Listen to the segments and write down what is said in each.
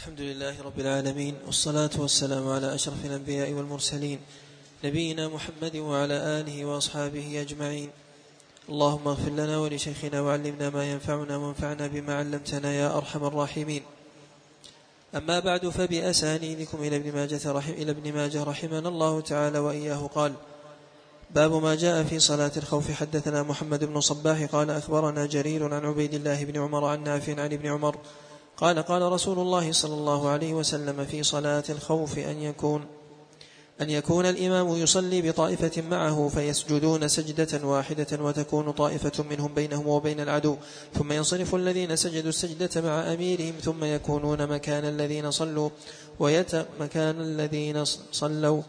الحمد لله رب العالمين والصلاة والسلام على أشرف الأنبياء والمرسلين نبينا محمد وعلى آله وأصحابه أجمعين. اللهم اغفر لنا ولشيخنا وعلمنا ما ينفعنا وانفعنا بما علمتنا يا أرحم الراحمين. أما بعد فبأسانيدكم إلى ابن ماجه رحم إلى ابن ماجه رحمنا الله تعالى وإياه. قال باب ما جاء في صلاة الخوف. حدثنا محمد بن صباح قال أخبرنا جرير عن عبيد الله بن عمر عن نافع عن ابن عمر قال قال رسول الله صلى الله عليه وسلم في صلاة الخوف أن يكون أن يكون الإمام يصلي بطائفة معه فيسجدون سجدة واحدة وتكون طائفة منهم بينهم وبين العدو. ثم ينصرف الذين سجدوا السجدة مع أميرهم ثم يكونون مكان الذين صلوا ويت مكان الذين صلوا.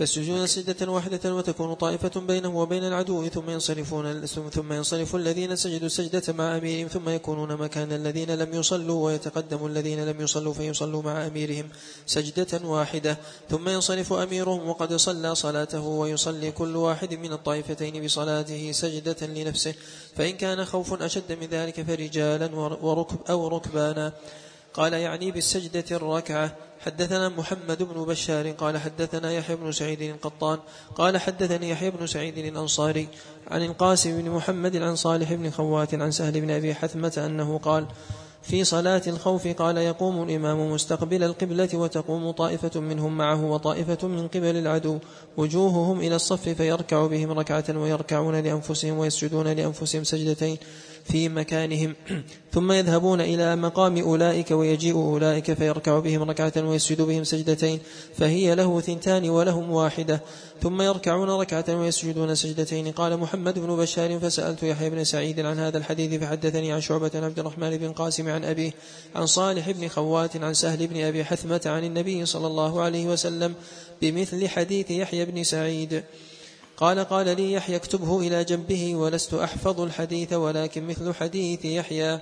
فالسجود سجدة واحدة وتكون طائفة بينهم وبين العدو ثم ينصرفون ثم ينصرف الذين سجدوا السجدة مع أميرهم ثم يكونون مكان الذين لم يصلوا ويتقدم الذين لم يصلوا فيصلوا مع أميرهم سجدة واحدة. ثم ينصرف أميرهم وقد صلى صلاته ويصلي كل واحد من الطائفتين بصلاته سجدة لنفسه. فإن كان خوف أشد من ذلك فرجالا وركب أو ركبانا. قال يعني بالسجدة الركعة. حدثنا محمد بن بشار قال حدثنا يحيى بن سعيد القطان قال حدثني يحيى بن سعيد الأنصاري عن القاسم بن محمد عن صالح بن خوات عن سهل بن أبي حثمة أنه قال في صلاة الخوف قال يقوم الإمام مستقبل القبلة وتقوم طائفة منهم معه وطائفة من قبل العدو وجوههم إلى الصف فيركع بهم ركعة ويركعون لأنفسهم ويسجدون لأنفسهم سجدتين في مكانهم. ثم يذهبون إلى مقام أولئك ويجيء أولئك فيركع بهم ركعة ويسجد بهم سجدتين فهي له ثنتان ولهم واحدة. ثم يركعون ركعة ويسجدون سجدتين. قال محمد بن بشار فسألت يحيى بن سعيد عن هذا الحديث فحدثني عن شعبة عبد الرحمن بن قاسم عن أبيه عن صالح بن خوات عن سهل بن أبي حثمة عن النبي صلى الله عليه وسلم بمثل حديث يحيى بن سعيد. قال قال لي يحيى اكتبه إلى جنبه ولست أحفظ الحديث ولكن مثل حديث يحيى.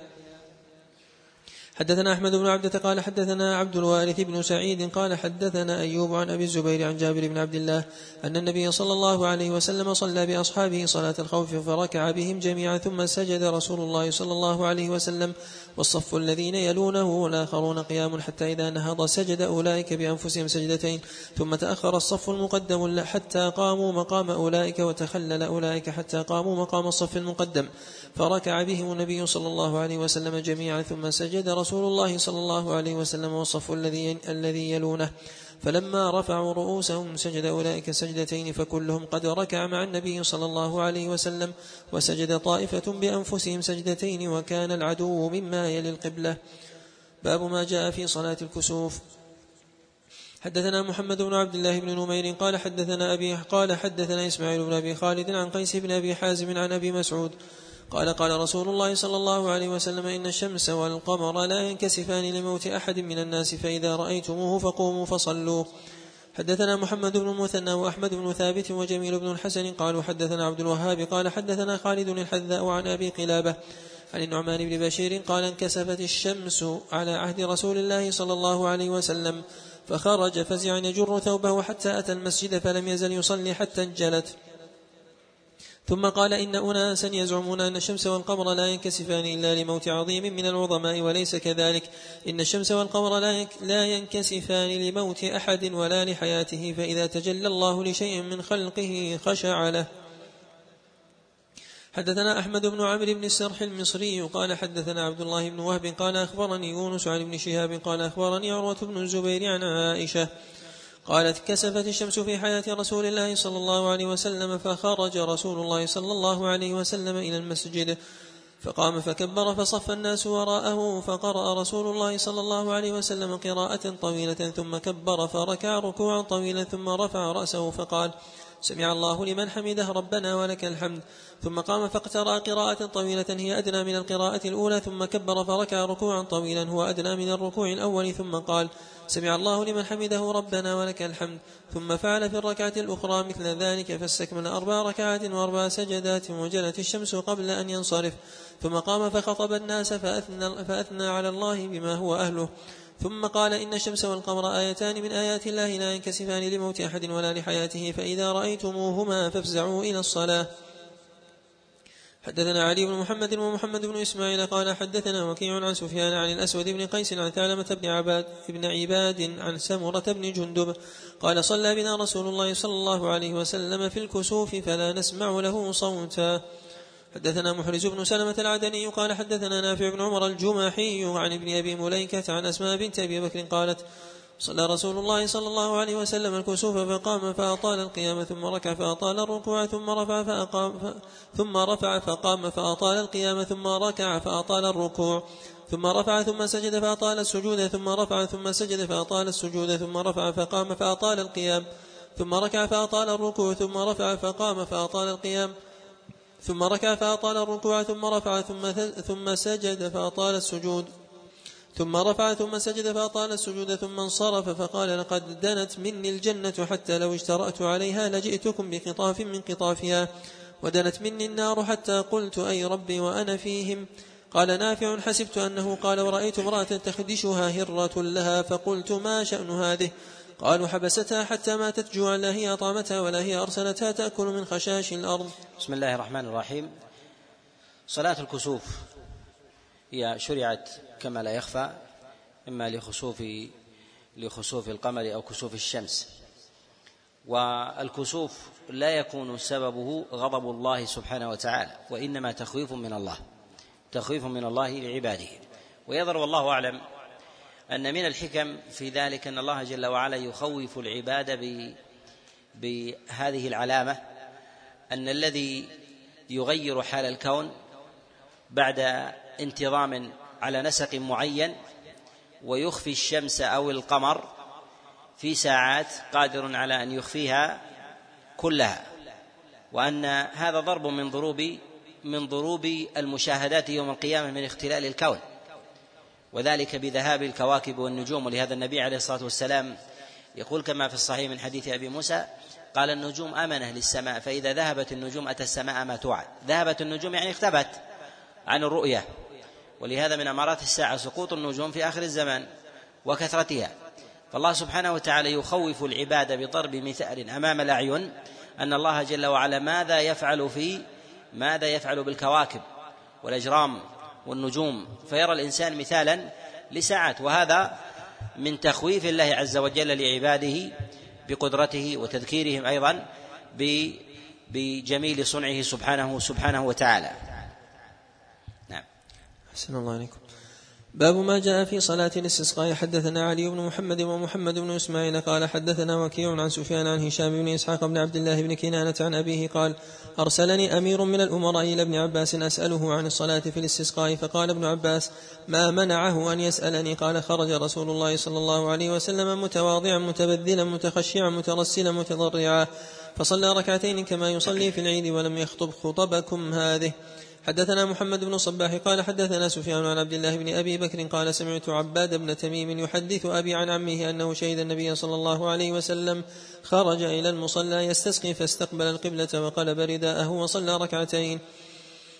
حدثنا أحمد بن عبدة قال حدثنا عبد الوارث بن سعيد قال حدثنا أيوب عن أبي الزبير عن جابر بن عبد الله أن النبي صلى الله عليه وسلم صلى بأصحابه صلاة الخوف فركع بهم جميعا ثم سجد رسول الله صلى الله عليه وسلم والصف الذين يلونه والآخرون قيام حتى إذا نهض سجد أولئك بأنفسهم سجدتين ثم تأخر الصف المقدم حتى قاموا مقام أولئك وتخلل أولئك حتى قاموا مقام الصف المقدم فركع بهم النبي صلى الله عليه وسلم جميعا ثم سجد رسول الله صلى الله عليه وسلم والصف الذي الذي يلونه. فلما رفعوا رؤوسهم سجد أولئك سجدتين فكلهم قد ركع مع النبي صلى الله عليه وسلم وسجد طائفة بأنفسهم سجدتين وكان العدو مما يلي القبلة. باب ما جاء في صلاة الكسوف. حدثنا محمد بن عبد الله بن نمير قال حدثنا أبي قال حدثنا إسماعيل بن أبي خالد عن قيس بن أبي حازم عن أبي مسعود قال قال رسول الله صلى الله عليه وسلم إن الشمس والقمر لا ينكسفان لموت أحد من الناس فإذا رأيتموه فقوموا فصلوا. حدثنا محمد بن المثنى وأحمد بن ثابت وجميل بن الحسن قالوا حدثنا عبد الوهاب قال حدثنا خالد الحذاء عن أبي قلابة عن النعمان بن بشير قال انكسفت الشمس على عهد رسول الله صلى الله عليه وسلم فخرج فزعا يجر ثوبه حتى أتى المسجد فلم يزل يصلي حتى انجلت. ثم قال إن أناسا يزعمون أن الشمس والقمر لا ينكسفان إلا لموت عظيم من العظماء وليس كذلك. إن الشمس والقمر لا ينكسفان لموت أحد ولا لحياته فإذا تجلى الله لشيء من خلقه خشع له. حدثنا أحمد بن عمرو بن السرح المصري قال حدثنا عبد الله بن وهب قال أخبرني يونس عن ابن شهاب قال أخبرني عروة بن الزبير عن عائشة قالت كسفت الشمس في حياة رسول الله صلى الله عليه وسلم فخرج رسول الله صلى الله عليه وسلم إلى المسجد فقام فكبر فصف الناس وراءه فقرأ رسول الله صلى الله عليه وسلم قراءة طويلة ثم كبر فركع ركوعا طويلا ثم رفع رأسه فقال سمع الله لمن حمده ربنا ولك الحمد. ثم قام فاقترأ قراءة طويلة هي أدنى من القراءة الأولى. ثم كبر فركع ركوعا طويلا هو أدنى من الركوع الأول. ثم قال سمع الله لمن حمده ربنا ولك الحمد. ثم فعل في الركعة الأخرى مثل ذلك فاستكمل أربع ركعات وأربع سجدات وجلت الشمس قبل أن ينصرف. ثم قام فخطب الناس فأثنى, فأثنى على الله بما هو أهله. ثم قال إن الشمس والقمر آيتان من آيات الله لا ينكسفان لموت أحد ولا لحياته فإذا رأيتموهما فافزعوا إلى الصلاة. حدثنا علي بن محمد ومحمد بن إسماعيل قال حدثنا وكيع عن سفيان عن الأسود بن قيس عن ثعلبة بن عباد بن عباد عن سمرة بن جندب قال صلى بنا رسول الله صلى الله عليه وسلم في الكسوف فلا نسمع له صوتا. حدثنا محرز بن سلمة العدني قال حدثنا نافع بن عمر الجماحي عن ابن أبي مليكة عن أسماء بنت أبي بكر قالت صلى رسول الله صلى الله عليه وسلم الكسوف فقام فأطال القيام ثم ركع فأطال الركوع ثم رفع فأقام ثم رفع فقام فأطال القيام ثم ركع فأطال الركوع ثم رفع ثم سجد فأطال السجود ثم رفع ثم سجد فأطال السجود ثم رفع فقام فأطال القيام ثم ركع فأطال الركوع ثم رفع فقام فأطال القيام ثم ركع فأطال الركوع ثم رفع ثم ثم سجد فأطال السجود. ثم رفع ثم سجد فأطال السجود ثم انصرف فقال لقد دنت مني الجنة حتى لو اشترأت عليها لجئتكم بقطاف من قطافها ودنت مني النار حتى قلت أي ربي وأنا فيهم. قال نافع حسبت أنه قال ورأيت امرأة تخدشها هرة لها فقلت ما شأن هذه؟ قالوا حبستها حتى ماتت جوعا لا هي أطعمتها ولا هي أرسلتها تأكل من خشاش الأرض. بسم الله الرحمن الرحيم. صلاة الكسوف هي شرعت كما لا يخفى إما لخسوف لخسوف القمر أو كسوف الشمس. والكسوف لا يكون سببه غضب الله سبحانه وتعالى وإنما تخويف من الله تخويف من الله لعباده. ويظهر والله أعلم أن من الحكم في ذلك أن الله جل وعلا يخوف العباد بهذه العلامة أن الذي يغير حال الكون بعد انتظام على نسق معين ويخفي الشمس أو القمر في ساعات قادر على أن يخفيها كلها وأن هذا ضرب من ضروب من ضروب المشاهدات يوم القيامة من اختلال الكون. وذلك بذهاب الكواكب والنجوم. ولهذا النبي عليه الصلاة والسلام يقول كما في الصحيح من حديث أبي موسى قال النجوم آمنة للسماء فإذا ذهبت النجوم أتى السماء ما توعد. ذهبت النجوم يعني اختبت عن الرؤية. ولهذا من أمارات الساعة سقوط النجوم في آخر الزمان وكثرتها. فالله سبحانه وتعالى يخوف العباد بضرب مثال أمام الأعين أن الله جل وعلا ماذا يفعل في ماذا يفعل بالكواكب والأجرام. والنجوم فيرى الإنسان مثالا لساعات وهذا من تخويف الله عز وجل لعباده بقدرته وتذكيرهم أيضا بجميل صنعه سبحانه سبحانه وتعالى. أحسن الله عليكم. باب ما جاء في صلاة الاستسقاء. حدثنا علي بن محمد ومحمد بن إسماعيل قال حدثنا وكيع عن سفيان عن هشام بن إسحاق بن عبد الله بن كنانة عن أبيه قال أرسلني أمير من الأمراء إلى ابن عباس أسأله عن الصلاة في الاستسقاء. فقال ابن عباس ما منعه أن يسألني؟ قال خرج رسول الله صلى الله عليه وسلم متواضعا متبذلا متخشعا مترسلا متضرعا فصلى ركعتين كما يصلي في العيد ولم يخطب خطبكم هذه. حدثنا محمد بن صباح قال حدثنا سفيان عن عبد الله بن أبي بكر قال سمعت عباد بن تميم يحدث أبي عن عمه أنه شهد النبي صلى الله عليه وسلم خرج إلى المصلى يستسقي فاستقبل القبلة وقلب رداءه وصلى ركعتين.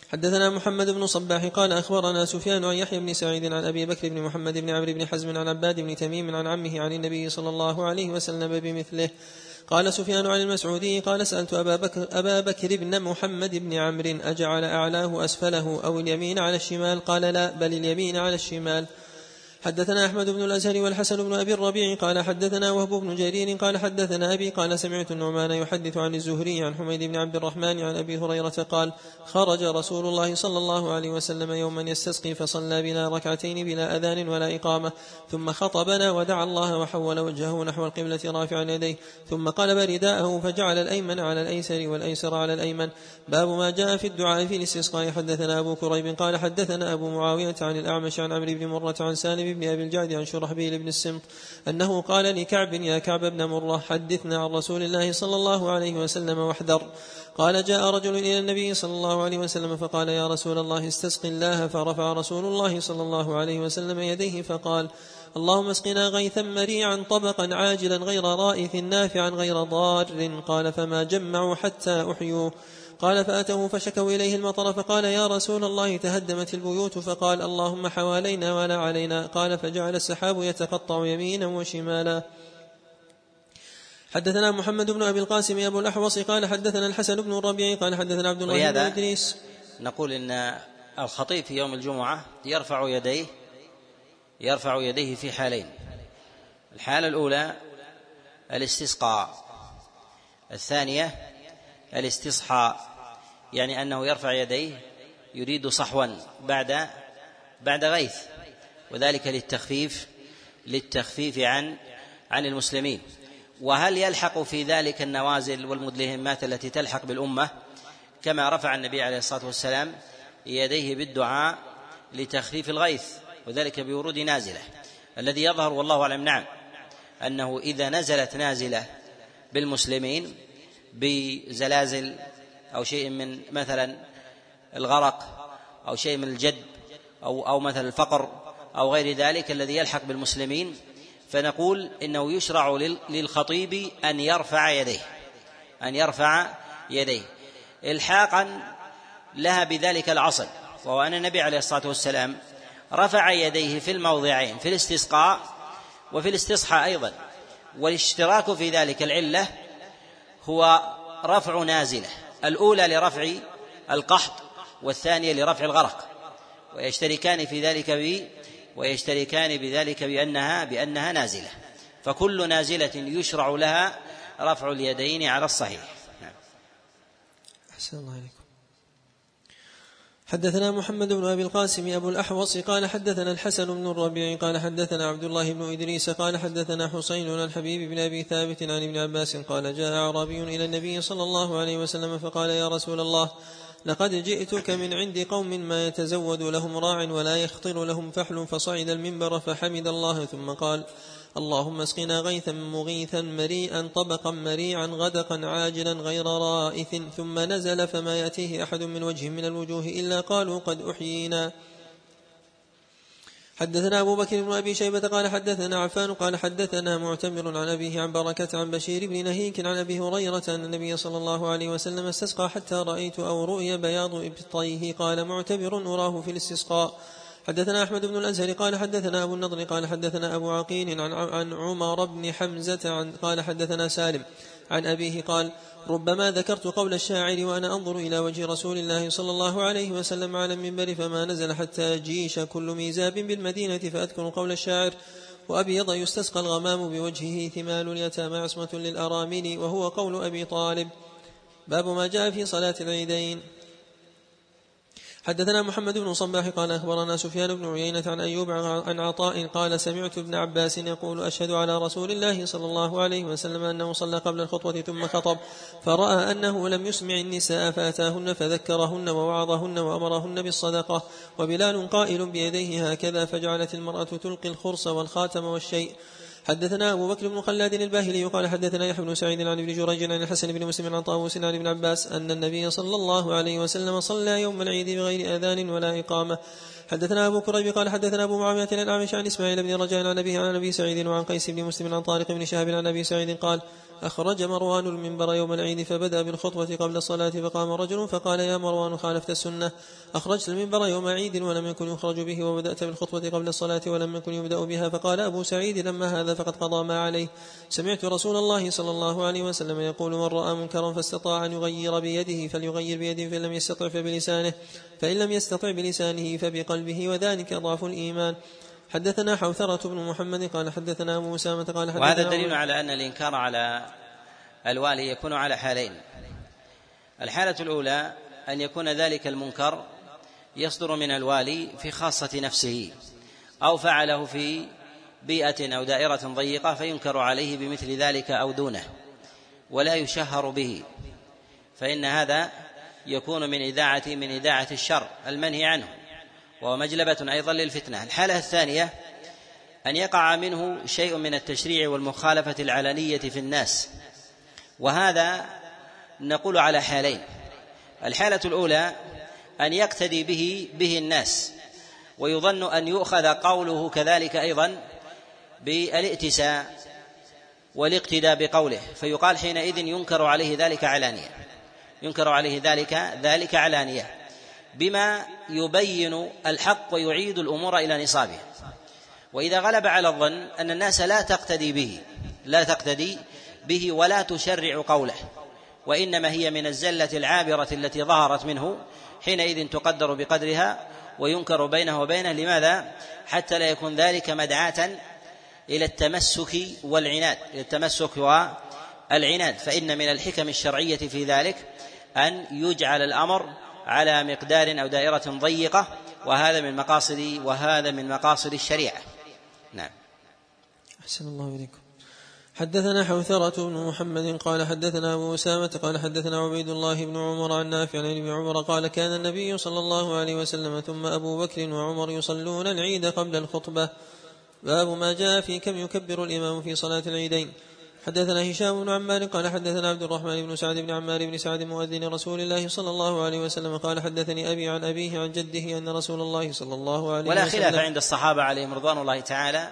حدثنا محمد بن صباح قال أخبرنا سفيان عن يحيى بن سعيد عن أبي بكر بن محمد بن عمرو بن حزم عن عباد بن تميم عن عمه عن النبي صلى الله عليه وسلم بمثله. قال سفيان عن المسعودي قال سألت أبا بكر, أبا بكر بن محمد بن عمرو أجعل أعلاه أسفله أو اليمين على الشمال؟ قال لا بل اليمين على الشمال. حدثنا أحمد بن الأزهر والحسن بن أبي الربيع قال حدثنا وهب بن جرير قال حدثنا أبي قال سمعت النعمان يحدث عن الزهري عن حميد بن عبد الرحمن عن أبي هريرة قال خرج رسول الله صلى الله عليه وسلم يوما يستسقي فصلى بنا ركعتين بلا أذان ولا إقامة ثم خطبنا ودعا الله وحول وجهه نحو القبلة رافعا يديه ثم قلب رداءه فجعل الأيمن على الأيسر والأيسر على الأيمن. باب ما جاء في الدعاء في الاستسقاء. حدثنا أبو كريب قال حدثنا أبو معاوية عن الأعمش عن عمرو بن مرة عن سالم بن أبي الجعد عن شرحبيل بن السمط أنه قال لكعب يا كعب بن مرة حدثنا عن رسول الله صلى الله عليه وسلم واحذر. قال جاء رجل إلى النبي صلى الله عليه وسلم فقال يا رسول الله استسق الله. فرفع رسول الله صلى الله عليه وسلم يديه فقال اللهم اسقنا غيثا مريعا طبقا عاجلا غير رائث نافعا غير ضار. قال فما جمعوا حتى أحيوا. قال فأتوا فشكوا إليه المطر فقال يا رسول الله تهدمت البيوت. فقال اللهم حوالينا ولا علينا. قال فجعل السحاب يتقطع يمينا وشمالا. حدثنا محمد بن أبي القاسم أبو الأحوص قال حدثنا الحسن بن الربيع قال حدثنا عبد الله بن إدريس. نقول إن الخطيب في يوم الجمعة يرفع يديه يرفع يديه في حالين. الحالة الأولى الاستسقاء الثانية الاستصحاء. يعني أنه يرفع يديه يريد صحوا بعد بعد غيث. وذلك للتخفيف للتخفيف عن عن المسلمين. وهل يلحق في ذلك النوازل والمدلهمات التي تلحق بالأمة؟ كما رفع النبي عليه الصلاة والسلام يديه بالدعاء لتخفيف الغيث. وذلك بورود نازلة. الذي يظهر والله أعلم نعم أنه إذا نزلت نازلة بالمسلمين بزلازل أو شيء من مثلا الغرق أو شيء من الجد أو أو مثلا الفقر أو غير ذلك الذي يلحق بالمسلمين فنقول إنه يشرع للخطيب أن يرفع يديه أن يرفع يديه. الحاقا لها بذلك العصر وهو أن النبي عليه الصلاة والسلام رفع يديه في الموضعين في الاستسقاء وفي الاستصحاء أيضا. والاشتراك في ذلك العلة هو رفع نازلة الأولى لرفع القحط والثانية لرفع الغرق. ويشتركان في ذلك ويشتركان بذلك بأنها بأنها نازلة. فكل نازلة يشرع لها رفع اليدين على الصحيح. نعم. أحسن الله عليكم حدثنا محمد بن أبي القاسم أبو الأحوص قال حدثنا الحسن بن الربيع قال حدثنا عبد الله بن إدريس قال حدثنا حسين عن الحبيب بن أبي ثابت عن ابن عباس قال جاء أعرابي إلى النبي صلى الله عليه وسلم فقال يا رسول الله لقد جئتك من عند قوم ما يتزود لهم راع ولا يخطر لهم فحل فصعد المنبر فحمد الله ثم قال اللهم اسقنا غيثا مغيثا مريئا طبقا مريعا غدقا عاجلا غير رائث. ثم نزل فما يأتيه أحد من وجه من الوجوه إلا قالوا قد أحيينا. حدثنا أبو بكر بن أبي شيبة قال حدثنا عفان قال حدثنا معتمر عن أبيه عن بركة عن بشير بن نهيك عن أبي هريرة أن النبي صلى الله عليه وسلم استسقى حتى رأيت أو رؤي بياض إبطيه. قال معتبر أراه في الاستسقاء. حدثنا أحمد بن الأزهر قال حدثنا أبو النضر قال حدثنا أبو عقيل عن, عن عمر بن حمزة عن قال حدثنا سالم عن أبيه قال ربما ذكرت قول الشاعر وأنا أنظر إلى وجه رسول الله صلى الله عليه وسلم على المنبر فما نزل حتى جيش كل ميزاب بالمدينة فأذكر قول الشاعر وأبيض يستسقى الغمام بوجهه ثمال اليتامى عصمة للأرامل وهو قول أبي طالب. باب ما جاء في صلاة العيدين. حدثنا محمد بن صباح قال أخبرنا سفيان بن عيينة عن أيوب عن عطاء قال سمعت ابن عباس يقول أشهد على رسول الله صلى الله عليه وسلم أنه صلى قبل الخطوة ثم خطب فرأى أنه لم يسمع النساء فأتاهن فذكرهن ووعظهن وأمرهن بالصدقة وبلال قائل بيديه هكذا فجعلت المرأة تلقي الخرص والخاتم والشيء حدثنا أبو بكر بن خلاد الباهلي قال حدثنا يحيى بن سعيد عن ابن جريج عن الحسن بن مسلم عن طاووس عن ابن عباس أن النبي صلى الله عليه وسلم صلى يوم العيد بغير آذان ولا إقامة. حدثنا أبو كريب قال حدثنا أبو معاوية عن الأعمش عن إسماعيل بن رجاء عن أبيه عن أبي سعيد وعن قيس بن مسلم عن طارق بن شهاب عن أبي سعيد قال أخرج مروان المنبر يوم العيد فبدأ بالخطبة قبل الصلاة فقام رجل فقال يا مروان خالفت السنة. أخرجت المنبر يوم عيد ولم يكن يخرج به وبدأت بالخطبة قبل الصلاة ولم يكن يبدأ بها فقال أبو سعيد لما هذا فقد قضى ما عليه. سمعت رسول الله صلى الله عليه وسلم يقول من رأى منكرا فاستطاع أن يغير بيده فليغير بيده فإن لم يستطع فبلسانه فإن لم يستطع بلسانه فبقلبه وذلك ضعف الإيمان. حدثنا حوثرة بن محمد قال حدثنا أبو أسامة قال حدثنا وهذا دليل على أن الإنكار على الوالي يكون على حالين. الحالة الأولى أن يكون ذلك المنكر يصدر من الوالي في خاصة نفسه أو فعله في بيئة أو دائرة ضيقة فينكر عليه بمثل ذلك أو دونه ولا يشهر به. فإن هذا يكون من إذاعة من إذاعة الشر المنهي عنه. وهو مجلبة أيضا للفتنة. الحالة الثانية أن يقع منه شيء من التشريع والمخالفة العلنية في الناس. وهذا نقول على حالين. الحالة الأولى أن يقتدي به به الناس. ويظن أن يؤخذ قوله كذلك أيضا بالائتساء والاقتداء بقوله. فيقال حينئذ ينكر عليه ذلك علانية. ينكر عليه ذلك ذلك علانية. بما يبين الحق ويعيد الأمور إلى نصابها. وإذا غلب على الظن أن الناس لا تقتدي به لا تقتدي به ولا تشرع قوله وإنما هي من الزلة العابرة التي ظهرت منه حينئذ تقدر بقدرها وينكر بينه وبينه. لماذا؟ حتى لا يكون ذلك مدعاة إلى التمسك والعناد إلى التمسك والعناد. فإن من الحكم الشرعية في ذلك أن يجعل الأمر على مقدار أو دائرة ضيقة وهذا من مقاصد وهذا من مقاصد الشريعة. نعم. أحسن الله إليكم. حدثنا حوثرة بن محمد قال حدثنا أبو أسامة قال حدثنا عبيد الله بن عمر عن نافع عن ابن عمر قال كان النبي صلى الله عليه وسلم ثم أبو بكر وعمر يصلون العيد قبل الخطبة. باب ما جاء في كم يكبر الإمام في صلاة العيدين. حدثنا هشام بن عمار قال حدثنا عبد الرحمن بن سعد بن عمار بن سعد مؤذن رسول الله صلى الله عليه وسلم قال حدثني أبي عن أبيه عن جده أن رسول الله صلى الله عليه ولا وسلم ولا خلاف عند الصحابة عليهم رضوان الله تعالى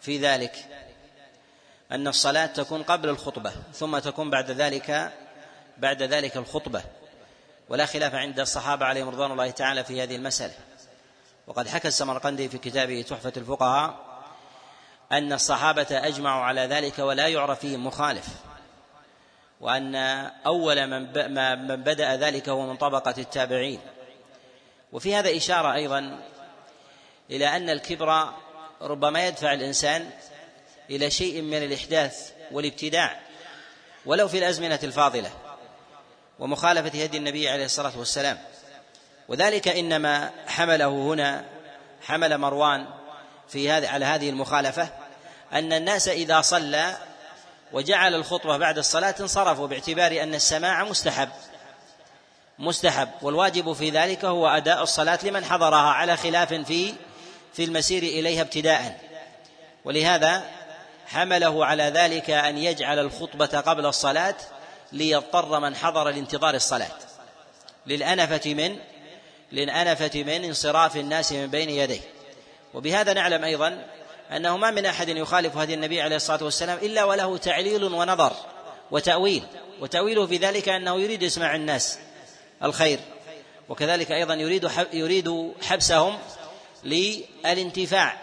في ذلك أن الصلاة تكون قبل الخطبة ثم تكون بعد ذلك بعد ذلك الخطبة. ولا خلاف عند الصحابة عليهم رضوان الله تعالى في هذه المسألة. وقد حكى السمرقندي في كتابه تحفة الفقهاء أن الصحابة أجمعوا على ذلك ولا يعرف فيهم مخالف وأن أول من من بدأ ذلك هو من طبقة التابعين. وفي هذا إشارة أيضا إلى أن الكبر ربما يدفع الإنسان إلى شيء من الإحداث والابتداع ولو في الأزمنة الفاضلة ومخالفة هدي النبي عليه الصلاة والسلام. وذلك إنما حمله هنا حمل مروان في هذه على هذه المخالفة أن الناس إذا صلى وجعل الخطبة بعد الصلاة انصرفوا باعتبار أن السماع مستحب. مستحب. والواجب في ذلك هو أداء الصلاة لمن حضرها على خلاف في في المسير إليها ابتداء. ولهذا حمله على ذلك أن يجعل الخطبة قبل الصلاة ليضطر من حضر لانتظار الصلاة. للأنفة من للأنفة من انصراف الناس من بين يديه. وبهذا نعلم أيضا أنه ما من أحد يخالف هدي النبي عليه الصلاة والسلام إلا وله تعليل ونظر وتأويل وتأويله في ذلك أنه يريد إسماع الناس الخير وكذلك أيضا يريد يريد حبسهم للانتفاع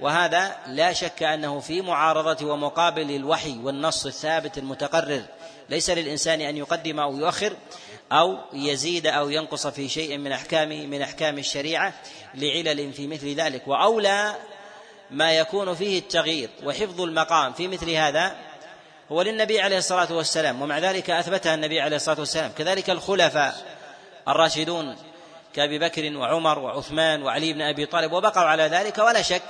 وهذا لا شك أنه في معارضة ومقابل الوحي والنص الثابت المتقرر ليس للإنسان أن يقدم أو يؤخر أو يزيد أو ينقص في شيء من أحكام من أحكام الشريعة لعلل في مثل ذلك وأولى ما يكون فيه التغيير وحفظ المقام في مثل هذا هو للنبي عليه الصلاة والسلام ومع ذلك أثبتها النبي عليه الصلاة والسلام. كذلك الخلفاء الراشدون كأبي بكر وعمر وعثمان وعلي بن أبي طالب وبقوا على ذلك. ولا شك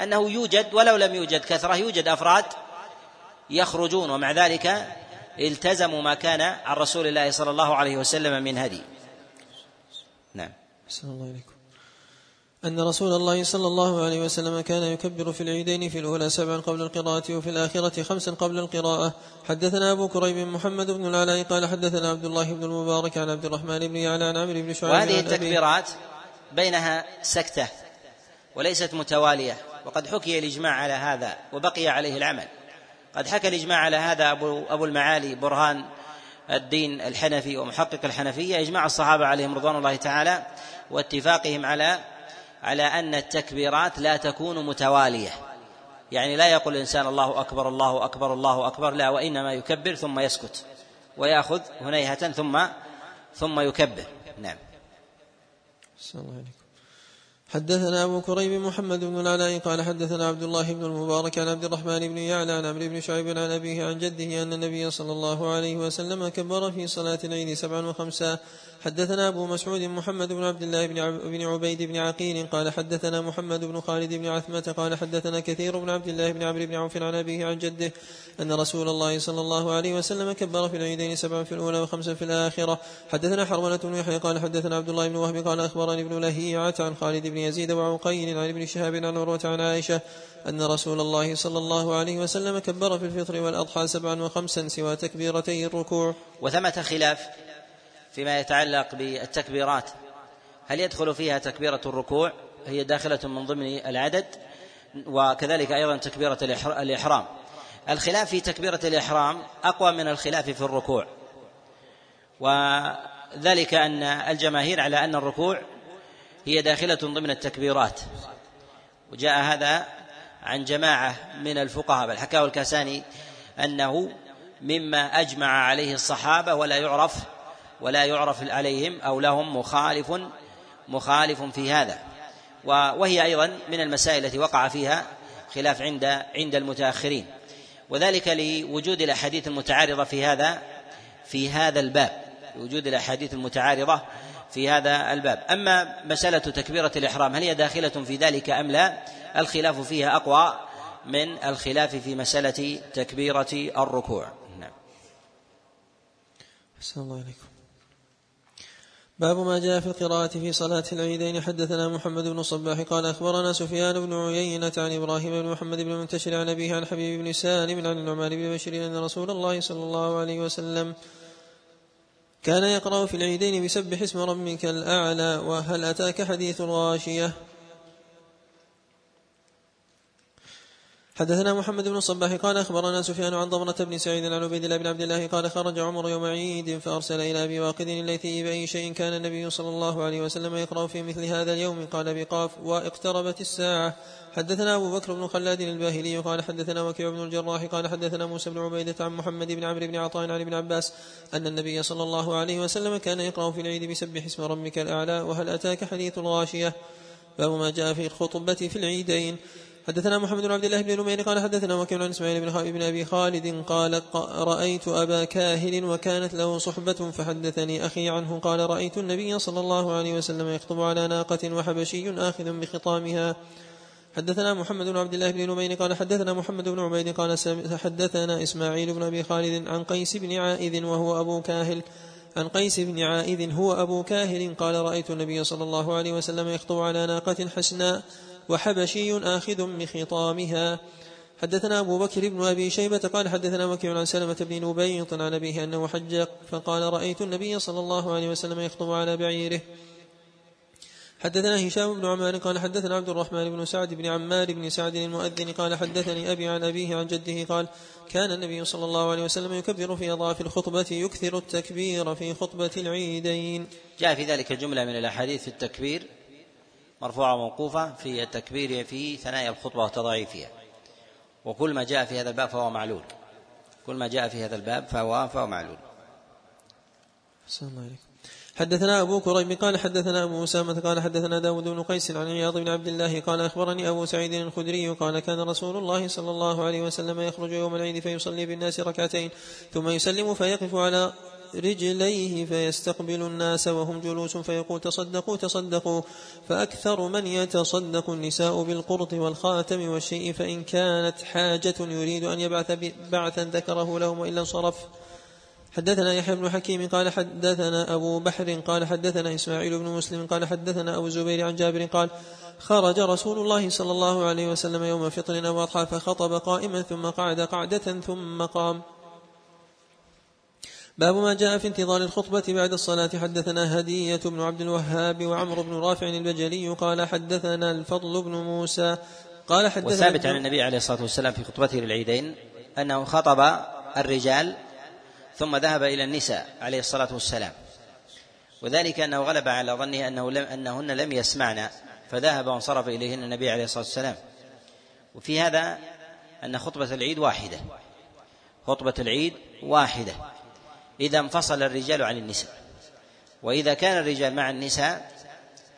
أنه يوجد ولو لم يوجد كثرة يوجد أفراد يخرجون. ومع ذلك التزموا ما كان عن رسول الله صلى الله عليه وسلم من هدي. نعم. الله إليكم. أن رسول الله صلى الله عليه وسلم كان يكبر في العيدين في الأولى سبعا قبل القراءة وفي الآخرة خمسا قبل القراءة. حدثنا أبو كريب محمد بن العلاء قال حدثنا عبد الله بن المبارك عن عبد الرحمن بن يعلى عن عمرو بن شعيب وهذه التكبيرات بينها سكتة وليست متوالية وقد حكي الإجماع على هذا وبقي عليه العمل. قد حكى الإجماع على هذا أبو, أبو المعالي برهان الدين الحنفي ومحقق الحنفية. إجماع الصحابة عليهم رضوان الله تعالى واتفاقهم على على أن التكبيرات لا تكون متوالية. يعني لا يقول الإنسان الله أكبر الله أكبر الله أكبر لا وإنما يكبر ثم يسكت ويأخذ هنيهة ثم ثم يكبر. نعم. الله عليكم. حدثنا أبو كريب محمد بن العلاء قال حدثنا عبد الله بن المبارك عن عبد الرحمن بن يعلى عن عمرو بن شعيب عن أبيه عن جده أن النبي صلى الله عليه وسلم كبر في صلاة العيد سبعا وخمسا حدثنا أبو مسعود محمد بن عبد الله بن عبيد بن عقيل قال حدثنا محمد بن خالد بن عثمة قال حدثنا كثير بن عبد الله بن عمرو بن عوف عن أبيه عن جده أن رسول الله صلى الله عليه وسلم كبر في العيدين سبعا في الأولى وخمسا في الآخرة. حدثنا حرملة بن يحيى قال حدثنا عبد الله بن وهب قال أخبرني ابن لهيعة عن خالد بن يزيد وعقيل عن ابن شهاب عن عروة عن عائشة أن رسول الله صلى الله عليه وسلم كبر في الفطر والأضحى سبعا وخمسا سوى تكبيرتي الركوع. وثمة خلاف فيما يتعلق بالتكبيرات. هل يدخل فيها تكبيرة الركوع؟ هي داخلة من ضمن العدد وكذلك أيضا تكبيرة الإحرام. الخلاف في تكبيرة الإحرام أقوى من الخلاف في الركوع. وذلك أن الجماهير على أن الركوع هي داخلة ضمن التكبيرات. وجاء هذا عن جماعة من الفقهاء بل حكاه الكاساني أنه مما أجمع عليه الصحابة ولا يعرف ولا يعرف عليهم أو لهم مخالف مخالف في هذا. وهي أيضا من المسائل التي وقع فيها خلاف عند عند المتأخرين. وذلك لوجود الأحاديث المتعارضة في هذا في هذا الباب. وجود الأحاديث المتعارضة في هذا الباب. أما مسألة تكبيرة الإحرام هل هي داخلة في ذلك أم لا؟ الخلاف فيها أقوى من الخلاف في مسألة تكبيرة الركوع. نعم. الله عليكم باب ما جاء في القراءة في صلاة العيدين. حدثنا محمد بن صباح قال أخبرنا سفيان بن عيينة عن إبراهيم بن محمد بن منتشر عن أبيه عن حبيب بن سالم عن النعمان بن بشير أن رسول الله صلى الله عليه وسلم كان يقرأ في العيدين بسبح اسم ربك الأعلى وهل أتاك حديث الغاشية؟ حدثنا محمد بن الصباح قال أخبرنا سفيان عن ضمرة بن سعيد عن عبيد الله بن عبد الله قال خرج عمر يوم عيد فأرسل إلى أبي واقد الليثي بأي شيء كان النبي صلى الله عليه وسلم يقرأ في مثل هذا اليوم. قال بقاف واقتربت الساعة. حدثنا أبو بكر بن خلاد الباهلي قال حدثنا وكيع بن الجراح قال حدثنا موسى بن عبيدة عن محمد بن عمرو بن عطاء عن ابن عباس أن النبي صلى الله عليه وسلم كان يقرأ في العيد بسبح اسم ربك الأعلى وهل أتاك حديث الغاشية؟ باب ما جاء في الخطبة في العيدين. حدثنا محمد بن عبد الله بن نمير قال حدثنا وكيع عن إسماعيل بن بن أبي خالد قال رأيت أبا كاهل وكانت له صحبة فحدثني أخي عنه قال رأيت النبي صلى الله عليه وسلم يخطب على ناقة وحبشي آخذ بخطامها. حدثنا محمد بن عبد الله بن نمير قال حدثنا محمد بن عبيد قال حدثنا إسماعيل بن أبي خالد عن قيس بن عائذ وهو أبو كاهل. عن قيس بن عائذ هو أبو كاهل قال رأيت النبي صلى الله عليه وسلم يخطب على ناقة حسناء. وحبشي آخذ بخطامها. حدثنا أبو بكر بن أبي شيبة قال حدثنا وكيع عن سلمة بن نبيط عن أبيه أنه حج فقال رأيت النبي صلى الله عليه وسلم يخطب على بعيره. حدثنا هشام بن عمار قال حدثنا عبد الرحمن بن سعد بن عمار بن سعد المؤذن قال حدثني أبي عن أبيه عن جده قال كان النبي صلى الله عليه وسلم يكبر في أضعاف الخطبة يكثر التكبير في خطبة العيدين. جاء في ذلك جملة من الأحاديث في التكبير مرفوعة وموقوفة في التكبير في ثنايا الخطبة وتضعيفها. وكل ما جاء في هذا الباب فهو معلول. كل ما جاء في هذا الباب فهو فهو معلول. السلام عليكم حدثنا أبو كريب قال حدثنا أبو أسامة قال حدثنا داود بن قيس عن عياض بن عبد الله قال أخبرني أبو سعيد الخدري قال كان رسول الله صلى الله عليه وسلم يخرج يوم العيد فيصلي بالناس ركعتين ثم يسلم فيقف على رجليه فيستقبل الناس وهم جلوس فيقول تصدقوا تصدقوا. فأكثر من يتصدق النساء بالقرط والخاتم والشيء فإن كانت حاجة يريد أن يبعث بعثا ذكره لهم وإلا انصرف. حدثنا يحيى بن حكيم قال حدثنا أبو بحر قال حدثنا إسماعيل بن مسلم قال حدثنا أبو الزبير عن جابر قال خرج رسول الله صلى الله عليه وسلم يوم فطر أو أضحى فخطب قائما ثم قعد قعدة ثم قام. باب ما جاء في انتظار الخطبة بعد الصلاة. حدثنا هدية بن عبد الوهاب وعمرو بن رافع البجلي قال حدثنا الفضل بن موسى. قال حدثنا وثابت عن النبي عليه الصلاة والسلام في خطبته للعيدين أنه خطب الرجال ثم ذهب إلى النساء عليه الصلاة والسلام. وذلك أنه غلب على ظنه أنه لم أنهن لم يسمعن فذهب وانصرف إليهن النبي عليه الصلاة والسلام. وفي هذا أن خطبة العيد واحدة. خطبة العيد واحدة. إذا انفصل الرجال عن النساء. وإذا كان الرجال مع النساء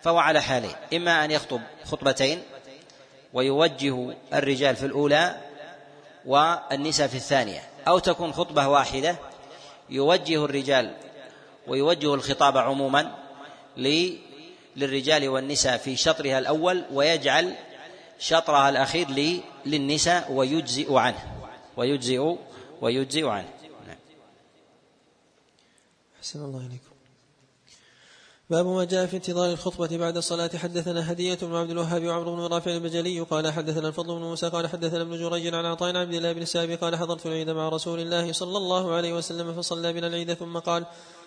فهو على حالين. إما أن يخطب خطبتين ويوجه الرجال في الأولى والنساء في الثانية. أو تكون خطبة واحدة يوجه الرجال ويوجه الخطاب عموما للرجال والنساء في شطرها الأول ويجعل شطرها الأخير للنساء ويجزئ عنه. ويجزئ ويجزئ عنه. أحسن الله إليكم. باب ما جاء في انتظار الخطبة بعد الصلاة. حدثنا هدية بن عبد الوهاب وعمرو بن رافع البجلي. قال حدثنا الفضل بن موسى. قال حدثنا ابن جريج عن عطاء عبد الله بن السائب قال حضرت العيد مع رسول الله صلى الله عليه وسلم فصلى بنا العيد. ثم قال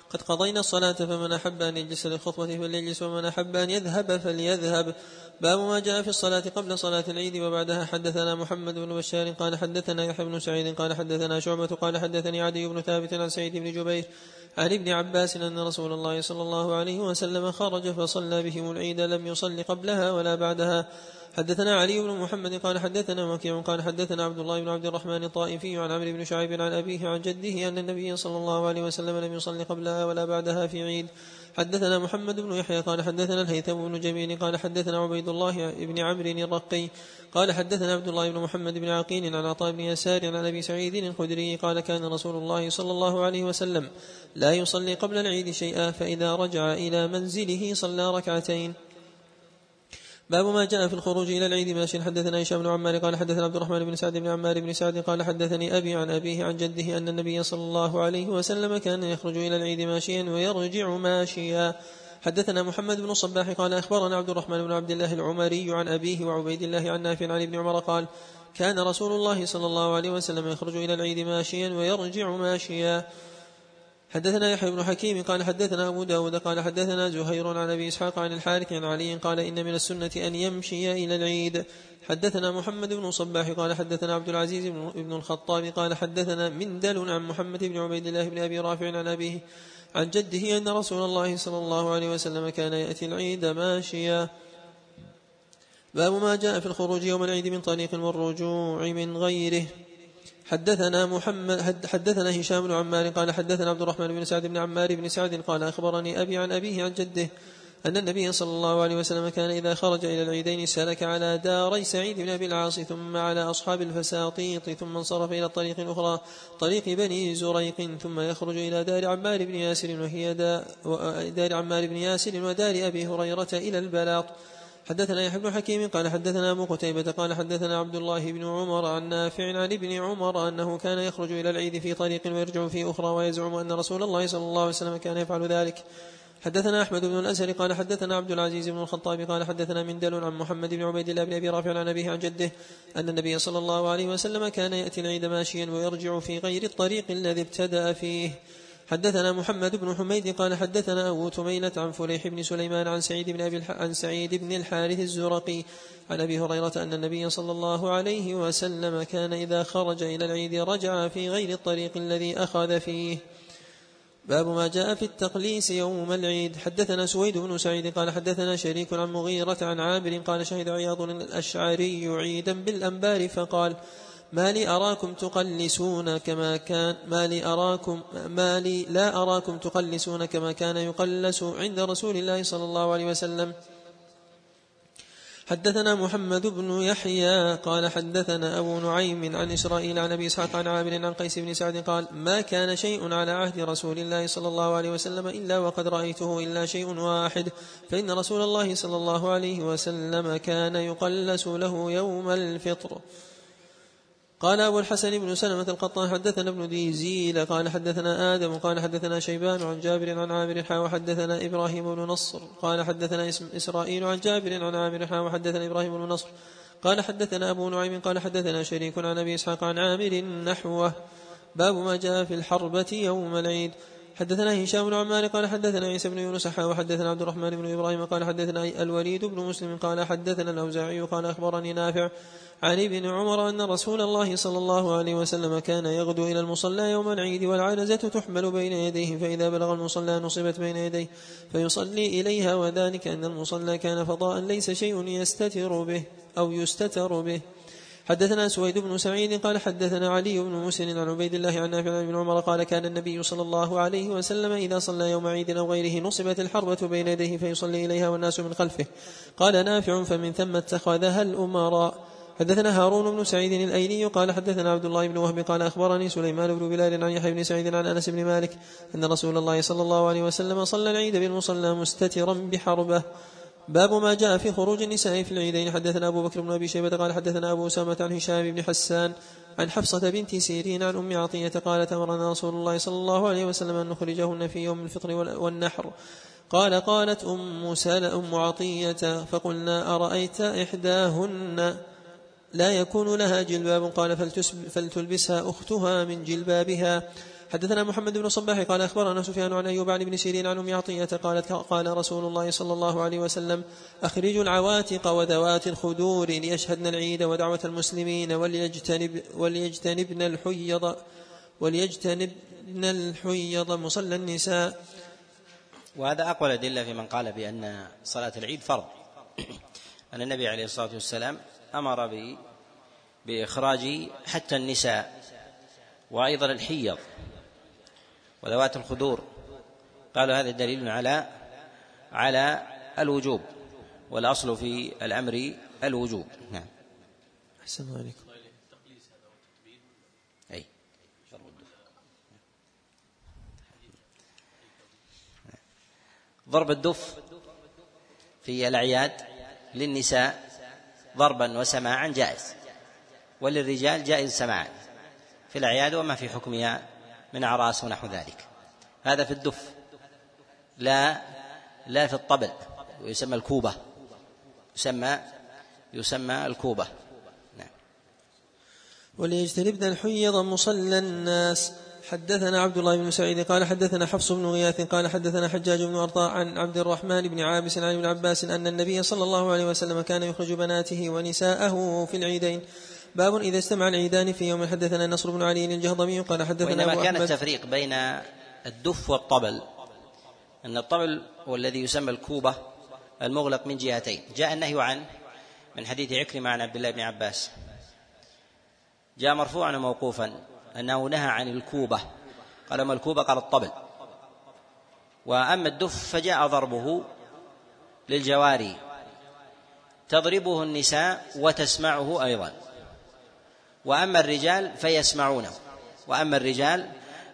قد قضينا الصلاة فمن أحب أن يجلس للخطبة فليجلس ومن أحب أن يذهب فليذهب. باب ما جاء في الصلاة قبل صلاة العيد وبعدها. حدثنا محمد بن بشار. قال حدثنا يحيى بن سعيد. قال حدثنا شعبة. قال حدثني عدي بن ثابت عن سعيد بن جبير. عن ابن عباس أن رسول الله صلى الله عليه وسلم خرج فصلى بهم العيد لم يصل قبلها ولا بعدها. حدثنا علي بن محمد قال حدثنا وكيع قال حدثنا عبد الله بن عبد الرحمن الطائفي عن عمرو بن شعيب عن أبيه عن جده أن النبي صلى الله عليه وسلم لم يصل قبلها ولا بعدها في عيد. حدثنا محمد بن يحيى قال حدثنا الهيثم بن جميل قال حدثنا عبيد الله بن عمرو الرقي قال حدثنا عبد الله بن محمد بن عقيل عن عطاء بن يسار عن أبي سعيد الخدري قال كان رسول الله صلى الله عليه وسلم لا يصلي قبل العيد شيئا فإذا رجع إلى منزله صلى ركعتين باب ما جاء في الخروج إلى العيد ماشي حدثنا هشام بن عمار قال حدثنا عبد الرحمن بن سعد بن عمار بن سعد قال حدثني أبي عن أبيه عن جده أن النبي صلى الله عليه وسلم كان يخرج إلى العيد ماشيا ويرجع ماشيا. حدثنا محمد بن الصباح قال أخبرنا عبد الرحمن بن عبد الله العمري عن أبيه وعبيد الله عن نافع عن ابن عمر قال كان رسول الله صلى الله عليه وسلم يخرج إلى العيد ماشيا ويرجع ماشيا. حدثنا يحيى بن حكيم قال حدثنا أبو داود قال حدثنا زهير عن أبي إسحاق عن الحارث عن علي قال إن من السنة أن يمشي إلى العيد. حدثنا محمد بن صباح قال حدثنا عبد العزيز بن الخطاب قال حدثنا مندل عن محمد بن عبيد الله بن أبي رافع عن أبيه عن جده أن رسول الله صلى الله عليه وسلم كان يأتي العيد ماشيا. باب ما جاء في الخروج يوم العيد من طريق والرجوع من غيره. حدثنا محمد حدثنا هشام بن عمار قال حدثنا عبد الرحمن بن سعد بن عمار بن سعد قال أخبرني أبي عن أبيه عن جده أن النبي صلى الله عليه وسلم كان إذا خرج إلى العيدين سلك على داري سعيد بن أبي العاص ثم على أصحاب الفساطيط ثم انصرف إلى الطريق الأخرى طريق بني زريق ثم يخرج إلى دار عمار بن ياسر وهي دار عمار بن ياسر ودار أبي هريرة إلى البلاط. حدثنا يحيى بن حكيم قال حدثنا أبو قتيبة قال حدثنا عبد الله بن عمر عن نافع عن ابن عمر أنه كان يخرج إلى العيد في طريق ويرجع في أخرى ويزعم أن رسول الله صلى الله عليه وسلم كان يفعل ذلك. حدثنا أحمد بن الأزهر قال حدثنا عبد العزيز بن الخطاب قال حدثنا مندل عن محمد بن عبيد الله بن أبي رافع عن أبيه عن جده أن النبي صلى الله عليه وسلم كان يأتي العيد ماشيا ويرجع في غير الطريق الذي ابتدأ فيه. حدثنا محمد بن حميد قال حدثنا أبو تميلة عن فليح بن سليمان عن سعيد بن أبي عن سعيد بن الحارث الزرقي. عن أبي هريرة أن النبي صلى الله عليه وسلم كان إذا خرج إلى العيد رجع في غير الطريق الذي أخذ فيه. باب ما جاء في التقليس يوم العيد. حدثنا سويد بن سعيد قال حدثنا شريك عن مغيرة عن عامر قال شهد عياض الأشعري عيدا بالأنبار فقال ما لي أراكم تقلسون كما كان ما لي أراكم ما لي لا أراكم تقلسون كما كان يقلس عند رسول الله صلى الله عليه وسلم. حدثنا محمد بن يحيى قال حدثنا أبو نعيم عن إسرائيل عن أبي إسحاق عن عامر عن قيس بن سعد قال ما كان شيء على عهد رسول الله صلى الله عليه وسلم إلا وقد رأيته إلا شيء واحد فإن رسول الله صلى الله عليه وسلم كان يقلس له يوم الفطر. قال أبو الحسن بن سلمة القطان حدثنا ابن ديزيل قال حدثنا آدم قال حدثنا شيبان عن جابر عن عامر حا وحدثنا إبراهيم بن نصر قال حدثنا إسرائيل عن جابر عن عامر حا وحدثنا إبراهيم بن نصر قال حدثنا أبو نعيم قال حدثنا شريك عن أبي إسحاق عن عامر نحوه. باب ما جاء في الحربة يوم العيد. حدثنا هشام بن عمار قال حدثنا عيسى بن يونس وحدثنا عبد الرحمن بن إبراهيم قال حدثنا الوليد بن مسلم قال حدثنا الأوزاعي قال أخبرني نافع عن ابن عمر أن رسول الله صلى الله عليه وسلم كان يغدو إلى المصلى يوم العيد والعنزة تحمل بين يديه فإذا بلغ المصلى نصبت بين يديه فيصلي إليها وذلك أن المصلى كان فضاء ليس شيء يستتر به أو يستتر به. حدثنا سويد بن سعيد قال حدثنا علي بن مسلم عن عبيد الله عن نافع بن عمر قال كان النبي صلى الله عليه وسلم إذا صلى يوم عيد أو غيره نصبت الحربة بين يديه فيصلي إليها والناس من خلفه. قال نافع فمن ثم اتخذها الأمراء. حدثنا هارون بن سعيد الايلي قال حدثنا عبد الله بن وهب قال أخبرني سليمان بن بلال عن يحيى بن سعيد عن أنس بن مالك أن رسول الله صلى الله عليه وسلم صلى العيد بالمصلى مستترا بحربة. باب ما جاء في خروج النساء في العيدين. حدثنا أبو بكر بن أبي شيبة قال حدثنا أبو أسامة عن هشام بن حسان عن حفصة بنت سيرين عن أم عطية قالت أمرنا رسول الله صلى الله عليه وسلم أن نخرجهن في يوم الفطر والنحر. قال قالت أم سال أم عطية فقلنا أرأيت إحداهن؟ لا يكون لها جلباب. قال فلتلبسها أختها من جلبابها. حدثنا محمد بن صباح قال أخبرنا سفيان عن أيوب عن ابن سيرين عن أم عطية قالت قال رسول الله صلى الله عليه وسلم أخرجوا العواتق وذوات الخدور ليشهدن العيد ودعوة المسلمين وليجتنب وليجتنبن الحيض وليجتنب الحيض مصلى النساء. وهذا أقوى الأدلة في من قال بأن صلاة العيد فرض. أن النبي عليه الصلاة والسلام أمر ب بإخراج حتى النساء وأيضا الحيض وذوات الخدور. قالوا هذا دليل على على الوجوب والأصل في الأمر الوجوب. نعم. أحسن عليكم أي. ضرب الدف في الأعياد للنساء. ضربا وسماعا جائز. وللرجال جائز سماعا. في الأعياد وما في حكمها من أعراس ونحو ذلك. هذا في الدف. لا لا في الطبل. ويسمى الكوبة. يسمى يسمى الكوبة. نعم. وليجتنبن الحيض مصلى الناس. حدثنا عبد الله بن سعيد قال حدثنا حفص بن غياث قال حدثنا حجاج بن أرطاء عن عبد الرحمن بن عابس عن ابن عباس أن النبي صلى الله عليه وسلم كان يخرج بناته ونساءه في العيدين. باب إذا استمع العيدان في يوم. حدثنا نصر بن علي الجهضمي قال حدثنا وإنما كان التفريق بين الدف والطبل. أن الطبل هو الذي يسمى الكوبة المغلق من جهتين. جاء النهي عنه من حديث عكرمة عن عبد الله بن عباس. جاء مرفوعا وموقوفا. أنه نهى عن الكوبة. قال ما الكوبة؟ قال الطبل. وأما الدف فجاء ضربه للجواري. تضربه النساء وتسمعه أيضا. وأما الرجال فيسمعونه. وأما الرجال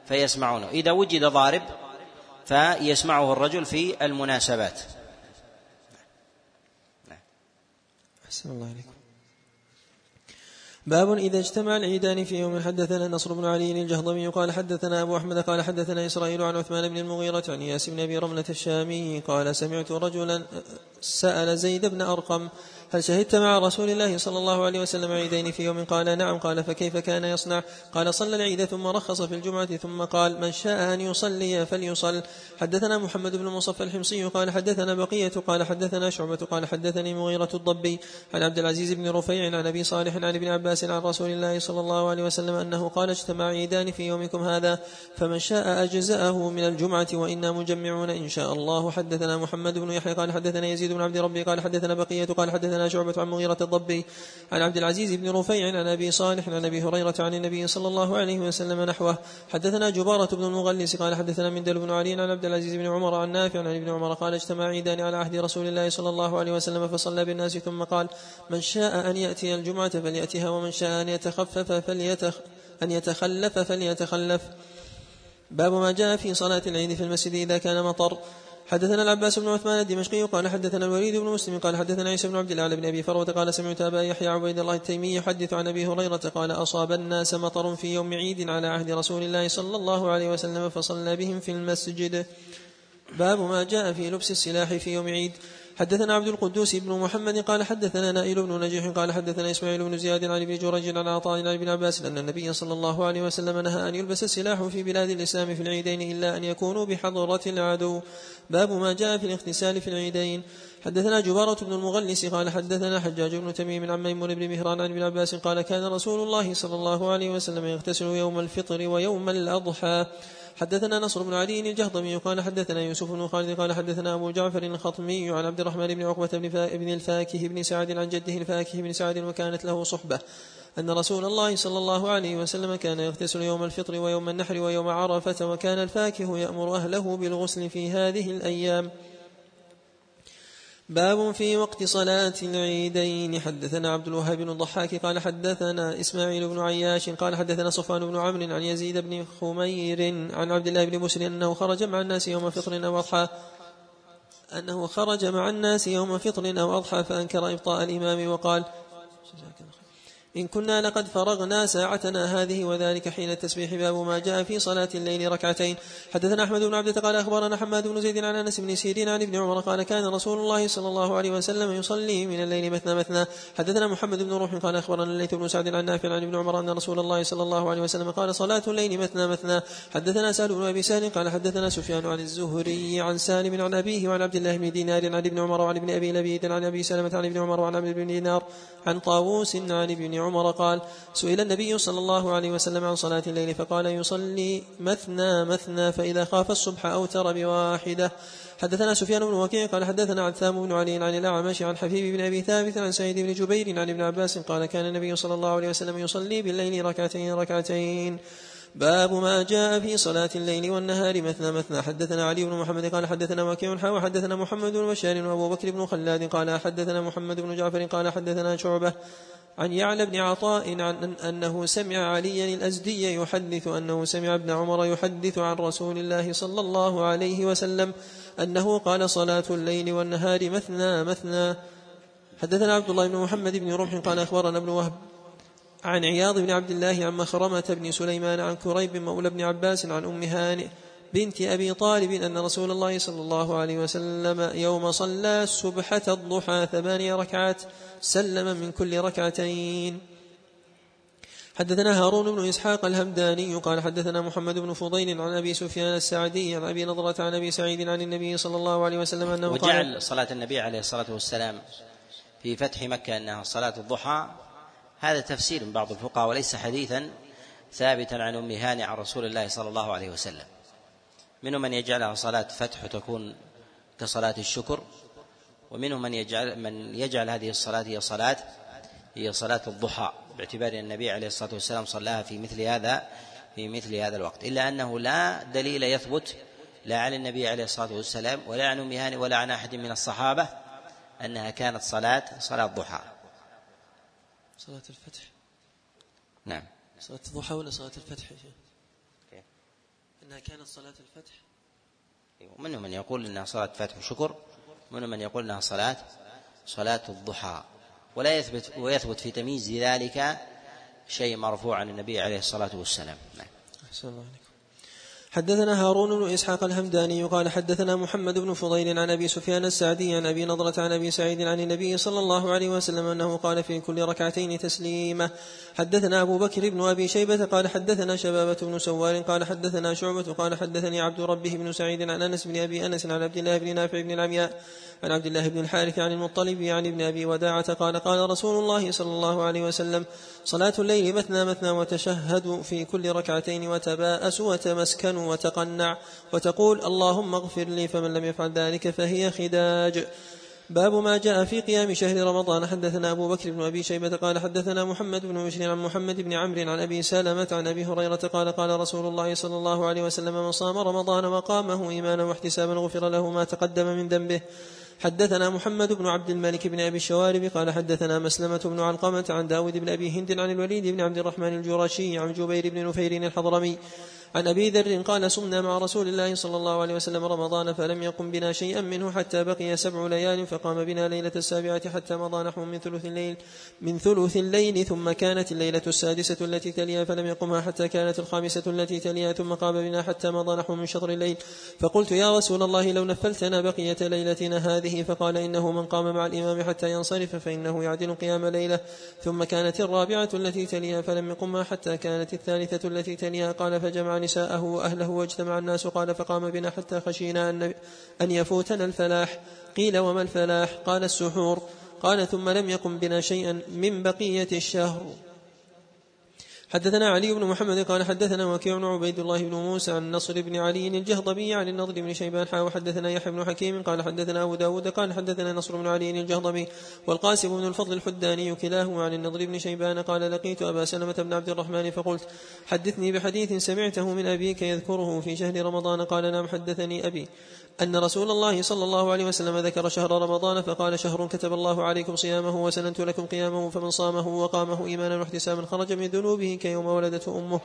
فيسمعونه. إذا وجد ضارب فيسمعه الرجل في المناسبات. أحسن الله عليكم. باب إذا اجتمع العيدان في يوم حدثنا نصر بن علي الجهضمي قال حدثنا أبو أحمد قال حدثنا إسرائيل عن عثمان بن المغيرة عن ياس بن أبي رملة الشامي قال سمعت رجلا سأل زيد بن أرقم هل شهدت مع رسول الله صلى الله عليه وسلم عيدين في يوم قال نعم قال فكيف كان يصنع قال صلى العيد ثم رخص في الجمعة ثم قال من شاء أن يصلي فليصل حدثنا محمد بن مصفى الحمصي قال حدثنا بقية قال حدثنا شعبة قال حدثني مغيرة الضبي عن عبد العزيز بن رفيع عن أبي صالح عن ابن عباس عن رسول الله صلى الله عليه وسلم أنه قال اجتمع عيدان في يومكم هذا فمن شاء أجزأه من الجمعة وإنا مجمعون إن شاء الله حدثنا محمد بن يحيى قال حدثنا يزيد بن عبد ربي قال حدثنا بقية قال حدثنا شعبة عن مغيرة الضبي عن عبد العزيز بن رفيع عن أبي صالح عن أبي هريرة عن النبي صلى الله عليه وسلم نحوه. حدثنا جبارة بن المغلس قال حدثنا من دل بن علي عن عبد العزيز بن عمر عن نافع عن ابن عمر قال اجتمع عيدان على عهد رسول الله صلى الله عليه وسلم فصلى بالناس ثم قال من شاء أن يأتي الجمعة فليأتها ومن شاء أن يتخفف فليتخ أن يتخلف فليتخلف. باب ما جاء في صلاة العيد في المسجد إذا كان مطر. حدثنا العباس بن عثمان الدمشقي قال حدثنا الوليد بن مسلم قال حدثنا عيسى بن عبد الله بن أبي فروة قال سمعت أبا يحيى عبيد الله التيمي يحدث عن أبي هريرة قال أصاب الناس مطر في يوم عيد على عهد رسول الله صلى الله عليه وسلم فصلى بهم في المسجد. باب ما جاء في لبس السلاح في يوم عيد. حدثنا عبد القدوس بن محمد قال حدثنا نائل بن نجيح قال حدثنا إسماعيل بن زياد عن ابن جريج عن عطاء عن ابن عباس أن النبي صلى الله عليه وسلم نهى أن يلبس السلاح في بلاد الإسلام في العيدين إلا أن يكونوا بحضرة العدو. باب ما جاء في الاغتسال في العيدين. حدثنا جبارة بن المغلس قال حدثنا حجاج بن تميم عن ميمون بن مهران عن ابن عباس قال كان رسول الله صلى الله عليه وسلم يغتسل يوم الفطر ويوم الأضحى. حدثنا نصر بن علي الجهضمي قال حدثنا يوسف بن خالد قال حدثنا أبو جعفر الخطمي عن عبد الرحمن بن عقبة بن الفاكه بن سعد عن جده الفاكه بن سعد وكانت له صحبة أن رسول الله صلى الله عليه وسلم كان يغتسل يوم الفطر ويوم النحر ويوم عرفة وكان الفاكه يأمر أهله بالغسل في هذه الأيام. باب في وقت صلاة العيدين. حدثنا عبد الوهاب بن الضحاك قال حدثنا إسماعيل بن عياش قال حدثنا صفوان بن عمرو عن يزيد بن خمير عن عبد الله بن مسلم أنه خرج مع الناس يوم فطر أو أضحى. أنه خرج مع الناس يوم فطر أو أضحى فأنكر إبطاء الإمام وقال إن كنا لقد فرغنا ساعتنا هذه وذلك حين التسبيح باب ما جاء في صلاة الليل ركعتين. حدثنا أحمد بن عبدة قال أخبرنا حماد بن زيد عن أنس بن سيرين عن ابن عمر قال كان رسول الله صلى الله عليه وسلم يصلي من الليل مثنى مثنى. حدثنا محمد بن روح قال أخبرنا الليث بن سعد عن نافع عن ابن عمر أن رسول الله صلى الله عليه وسلم قال صلاة الليل مثنى مثنى. حدثنا سهل بن أبي سهل قال حدثنا سفيان عن الزهري عن سالم عن أبيه وعن عبد الله بن دينار عن ابن عمر وعن ابن أبي لبيد عن أبي سلمة عن ابن عمر وعن عبد بن دينار عن طاووس عن ابن عمر قال سئل النبي صلى الله عليه وسلم عن صلاة الليل فقال يصلي مثنى مثنى فإذا خاف الصبح أوتر بواحدة. حدثنا سفيان بن وكيع قال حدثنا عثام بن علي عن الأعمش عن حبيب بن أبي ثابت عن سعيد بن جبير عن ابن عباس قال كان النبي صلى الله عليه وسلم يصلي بالليل ركعتين ركعتين. باب ما جاء في صلاة الليل والنهار مثنى مثنى. حدثنا علي بن محمد قال حدثنا وكيع حا وحدثنا محمد بن بشار وأبو بكر بن خلاد قال حدثنا محمد بن جعفر قال حدثنا شعبة عن يعلى بن عطاء عن أنه سمع عليا الأزدي يحدث أنه سمع ابن عمر يحدث عن رسول الله صلى الله عليه وسلم أنه قال صلاة الليل والنهار مثنى مثنى. حدثنا عبد الله بن محمد بن رمح قال أخبرنا ابن وهب عن عياض بن عبد الله عن مخرمة بن سليمان عن كريب مولى بن عباس عن أم هانئ بنت أبي طالب أن رسول الله صلى الله عليه وسلم يوم صلى السبحة الضحى ثمانية ركعات سلم من كل ركعتين. حدثنا هارون بن إسحاق الهمداني قال حدثنا محمد بن فضيل عن أبي سفيان السعدي عن أبي نضرة عن أبي سعيد عن النبي صلى الله عليه وسلم أنه وجعل قال صلاة النبي عليه الصلاة والسلام في فتح مكة أنها صلاة الضحى. هذا تفسير من بعض الفقهاء وليس حديثا ثابتا عن أم هاني عن رسول الله صلى الله عليه وسلم. منهم من يجعلها صلاة فتح وتكون كصلاة الشكر. ومنهم من يجعل من يجعل هذه الصلاة هي صلاة هي صلاة الضحى باعتبار أن النبي عليه الصلاة والسلام صلاها في مثل هذا في مثل هذا الوقت إلا أنه لا دليل يثبت لا عن النبي عليه الصلاة والسلام ولا عن أم هاني ولا عن أحد من الصحابة أنها كانت صلاة صلاة ضحى صلاة الفتح؟ نعم. صلاة الضحى ولا صلاة الفتح يا شيخ؟ إنها كانت صلاة الفتح؟ ومنهم من يقول إنها صلاة فتح وشكر ومنهم من يقول إنها صلاة صلاة الضحى ولا يثبت ويثبت في تمييز ذلك شيء مرفوع عن النبي عليه الصلاة والسلام. نعم. أحسن الله عليكم. حدثنا هارون بن إسحاق الهمداني قال حدثنا محمد بن فضيل عن أبي سفيان السعدي عن أبي نضرة عن أبي سعيد عن النبي صلى الله عليه وسلم أنه قال في كل ركعتين تسليمة. حدثنا أبو بكر بن أبي شيبة قال حدثنا شبابة بن سوار قال حدثنا شعبة قال حدثني عبد ربه بن سعيد عن أنس بن أبي أنس عن عبد الله بن نافع بن العمياء عن عبد الله بن الحارث عن المطلب عن ابن أبي وداعة قال قال رسول الله صلى الله عليه وسلم صلاة الليل مثنى مثنى وتشهد في كل ركعتين وتباءس وتمسكن وتقنع وتقول اللهم اغفر لي فمن لم يفعل ذلك فهي خداج باب ما جاء في قيام شهر رمضان. حدثنا أبو بكر بن أبي شيبة قال حدثنا محمد بن بشر عن محمد بن عمرو عن أبي سلمة عن أبي هريرة قال قال رسول الله صلى الله عليه وسلم من صام رمضان وقامه إيمانا واحتسابا غفر له ما تقدم من ذنبه. حدثنا محمد بن عبد الملك بن أبي الشوارب قال حدثنا مسلمة بن علقمة عن داود بن أبي هند عن الوليد بن عبد الرحمن الجرشي عن جبير بن نفير الحضرمي عن أبي ذر قال صمنا مع رسول الله صلى الله عليه وسلم رمضان فلم يقم بنا شيئا منه حتى بقي سبع ليال فقام بنا ليلة السابعة حتى مضى نحو من ثلث الليل من ثلث الليل ثم كانت الليلة السادسة التي تليها فلم يقمها حتى كانت الخامسة التي تليها ثم قام بنا حتى مضى نحو من شطر الليل. فقلت يا رسول الله لو نفلتنا بقية ليلتنا هذه فقال إنه من قام مع الإمام حتى ينصرف فإنه يعدل قيام ليلة. ثم كانت الرابعة التي تليها فلم يقمها حتى كانت الثالثة التي تليها قال فجمع نساءه وأهله واجتمع الناس قال فقام بنا حتى خشينا أن, أن يفوتنا الفلاح. قيل وما الفلاح؟ قال السحور. قال ثم لم يقم بنا شيئا من بقية الشهر. حدثنا علي بن محمد قال حدثنا وكيع بن عبيد الله بن موسى عن نصر بن علي الجهضمي عن النضر بن شيبان حا وحدثنا يحيى بن حكيم قال حدثنا أبو داود قال حدثنا نصر بن علي الجهضمي والقاسم بن الفضل الحداني كلاهما عن النضر بن شيبان قال لقيت أبا سلمة بن عبد الرحمن فقلت حدثني بحديث سمعته من أبيك يذكره في شهر رمضان قال نعم حدثني أبي أن رسول الله صلى الله عليه وسلم ذكر شهر رمضان فقال شهر كتب الله عليكم صيامه وسننت لكم قيامه فمن صامه وقامه إيمانا واحتسابا خرج من ذنوبه كيوم ولدته أمه.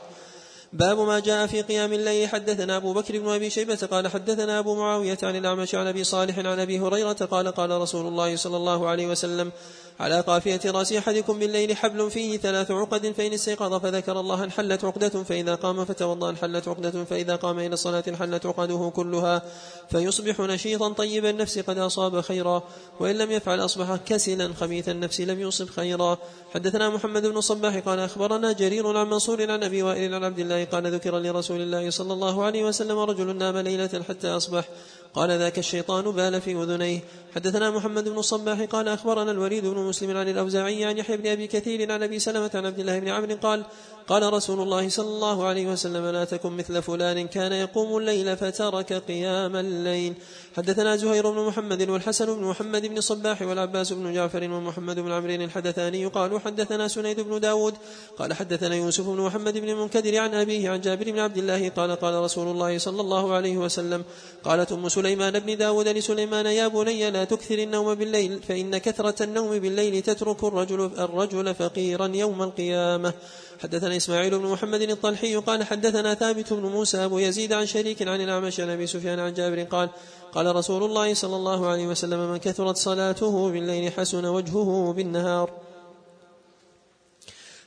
باب ما جاء في قيام الليل. حدثنا أبو بكر بن أبي شيبة قال حدثنا أبو معاوية عن الأعمش عن أبي صالح عن أبي هريرة قال قال رسول الله صلى الله عليه وسلم على قافية رأس أحدكم بالليل حبل فيه ثلاث عقد فإن استيقظ فذكر الله انحلت عقدة فإذا قام فتوضأ انحلت عقدة فإذا قام إلى الصلاة انحلت عقده كلها فيصبح نشيطا طيب النفس قد أصاب خيرا وإن لم يفعل أصبح كسلا خبيث النفس لم يصب خيرا. حدثنا محمد بن الصباح قال أخبرنا جرير عن منصور عن أبي وائل عن عبد الله قال ذكر لرسول الله صلى الله عليه وسلم رجل نام ليلة حتى أصبح. قال ذاك الشيطان بال في أذنيه. حدثنا محمد بن الصباح قال أخبرنا الوليد بن مسلم عن الأوزاعي عن يحيى بن أبي كثير عن أبي سلمة عن عبد الله بن عمرو قال قال رسول الله صلى الله عليه وسلم لا تكن مثل فلان كان يقوم الليل فترك قيام الليل. حدثنا زهير بن محمد والحسن بن محمد بن الصباح والعباس بن جعفر ومحمد بن عمرو الحدثاني قالوا حدثنا سنيد بن داود. قال حدثنا يوسف بن محمد بن المنكدر عن أبيه عن جابر بن عبد الله قال قال رسول الله صلى الله عليه وسلم قالت أم سليمان بن داود لسليمان يا بني لا تكثر النوم بالليل فإن كثرة النوم بالليل تترك الرجل, الرجل فقيرا يوم القيامة. حدثنا إسماعيل بن محمد الطلحي قال حدثنا ثابت بن موسى أبو يزيد عن شريك عن الأعمش عن أبي سفيان عن جابر قال قال رسول الله صلى الله عليه وسلم من كثرت صلاته بالليل حسن وجهه بالنهار.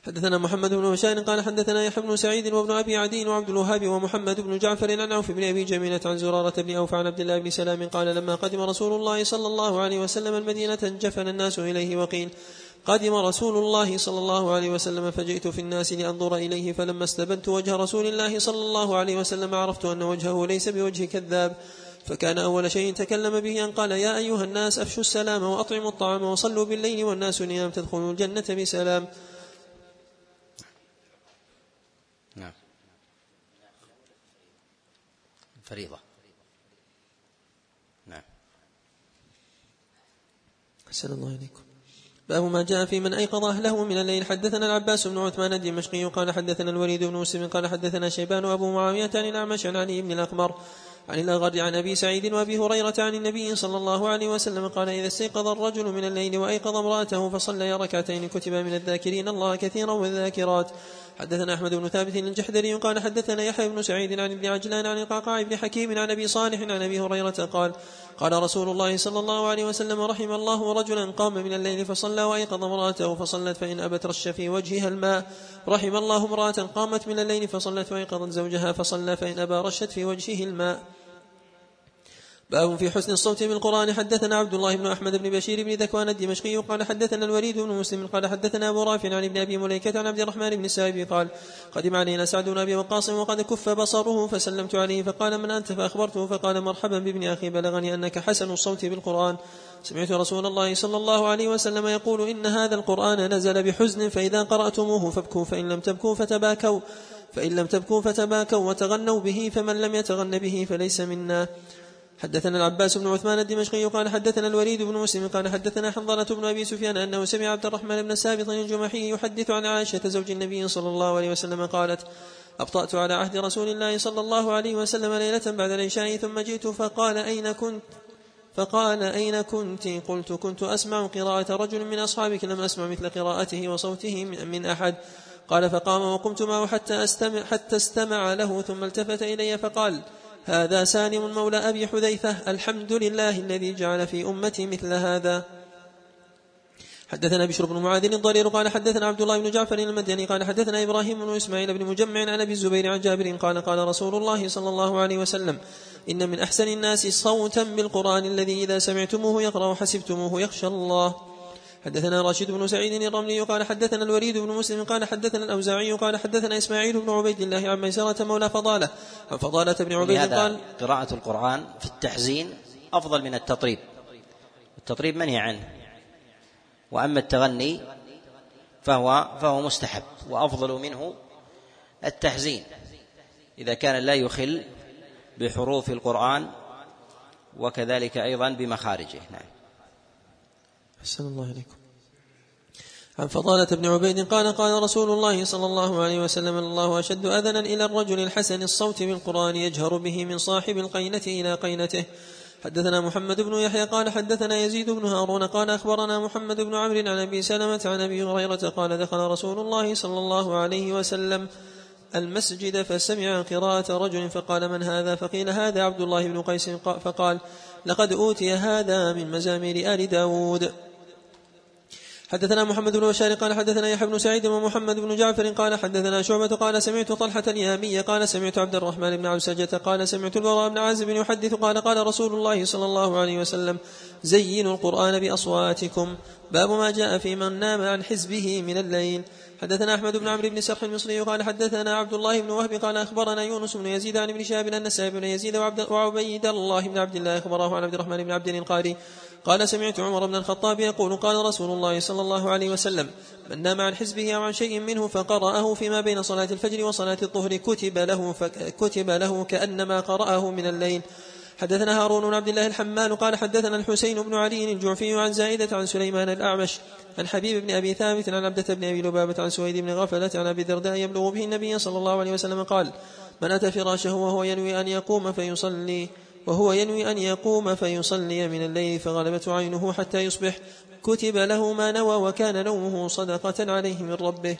حدثنا محمد بن بشار قال حدثنا يحيى بن سعيد وابن أبي عدي وعبد الوهاب ومحمد بن جعفر عن عوف بن أبي جميلة عن زرارة بن أوف عن عبد الله بن سلام قال لما قدم رسول الله صلى الله عليه وسلم المدينة انجفن الناس إليه وقيل قدم رسول الله صلى الله عليه وسلم فجئت في الناس لأنظر إليه فلما استبنت وجه رسول الله صلى الله عليه وسلم عرفت أن وجهه ليس بوجه كذاب. فكان أول شيء تكلم به أن قال يا أيها الناس أفشوا السلام وأطعموا الطعام وصلوا بالليل والناس نيام تدخلوا الجنة بسلام. فريضة. نعم. أحسن الله إليكم. باب ما جاء في من أيقظ أهله من الليل. حدثنا العباس بن عثمان الدمشقي قال حدثنا الوليد بن مسلم قال حدثنا شيبان وأبو معاوية عن الأعمش عن علي بن الأقمر عن الأغر عن أبي سعيد وأبي هريرة عن النبي صلى الله عليه وسلم قال إذا استيقظ الرجل من الليل وأيقظ امرأته فصلى ركعتين كتب من الذاكرين الله كثيرا والذاكرات. حدثنا أحمد بن ثابت الجحدري قال حدثنا يحيى بن سعيد عن ابن عجلان عن القعقاع بن حكيم عن أبي صالح عن أبي هريرة قال قال رسول الله صلى الله عليه وسلم رحم الله رجلا قام من الليل فصلى وأيقظ امرأته فصلت فإن أبت رش في وجهها الماء. رحم الله امرأة قامت من الليل فصلت وأيقظت زوجها فصلى فإن أبى رشت في وجهه الماء. باب في حسن الصوت بالقرآن حدثنا عبد الله بن أحمد بن بشير بن ذكوان الدمشقي قال حدثنا الوليد بن مسلم قال حدثنا أبو رافع عن ابن أبي مليكة عن عبد الرحمن بن السائب قال قدم علينا سعد بن أبي وقاص وقد كف بصره فسلمت عليه فقال من أنت فأخبرته فقال مرحبا بابن أخي بلغني أنك حسن الصوت بالقرآن. سمعت رسول الله صلى الله عليه وسلم يقول إن هذا القرآن نزل بحزن فإذا قرأتموه فابكوا فإن لم تبكوا فتباكوا فإن لم تبكوا فتباكوا وتغنوا به فمن لم يتغن به فليس منا. حدثنا العباس بن عثمان الدمشقي قال حدثنا الوليد بن مسلم قال حدثنا حنظلة بن أبي سفيان أنه سمع عبد الرحمن بن سابط الجمحي يحدث عن عائشة زوج النبي صلى الله عليه وسلم قالت أبطأت على عهد رسول الله صلى الله عليه وسلم ليلة بعد العشاء ثم جئت فقال أين كنت؟ فقال أين كنت؟ قلت كنت أسمع قراءة رجل من أصحابك لم أسمع مثل قراءته وصوته من أحد. قال فقام وقمت معه حتى استمع, حتى استمع له ثم التفت إلي فقال هذا سالم مولى أبي حذيفة الحمد لله الذي جعل في أمتي مثل هذا. حدثنا بشر بن معاذ الضرير قال حدثنا عبد الله بن جعفر المدني قال حدثنا إبراهيم بن إسماعيل بن مجمع عن أبي الزبير عن جابر قال قال رسول الله صلى الله عليه وسلم إن من أحسن الناس صوتا بالقرآن الذي إذا سمعتموه يقرأ حسبتموه يخشى الله. حدثنا راشد بن سعيد الرملي قال حدثنا الوليد بن مسلم قال حدثنا الأوزاعي قال حدثنا إسماعيل بن عبيد الله عن ميسرة مولى فضالة. عن فضالة بن عبيد قال قراءة القرآن في التحزين أفضل من التطريب. التطريب منهي عنه. وأما التغني فهو فهو مستحب وأفضل منه التحزين. إذا كان لا يخل بحروف القرآن وكذلك أيضا بمخارجه. نعم. أحسن الله إليكم. عن فضالة بن عبيد قال قال رسول الله صلى الله عليه وسلم الله أشد أذنا إلى الرجل الحسن الصوت بالقرآن يجهر به من صاحب القينة إلى قينته. حدثنا محمد بن يحيى قال حدثنا يزيد بن هارون قال أخبرنا محمد بن عمرو عن أبي سلمة عن أبي هريرة قال دخل رسول الله صلى الله عليه وسلم المسجد فسمع قراءة رجل فقال من هذا؟ فقيل هذا عبد الله بن قيس. فقال لقد أوتي هذا من مزامير آل داود. حدثنا محمد بن بشار قال حدثنا يحيى بن سعيد ومحمد بن جعفر قال حدثنا شعبة قال سمعت طلحة اليامي قال سمعت عبد الرحمن بن عبسجة قال سمعت البراء بن عازب يحدث قال قال رسول الله صلى الله عليه وسلم زينوا القرآن بأصواتكم باب ما جاء في من نام عن حزبه من الليل حدثنا أحمد بن عمرو بن سرح المصري قال حدثنا عبد الله بن وهب قال أخبرنا يونس بن يزيد عن ابن شهاب أن سعيد بن يزيد وعبيد الله بن عبد الله أخبره عن عبد الرحمن بن عبد القاري قال سمعت عمر بن الخطاب يقول قال رسول الله صلى الله عليه وسلم من نام عن حزبه أو عن شيء منه فقرأه فيما بين صلاة الفجر وصلاة الظهر كتب له كتب له كأنما قرأه من الليل حدثنا هارون بن عبد الله الحمال قال حدثنا الحسين بن علي الجعفي عن زائدة عن سليمان الأعمش عن حبيب بن أبي ثابت عن عبدة بن أبي لبابة عن سويد بن غفلة عن أبي الدرداء يبلغ به النبي صلى الله عليه وسلم قال من أتى فراشه وهو ينوي أن يقوم فيصلي وهو ينوي أن يقوم فيصلي من الليل فغلبت عينه حتى يصبح. كتب له ما نوى وكان نومه صدقة عليه من ربه.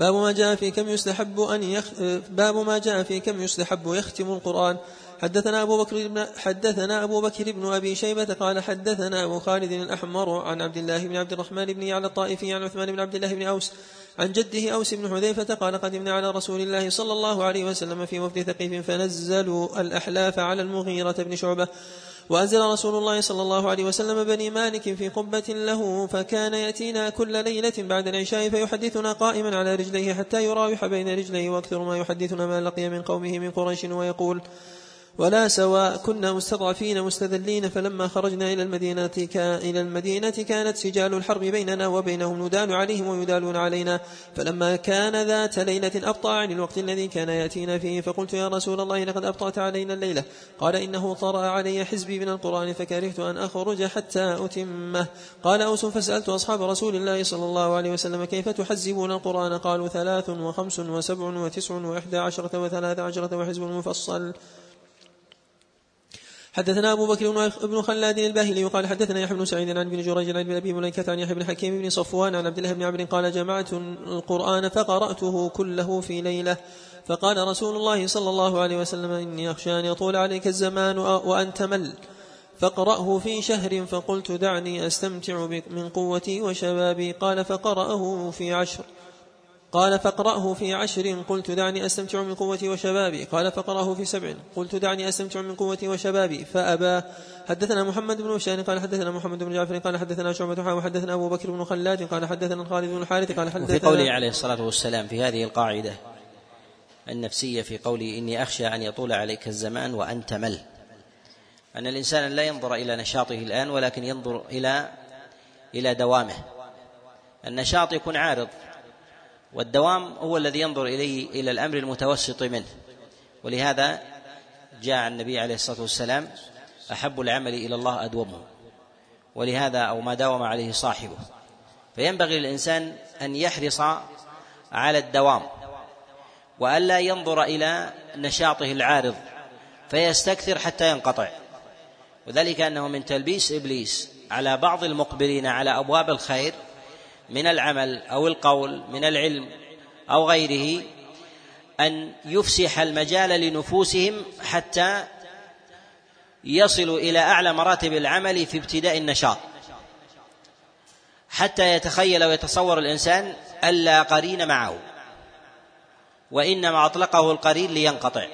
باب ما جاء في كم يستحب أن يخ... باب ما جاء في كم يستحب يختم القرآن. حدثنا أبو بكر بن حدثنا أبو بكر بن أبي شيبة قال حدثنا أبو خالد الأحمر عن عبد الله بن عبد الرحمن بن يعلى الطائفي عن عثمان بن عبد الله بن أوس عن جده أوس بن حذيفة قال قدمنا على رسول الله صلى الله عليه وسلم في وفد ثقيف فنزلوا الأحلاف على المغيرة بن شعبة. وأنزل رسول الله صلى الله عليه وسلم بني مالك في قبة له فكان يأتينا كل ليلة بعد العشاء فيحدثنا قائما على رجليه حتى يراوح بين رجليه وأكثر ما يحدثنا ما لقي من قومه من قريش ويقول ولا سواء كنا مستضعفين مستذلين فلما خرجنا إلى المدينة إلى المدينة كانت سجال الحرب بيننا وبينهم ندال عليهم ويدالون علينا. فلما كان ذات ليلة أبطأ عن الوقت الذي كان يأتينا فيه فقلت يا رسول الله لقد أبطأت علينا الليلة. قال إنه طرأ علي حزبي من القرآن فكرهت أن أخرج حتى أتمه. قال أوس فسألت أصحاب رسول الله صلى الله عليه وسلم كيف تحزبون القرآن؟ قالوا ثلاث وخمس وسبع وتسع وإحدى عشرة وثلاث عشرة وحزب مفصل. حدثنا أبو بكر بن خلاد الباهلي وقال حدثنا يحيى بن سعيد عن ابن جريج عن أبي مليكة عن يحيى بن حكيم بن صفوان عن عبد الله بن عمرو قال جمعت القرآن فقرأته كله في ليلة. فقال رسول الله صلى الله عليه وسلم إني أخشى أن يطول عليك الزمان وأن تمل فاقرأه في شهر فقلت دعني أستمتع من قوتي وشبابي. قال فقرأه في عشر. قال فاقرأه في عشر قلت دعني أستمتع من قوتي وشبابي قال فقرأه في سبع قلت دعني أستمتع من قوتي وشبابي فأبى. حدثنا محمد بن بشار قال حدثنا محمد بن جعفر قال حدثنا شعبة وحدثنا أبو بكر بن خلاد قال حدثنا خالد بن الحارث قال حدثنا في قوله عليه الصلاة والسلام في هذه القاعدة النفسية في قوله إني أخشى أن يطول عليك الزمان وأن تمل أن الإنسان لا ينظر إلى نشاطه الآن ولكن ينظر إلى إلى دوامه. النشاط يكون عارض. والدوام هو الذي ينظر إليه إلى الأمر المتوسط منه. ولهذا جاء النبي عليه الصلاة والسلام أحب العمل إلى الله أدومه. ولهذا أو ما داوم عليه صاحبه. فينبغي للإنسان أن يحرص على الدوام وألا ينظر إلى نشاطه العارض فيستكثر حتى ينقطع. وذلك أنه من تلبيس إبليس على بعض المقبلين على أبواب الخير من العمل أو القول من العلم أو غيره أن يفسح المجال لنفوسهم حتى يصلوا إلى أعلى مراتب العمل في ابتداء النشاط. حتى يتخيل ويتصور الإنسان ألا قرين معه وإنما أطلقه القرين لينقطع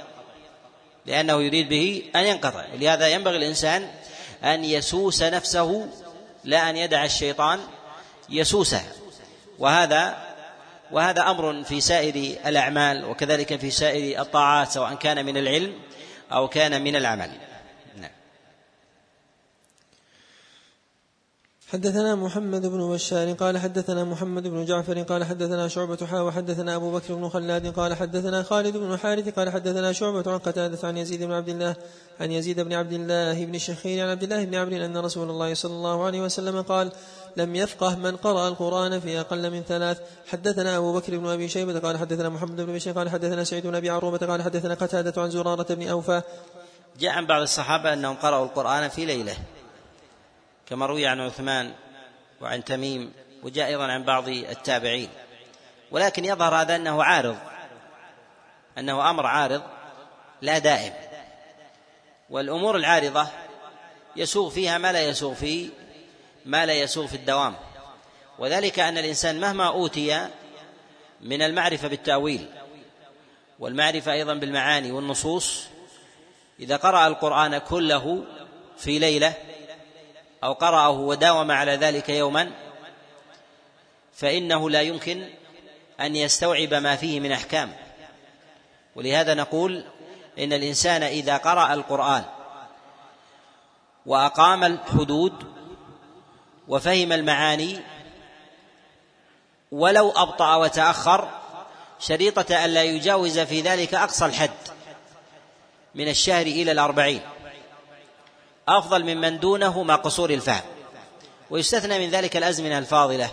لأنه يريد به أن ينقطع. ولهذا ينبغي الإنسان أن يسوس نفسه لا أن يدع الشيطان يسوسها وهذا وهذا أمر في سائر الأعمال وكذلك في سائر الطاعات سواء كان من العلم أو كان من العمل. حدثنا محمد بن بشار قال حدثنا محمد بن جعفر قال حدثنا شعبة حا وحدثنا أبو بكر بن خلاد قال حدثنا خالد بن حارث قال حدثنا شعبة عن قتادة عن يزيد بن عبد الله عن يزيد بن عبد الله بن الشخير عن عبد الله بن عمرو أن رسول الله صلى الله عليه وسلم قال لم يفقه من قرأ القرآن في أقل من ثلاث. حدثنا أبو بكر بن أبي شيبة قال حدثنا محمد بن بشير قال حدثنا سعيد بن أبي عروبة قال حدثنا قتادة عن زرارة بن أوفى. جاء عن بعض الصحابة أنهم قرأوا القرآن في ليلة. كما روي عن عثمان وعن تميم وجاء أيضا عن بعض التابعين. ولكن يظهر هذا أنه عارض أنه أمر عارض لا دائم. والأمور العارضة يسوغ فيها ما لا يسوغ في ما لا يسوغ في الدوام. وذلك أن الإنسان مهما أوتي من المعرفة بالتأويل والمعرفة أيضا بالمعاني والنصوص إذا قرأ القرآن كله في ليلة أو قرأه وداوم على ذلك يوما فإنه لا يمكن أن يستوعب ما فيه من أحكام. ولهذا نقول إن الإنسان إذا قرأ القرآن وأقام الحدود وفهم المعاني ولو أبطأ وتأخر شريطة ألا يجاوز في ذلك أقصى الحد من الشهر إلى الأربعين. أفضل ممن دونه مع قصور الفهم. ويستثنى من ذلك الأزمنة الفاضلة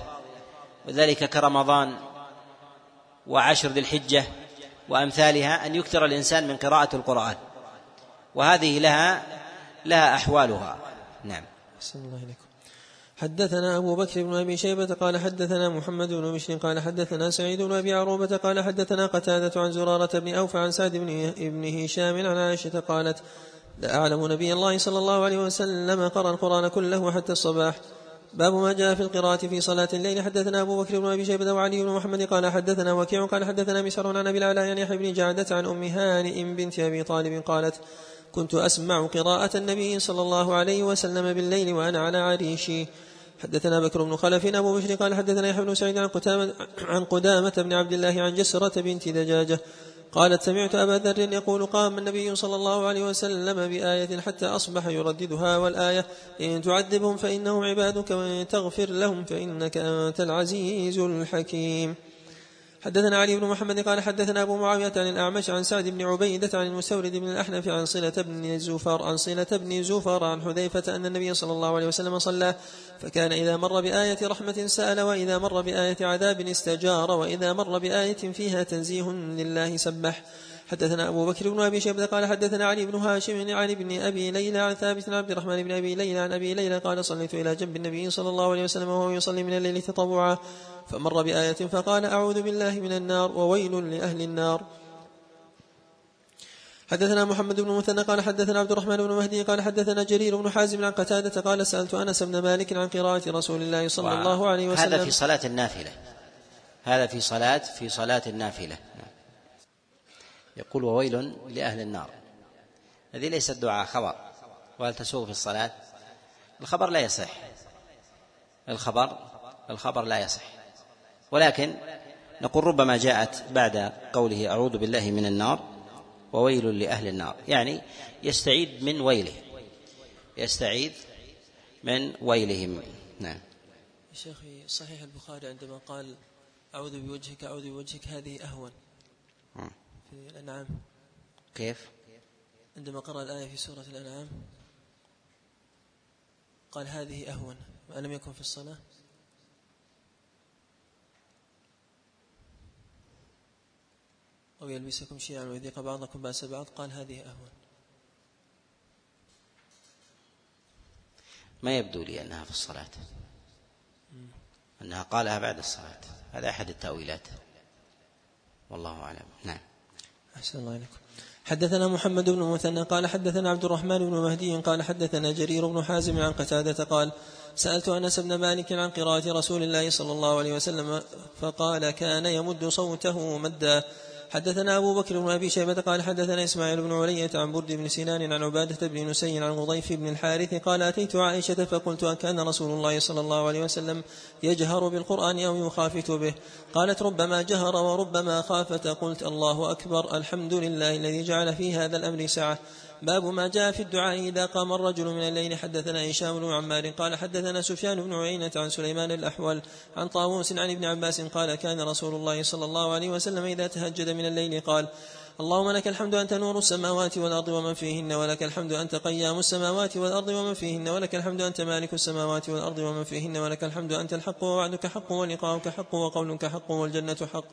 وذلك كرمضان وعشر ذي الحجة وأمثالها أن يكثر الإنسان من قراءة القرآن. وهذه لها لها أحوالها. نعم. الله إليكم. حدثنا أبو بكر بن أبي شيبة قال حدثنا محمد بن بشر قال حدثنا سعيد بن أبي عروبة قال حدثنا قتادة عن زرارة بن أوف عن سعد بن ابن هشام عن عائشة قالت لا أعلم نبي الله صلى الله عليه وسلم قرأ القرآن كله حتى الصباح. باب ما جاء في القراءة في صلاة الليل. حدثنا أبو بكر بن أبي شيبة وعلي بن محمد قال حدثنا وكيع قال حدثنا مسعر عن أبي العلاء يعني يحيى بن جعدة عن أم هانئ بنت أبي طالب قالت كنت أسمع قراءة النبي صلى الله عليه وسلم بالليل وأنا على عريشي حدثنا بكر بن خلف أبو بشر قال حدثنا يحيى بن سعيد عن قدامة عن قدامة بن عبد الله عن جسرة بنت دجاجة. قالت سمعت أبا ذر يقول قام النبي صلى الله عليه وسلم بآية حتى أصبح يرددها والآية إن تعذبهم فإنهم عبادك وإن تغفر لهم فإنك أنت العزيز الحكيم حدثنا علي بن محمد قال حدثنا أبو معاوية عن الأعمش عن سعد بن عبيدة عن المستورد بن الأحنف عن صلة بن زفر عن صلة بن زفر عن حذيفة أن النبي صلى الله عليه وسلم صلى. فكان إذا مر بآية رحمة سأل وإذا مر بآية عذاب استجار وإذا مر بآية فيها تنزيه لله سبح. حدثنا أبو بكر بن أبي شيبة قال حدثنا علي بن هاشم عن ابن أبي ليلى عن ثابت عبد الرحمن بن أبي ليلى عن أبي ليلى قال صليت إلى جنب النبي صلى الله عليه وسلم وهو يصلي من الليل تطوعا. فمر بآية فقال أعوذ بالله من النار وويل لأهل النار. حدثنا محمد بن مثنى قال حدثنا عبد الرحمن بن مهدي قال حدثنا جرير بن حازم عن قتادة قال سألت أنس بن مالك عن قراءة رسول الله صلى الله عليه وسلم. هذا في صلاة النافلة. هذا في صلاة في صلاة النافلة. يقول وويل لأهل النار. هذه ليست دعاء خبر. وهل تسوق في الصلاة؟ الخبر لا يصح. الخبر الخبر لا يصح. ولكن نقول ربما جاءت بعد قوله أعوذ بالله من النار وويل لأهل النار يعني يستعيد من ويله يستعيد من ويلهم. نعم. شيخ صحيح البخاري عندما قال أعوذ بوجهك أعوذ بوجهك هذه أهون. في الأنعام. كيف؟ عندما قرأ الآية في سورة الأنعام قال هذه أهون ما لم يكن في الصلاة؟ أو يلبسكم شيئا ويذيق بعضكم بأس بعض قال هذه أهون. ما يبدو لي أنها في الصلاة. أنها قالها بعد الصلاة. هذا أحد التأويلات. والله أعلم. نعم. أحسن الله إليكم. حدثنا محمد بن مثنى قال حدثنا عبد الرحمن بن مهدي قال حدثنا جرير بن حازم عن قتادة قال سألت أنس بن مالك عن قراءة رسول الله صلى الله عليه وسلم فقال كان يمد صوته مدا. حدثنا أبو بكر بن أبي شيبة قال حدثنا إسماعيل بن علية عن برد بن سنان عن عبادة بن نسي عن غضيف بن الحارث قال أتيت عائشة فقلت أكان رسول الله صلى الله عليه وسلم يجهر بالقرآن أو يخافت به؟ قالت ربما جهر وربما خافت. قلت الله أكبر الحمد لله الذي جعل في هذا الأمر سعة. باب ما جاء في الدعاء إذا قام الرجل من الليل حدثنا هشام بن عمار قال حدثنا سفيان بن عيينة عن سليمان الأحول عن طاووس عن ابن عباس قال كان رسول الله صلى الله عليه وسلم إذا تهجد من الليل قال اللهم لك الحمد أنت نور السماوات والأرض ومن فيهن ولك الحمد أنت قيام السماوات والأرض ومن فيهن ولك الحمد أنت مالك السماوات والأرض ومن فيهن ولك الحمد أنت الحق ووعدك حق ولقاؤك حق وقولك حق والجنة حق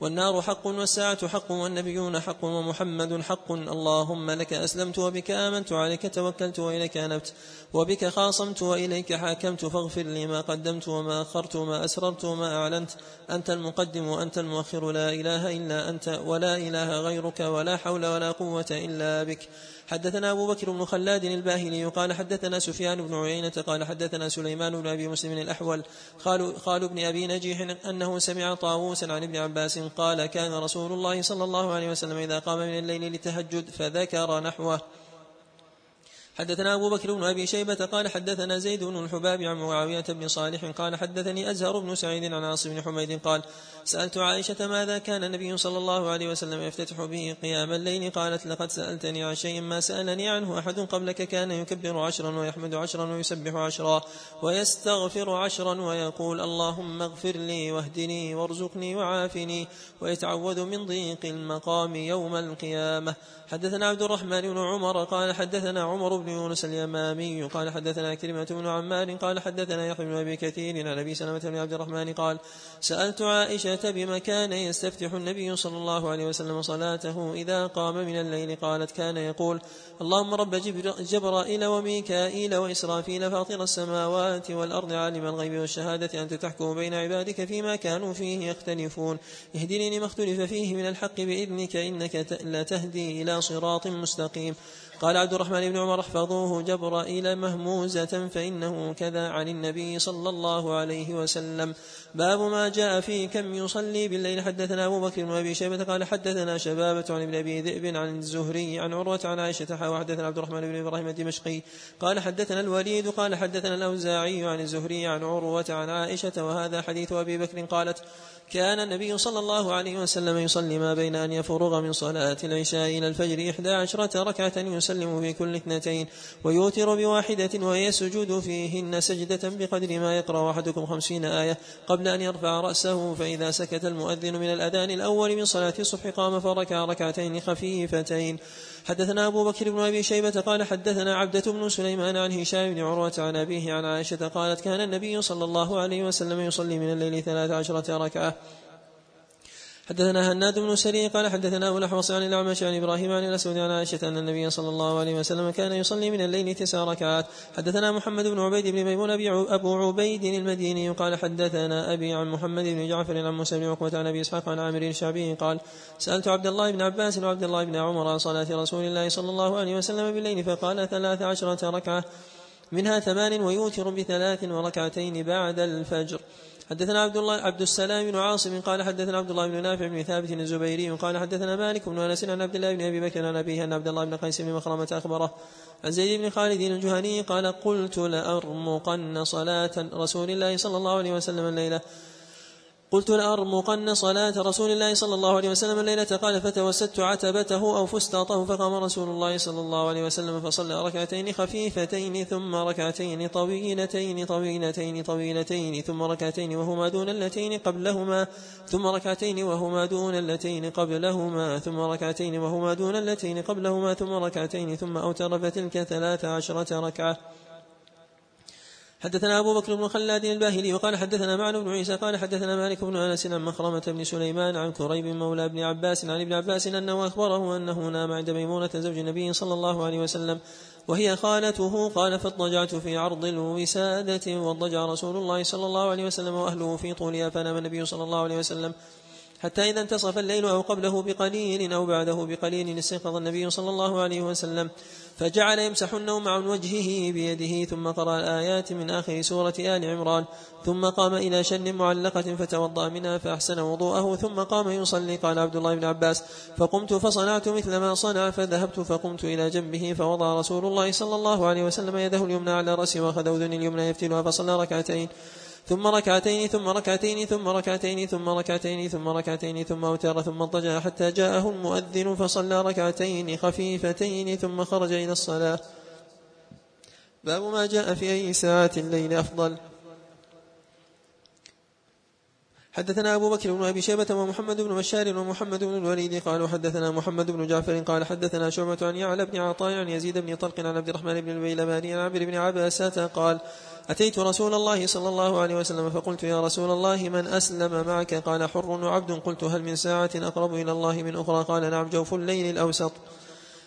والنار حق والساعة حق والنبيون حق ومحمد حق. اللهم لك أسلمت وبك آمنت وعليك توكلت وإليك أنبت وبك خاصمت وإليك حاكمت فاغفر لي ما قدمت وما أخرت وما أسررت وما أعلنت. أنت المقدم وأنت المؤخر. لا إله إلا أنت ولا إله غيرك ولا حول ولا قوة إلا بك. حدثنا أبو بكر بن خلاد الباهلي قال حدثنا سفيان بن عيينة قال حدثنا سليمان بن أبي مسلم الأحول قالوا قالوا ابن أبي نجيح أنه سمع طاووسا عن ابن عباس قال كان رسول الله صلى الله عليه وسلم إذا قام من الليل للتهجد فذكر نحوه. حدثنا أبو بكر بن أبي شيبة قال حدثنا زيد بن الحباب عن معاوية بن صالح قال حدثني أزهر بن سعيد عن عاصم بن حميد قال سألت عائشة ماذا كان النبي صلى الله عليه وسلم يفتتح به قيام الليل؟ قالت لقد سألتني عن شيء ما سألني عنه أحد قبلك كان يكبر عشرا ويحمد عشرا ويسبح عشرا ويستغفر عشرا ويقول اللهم اغفر لي واهدني وارزقني وعافني ويتعوذ من ضيق المقام يوم القيامة. حدثنا عبد الرحمن بن عمر قال حدثنا عمر بن يونس اليمامي قال حدثنا كلمة بن عمار قال حدثنا يحيى بن أبي كثير عن أبي سلمة بن عبد الرحمن قال سألت عائشة بما كان يستفتح النبي صلى الله عليه وسلم صلاته إذا قام من الليل قالت كان يقول اللهم رب جبرائيل وميكائيل وإسرافيل فاطر السماوات والأرض عالم الغيب والشهادة أنت تحكم بين عبادك فيما كانوا فيه يختلفون. اهدني لما اختلف فيه من الحق بإذنك إنك لا تهدي إلى صراط مستقيم. قال عبد الرحمن بن عمر احفظوه جبرائيل مهموزة فإنه كذا عن النبي صلى الله عليه وسلم. باب ما جاء في كم يصلي بالليل. حدثنا أبو بكر بن أبي شيبة قال حدثنا شبابة عن ابن أبي ذئب عن الزهري عن عروة عن عائشة وحدثنا عبد الرحمن بن إبراهيم الدمشقي قال حدثنا الوليد قال حدثنا الأوزاعي عن الزهري عن عروة عن عائشة وهذا حديث أبي بكر قالت كان النبي صلى الله عليه وسلم يصلي ما بين أن يفرغ من صلاة العشاء إلى الفجر إحدى عشرة ركعة يسلم في كل اثنتين ويوتر بواحدة ويسجد فيهن سجدة بقدر ما يقرأ أحدكم خمسين آية قبل أن يرفع رأسه فإذا سكت المؤذن من الأذان الأول من صلاة الصبح قام فركع ركعتين خفيفتين. حدثنا أبو بكر بن أبي شيبة قال حدثنا عبدة بن سليمان عن هشام بن عروة عن أبيه عن عائشة قالت كان النبي صلى الله عليه وسلم يصلي من الليل ثلاث عشرة ركعة. حدثنا هناد بن سري قال حدثنا أبو الأحوص عن الأعمش عن إبراهيم عن الأسود عن عائشة أن النبي صلى الله عليه وسلم كان يصلي من الليل تسع ركعات. حدثنا محمد بن عبيد بن ميمون أبو عبيد المديني قال حدثنا أبي عن محمد بن جعفر عن موسى بن عقبة عن أبي إسحاق عن عامر الشعبي قال سألت عبد الله بن عباس وعبد الله بن عمر عن صلاة رسول الله صلى الله عليه وسلم بالليل فقال ثلاث عشرة ركعة منها ثمان ويوتر بثلاث وركعتين بعد الفجر. حدثنا عبد الله عبد السلام بن عاصم قال حدثنا عبد الله بن نافع بن ثابت الزبيري قال حدثنا مالك بن أنس عن عبد الله بن أبي بكر عن أبيه أن عبد الله بن قيس بن مخرمة أخبره عن زيد بن خالد الجهني قال قلت لأرمقن صلاة رسول الله صلى الله عليه وسلم الليلة قلت لأرمقن صلاة رسول الله صلى الله عليه وسلم الليلة قال فتوسدت عتبته أو فستاطه فقام رسول الله صلى الله عليه وسلم فصلى ركعتين خفيفتين ثم ركعتين طويلتين طويلتين طويلتين ثم ركعتين وهما دون اللتين قبلهما ثم ركعتين وهما دون اللتين قبلهما ثم ركعتين وهما دون اللتين قبلهما ثم ركعتين ثم أوتر فتلك ثلاث عشرة ركعة. حدثنا أبو بكر بن خلاد الباهلي وقال حدثنا معن بن عيسى قال حدثنا مالك بن أنس عن مخرمة بن سليمان عن كريب مولى ابن عباس عن ابن عباس أنه أخبره أنه نام عند ميمونة زوج النبي صلى الله عليه وسلم وهي خالته قال فاضطجعت في عرض الوسادة واضطجع رسول الله صلى الله عليه وسلم وأهله في طولها فنام النبي صلى الله عليه وسلم حتى إذا انتصف الليل أو قبله بقليل أو بعده بقليل استيقظ النبي صلى الله عليه وسلم فجعل يمسح النوم عن وجهه بيده ثم قرأ الآيات من آخر سورة آل عمران ثم قام إلى شن معلقة فتوضأ منها فأحسن وضوءه ثم قام يصلي. قال عبد الله بن عباس فقمت فصنعت مثل ما صنع فذهبت فقمت إلى جنبه فوضع رسول الله صلى الله عليه وسلم يده اليمنى على رأسه وأخذ أذن اليمنى يفتلها فصلى ركعتين. ثم ركعتين ثم ركعتين ثم ركعتين ثم ركعتين ثم ركعتين ثم أوتر ثم اضطجع حتى جاءه المؤذن فصلى ركعتين خفيفتين ثم خرج إلى الصلاة. باب ما جاء في أي ساعة الليل أفضل. حدثنا أبو بكر بن أبي شيبة ومحمد بن بشار ومحمد بن الوليد قالوا حدثنا محمد بن جعفر قال حدثنا شعبة عن يعلى بن عطاء عن يزيد بن طلق عن عبد الرحمن بن البيلماني عن عبد بن عباسة قال أتيت رسول الله صلى الله عليه وسلم فقلت يا رسول الله من أسلم معك؟ قال حر وعبد. قلت هل من ساعة أقرب إلى الله من أخرى؟ قال نعم جوف الليل الأوسط.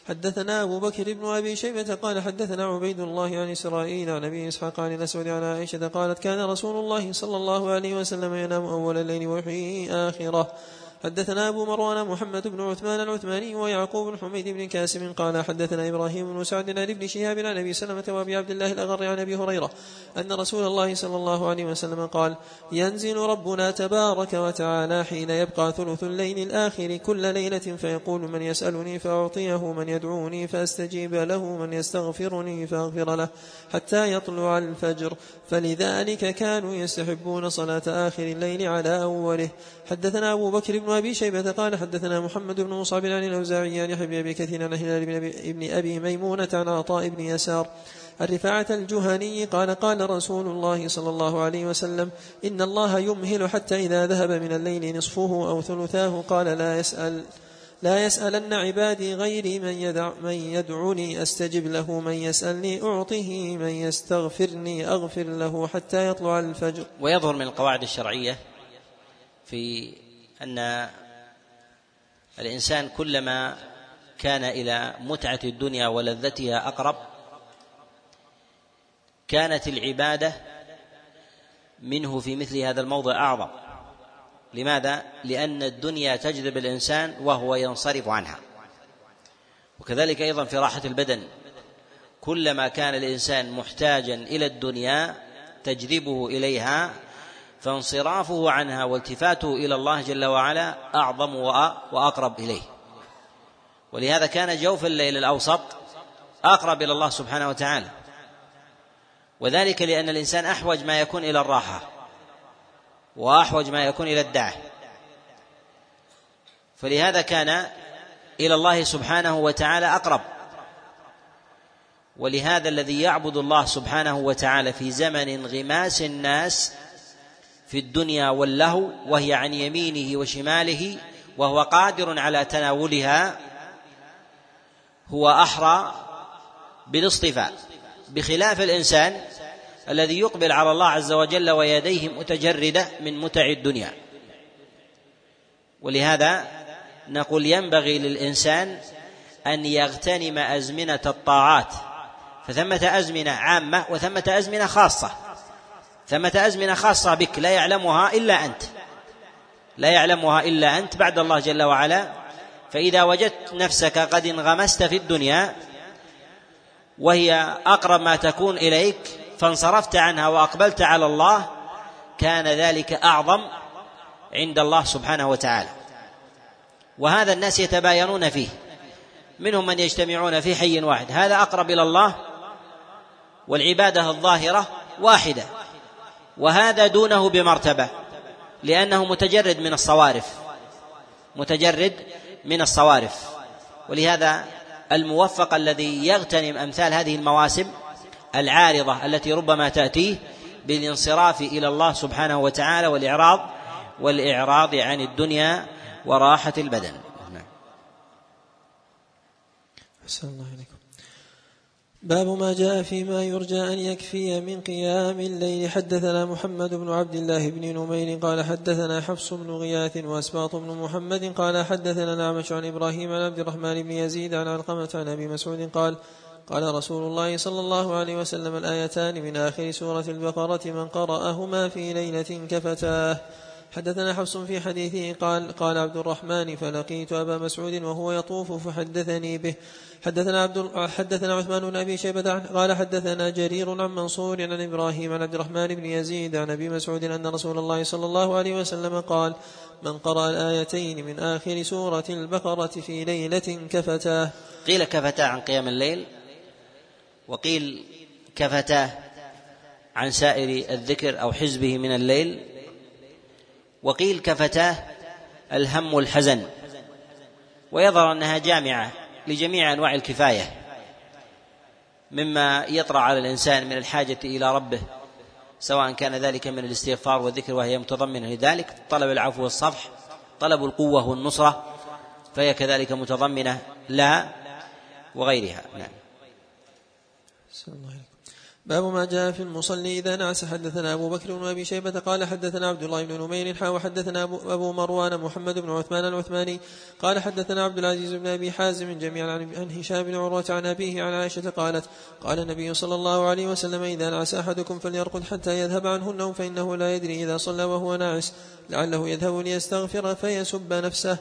حدثنا أبو بكر بن أبي شيبة قال حدثنا عبيد الله عن إسرائيل عن أبي إسحاق عن الأسود عن عائشة قالت كان رسول الله صلى الله عليه وسلم ينام أول الليل ويحيي آخره. حدثنا أبو مروان محمد بن عثمان العثماني ويعقوب بن حميد بن كاسم قال حدثنا إبراهيم بن سعد عن ابن شهاب عن أبي سلمة وأبي عبد الله الأغر عن أبي هريرة أن رسول الله صلى الله عليه وسلم قال ينزل ربنا تبارك وتعالى حين يبقى ثلث الليل الآخر كل ليلة فيقول من يسألني فأعطيه من يدعوني فأستجيب له من يستغفرني فأغفر له حتى يطلع الفجر فلذلك كانوا يستحبون صلاة آخر الليل على أوله حدثنا أبو بكر بن أبي شيبة قال حدثنا محمد بن مصعب عن الأوزاعي عن يحيى بن أبي كثير عن هلال بن أبي, ميمونة عن عطاء بن يسار. الرفاعة الجهني قال قال رسول الله صلى الله عليه وسلم إن الله يمهل حتى إذا ذهب من الليل نصفه أو ثلثاه قال لا يسأل لا يسألن عبادي غيري من, يدع من يدعوني أستجب له من يسألني أعطه من يستغفرني أغفر له حتى يطلع الفجر. ويظهر من القواعد الشرعية في أن الإنسان كلما كان إلى متعة الدنيا ولذتها أقرب كانت العبادة منه في مثل هذا الموضع أعظم لماذا؟ لأن الدنيا تجذب الإنسان وهو ينصرف عنها وكذلك أيضا في راحة البدن كلما كان الإنسان محتاجا إلى الدنيا تجذبه إليها فانصرافه عنها والتفاته إلى الله جل وعلا أعظم وأقرب إليه. ولهذا كان جوف الليل الأوسط أقرب إلى الله سبحانه وتعالى. وذلك لأن الإنسان أحوج ما يكون إلى الراحة وأحوج ما يكون إلى الدعه فلهذا كان إلى الله سبحانه وتعالى أقرب. ولهذا الذي يعبد الله سبحانه وتعالى في زمن انغماس الناس في الدنيا واللهو وهي عن يمينه وشماله وهو قادر على تناولها هو أحرى بالاصطفاء. بخلاف الإنسان الذي يقبل على الله عز وجل ويديه متجردة من متع الدنيا. ولهذا نقول ينبغي للإنسان أن يغتنم أزمنة الطاعات فثمة أزمنة عامة وثمة أزمنة خاصة. ثمة أزمنة خاصة بك لا يعلمها إلا أنت. لا يعلمها إلا أنت بعد الله جل وعلا. فإذا وجدت نفسك قد انغمست في الدنيا وهي أقرب ما تكون إليك فانصرفت عنها وأقبلت على الله كان ذلك أعظم عند الله سبحانه وتعالى. وهذا الناس يتباينون فيه. منهم من يجتمعون في حي واحد. هذا أقرب إلى الله والعبادة الظاهرة واحدة. وهذا دونه بمرتبة لأنه متجرد من الصوارف. متجرد من الصوارف. ولهذا الموفق الذي يغتنم أمثال هذه المواسم العارضة التي ربما تأتيه بالانصراف إلى الله سبحانه وتعالى والإعراض والإعراض عن الدنيا وراحة البدن. نعم. الله عليكم باب ما جاء فيما يرجى أن يكفي من قيام الليل. حدثنا محمد بن عبد الله بن نمير قال حدثنا حفص بن غياث وأسباط بن محمد قال حدثنا نعمش عن إبراهيم عن عبد الرحمن بن يزيد عن علقمة عن أبي مسعود قال قال رسول الله صلى الله عليه وسلم الآيتان من آخر سورة البقرة من قرأهما في ليلة كفتاه حدثنا حفص في حديثه قال قال عبد الرحمن فلقيت أبا مسعود وهو يطوف فحدثني به حدثنا عبد حدثنا عثمان بن أبي شيبة قال حدثنا جرير عن منصور عن إبراهيم عن عبد الرحمن بن يزيد عن أبي مسعود أن رسول الله صلى الله عليه وسلم قال من قرأ الآيتين من آخر سورة البقرة في ليلة كفتاه. قيل كفتاه عن قيام الليل وقيل كفتاه عن سائر الذكر أو حزبه من الليل وقيل كفتاه الهم والحزن ويظهر أنها جامعة. لجميع أنواع الكفاية مما يطرأ على الإنسان من الحاجة إلى ربه سواء كان ذلك من الاستغفار والذكر وهي متضمنة. لذلك طلب العفو والصفح طلب القوة والنصرة فهي كذلك متضمنة لها وغيرها. نعم. باب ما جاء في المصلي إذا نعس. حدثنا أبو بكر بن أبي شيبة قال حدثنا عبد الله بن نمير حا وحدثنا أبو مروان محمد بن عثمان العثماني قال حدثنا عبد العزيز بن أبي حازم جميعا عن هشام بن عروة عن أبيه عن عائشة قالت قال النبي صلى الله عليه وسلم إذا نعس أحدكم فليرقد حتى يذهب عنه النوم فإنه لا يدري إذا صلى وهو ناعس. لعله يذهب ليستغفر فيسب نفسه.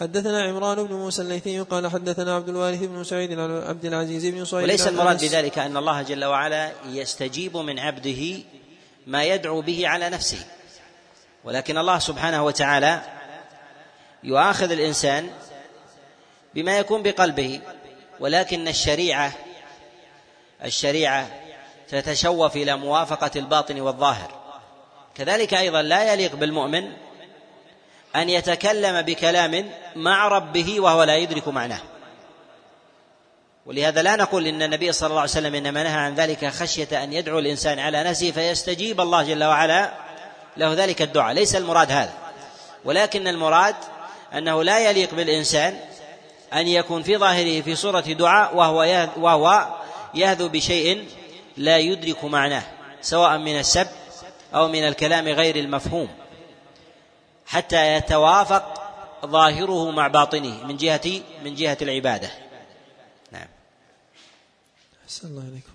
حدثنا عمران بن موسى الليثي قال حدثنا عبد الوارث بن سعيد عن عبد العزيز بن صهيب وليس المراد بذلك أن الله جل وعلا يستجيب من عبده ما يدعو به على نفسه. ولكن الله سبحانه وتعالى يؤاخذ الإنسان بما يكون بقلبه ولكن الشريعة الشريعة تتشوف إلى موافقة الباطن والظاهر. كذلك أيضا لا يليق بالمؤمن أن يتكلم بكلام مع ربه وهو لا يدرك معناه. ولهذا لا نقول إن النبي صلى الله عليه وسلم إنما نهى عن ذلك خشية أن يدعو الإنسان على نفسه فيستجيب الله جل وعلا له ذلك الدعاء. ليس المراد هذا. ولكن المراد أنه لا يليق بالإنسان أن يكون في ظاهره في صورة دعاء وهو وهو يهذو بشيء لا يدرك معناه سواء من السب أو من الكلام غير المفهوم. حتى يتوافق ظاهره مع باطنه من جهة من جهة العبادة. نعم. أحسن الله عليكم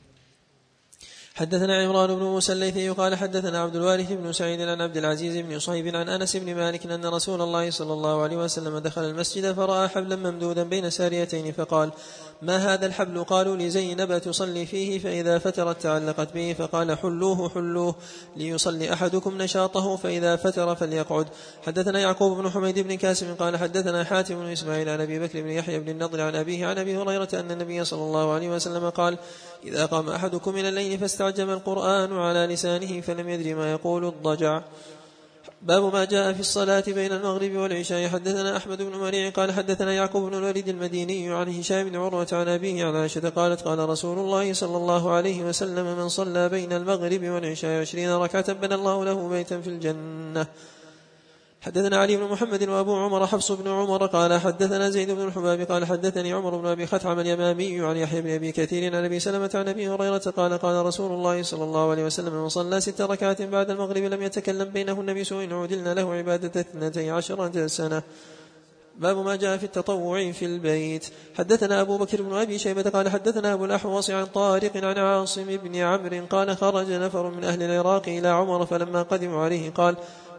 حدثنا عمران بن موسى الليثي قال حدثنا عبد الوارث بن سعيد عن عبد العزيز بن صهيب عن أنس بن مالك أن رسول الله صلى الله عليه وسلم دخل المسجد فرأى حبلا ممدودا بين ساريتين فقال ما هذا الحبل؟ قالوا لزينب تصلي فيه فإذا فترت تعلقت به فقال حلوة حلوة. ليصلي أحدكم نشاطه فإذا فتر فليقعد. حدثنا يعقوب بن حميد بن كاسم قال حدثنا حاتم بن إسماعيل عن أبي بكر بن يحيى بن النضر عن أبيه عن أبي هريرة أن النبي صلى الله عليه وسلم قال إذا قام أحدكم من الليل فاستعجم القرآن على لسانه فلم يدري ما يقول الضجع. باب ما جاء في الصلاة بين المغرب والعشاء. حدثنا أحمد بن مريع قال حدثنا يعقوب بن الوليد المديني عن هشام بن عروة عن أبيه عن عائشة قالت قال رسول الله صلى الله عليه وسلم من صلى بين المغرب والعشاء عشرين ركعة بنى الله له بيتا في الجنة. حدثنا علي بن محمد وأبو عمر حفص بن عمر قال حدثنا زيد بن الحباب قال حدثني عمر بن أبي خثعم اليمامي عن يحيى بن أبي كثير عن أبي سلمة عن أبي هريرة قال قال رسول الله صلى الله عليه وسلم من صلى ست ركعات بعد المغرب لم يتكلم بينهن بسوء عودلنا له عبادة اثنتي عشره سنه باب ما جاء في التطوع في البيت. حدثنا أبو بكر بن أبي شيبة قال حدثنا أبو الأحوص عن طارق عن عاصم بن عمرو قال خرج نفر من أهل العراق إلى عمر فلما قدموا عليه قال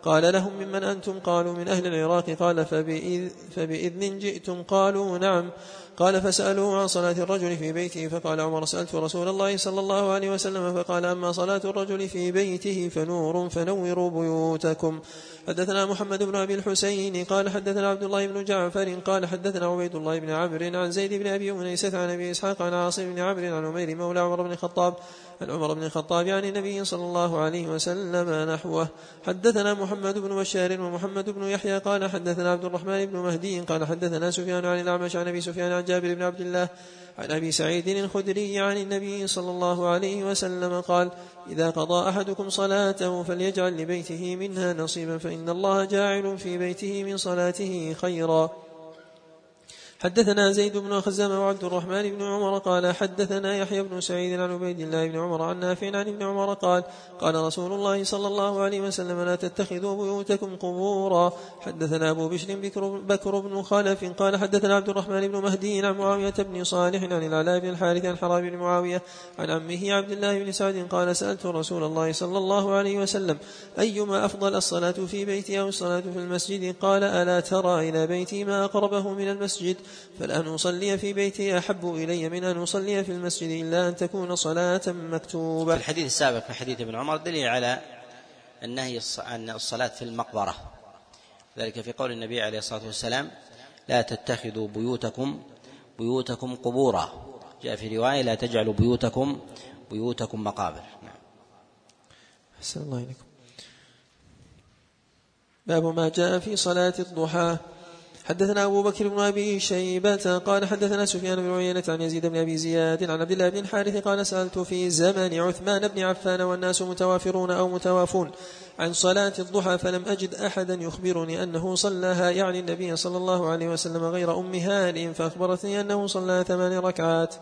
قال لهم ممن أنتم؟ قالوا من أهل العراق. قال فبإذن جئتم؟ قالوا نعم. قال فسألوه عن صلاة الرجل في بيته. فقال عمر سألت رسول الله صلى الله عليه وسلم. فقال أما صلاة الرجل في بيته فنور فنوروا بيوتكم. حدثنا محمد بن أبي الحسين. قال حدثنا عبد الله بن جعفر. قال حدثنا عبيد الله بن عمرو عن زيد بن أبي أنيسة عن أبي إسحاق عن عاصم بن عمرو عن عمير مولى عمر بن الخطاب عن عمر بن الخطاب عن النبي صلى الله عليه وسلم نحوه. حدثنا محمد بن بشار ومحمد بن يحيى قال حدثنا عبد الرحمن بن مهدي قال حدثنا سفيان عن الأعمش عن أبي سفيان عن جابر بن عبد الله عن أبي سعيد الخدري عن النبي صلى الله عليه وسلم قال إذا قضى أحدكم صلاته فليجعل لبيته منها نصيبا فإن الله جاعل في بيته من صلاته خيرا. حدثنا زيد بن خزام وعبد الرحمن بن عمر قال حدثنا يحيى بن سعيد عن عبيد الله بن عمر عن نافع عن ابن عمر قال قال رسول الله صلى الله عليه وسلم لا تتخذوا بيوتكم قبورا. حدثنا أبو بشر بكر, بكر بن خلف قال حدثنا عبد الرحمن بن مهدي عن معاوية بن صالح عن العلاء بن الحارث عن حرام بن معاوية عن عمه عبد الله بن سعد قال سألت رسول الله صلى الله عليه وسلم أيما أفضل الصلاة في بيتي أو الصلاة في المسجد؟ قال ألا ترى إلى بيتي ما أقربه من المسجد؟ فلأن أصلي في بيتي أحب إلي من أن أصلي في المسجد إلا أن تكون صلاة مكتوبة. في الحديث السابق في حديث ابن عمر دليل على النهي عن الصلاة في المقبرة. ذلك في قول النبي عليه الصلاة والسلام لا تتخذوا بيوتكم بيوتكم قبورا. جاء في رواية لا تجعلوا بيوتكم بيوتكم مقابر. نعم. أحسن الله إليكم. باب ما جاء في صلاة الضحى. حدثنا أبو بكر بن أبي شيبة قال حدثنا سفيان بن عيينة عن يزيد بن أبي زياد عن عبد الله بن الحارث قال سألت في زمن عثمان بن عفان والناس متوافرون أو متوافون عن صلاة الضحى فلم أجد أحدا يخبرني أنه صلاها يعني النبي صلى الله عليه وسلم غير أم هانئ فأخبرتني أنه صلى ثمان ركعات.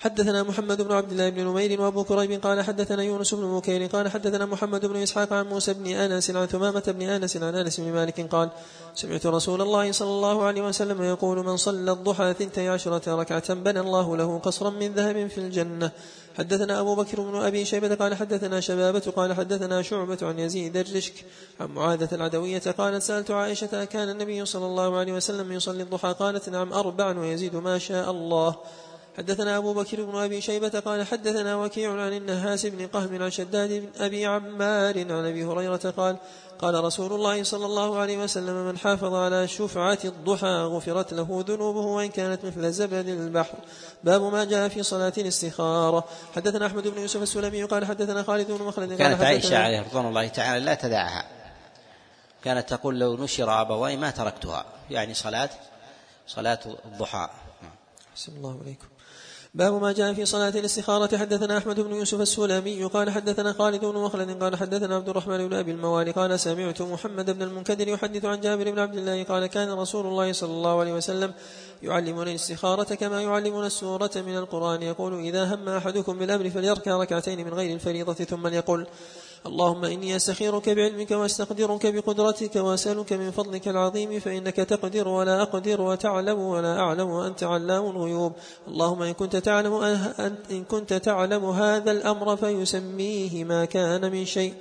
حدثنا محمد بن عبد الله بن نمير وأبو كريب قال حدثنا يونس بن بكير قال حدثنا محمد بن إسحاق عن موسى بن أنس عن ثمامة بن أنس عن أنس بن مالك قال سمعت رسول الله صلى الله عليه وسلم يقول من صلى الضحى ثنتي عشرة ركعة بنى الله له قصرا من ذهب في الجنة حدثنا أبو بكر بن أبي شيبة قال حدثنا شبابة قال حدثنا شعبة عن يزيد الرشك عن معاذة العدوية قالت سألت عائشة كان النبي صلى الله عليه وسلم يصلي الضحى? قالت نعم أربع ويزيد ما شاء الله حدثنا أبو بكر بن أبي شيبة قال حدثنا وكيع عن النهاس بن قهم عن شداد بن أبي عمار عن أبي هريرة قال قال رسول الله صلى الله عليه وسلم من حافظ على شفعة الضحى غفرت له ذنوبه وإن كانت مثل زبد البحر باب ما جاء في صلاة الاستخارة. حدثنا أحمد بن يوسف السلمي قال حدثنا خالد بن مخلد كانت عائشة عليه رضوان الله تعالى لا تدعها. كانت تقول لو نشر أبواي ما تركتها. يعني صلاة صلاة الضحى. أحسن الله عليكم. باب ما جاء في صلاة الاستخارة. حدثنا أحمد بن يوسف السلمي قال حدثنا خالد بن مخلد قال حدثنا عبد الرحمن بن أبي الموالي قال سمعت محمد بن المنكدر يحدث عن جابر بن عبد الله قال كان رسول الله صلى الله عليه وسلم يعلمنا الاستخارة كما يعلمنا السورة من القرآن. يقول إذا هم أحدكم بالأمر فليركع ركعتين من غير الفريضة ثم يقول اللهم إني أستخيرك بعلمك وأستقدرك بقدرتك وأسألك من فضلك العظيم فإنك تقدر ولا أقدر وتعلم ولا أعلم وأنت علام الغيوب. اللهم إن كنت تعلم إن كنت تعلم هذا الأمر فيسميه ما كان من شيء.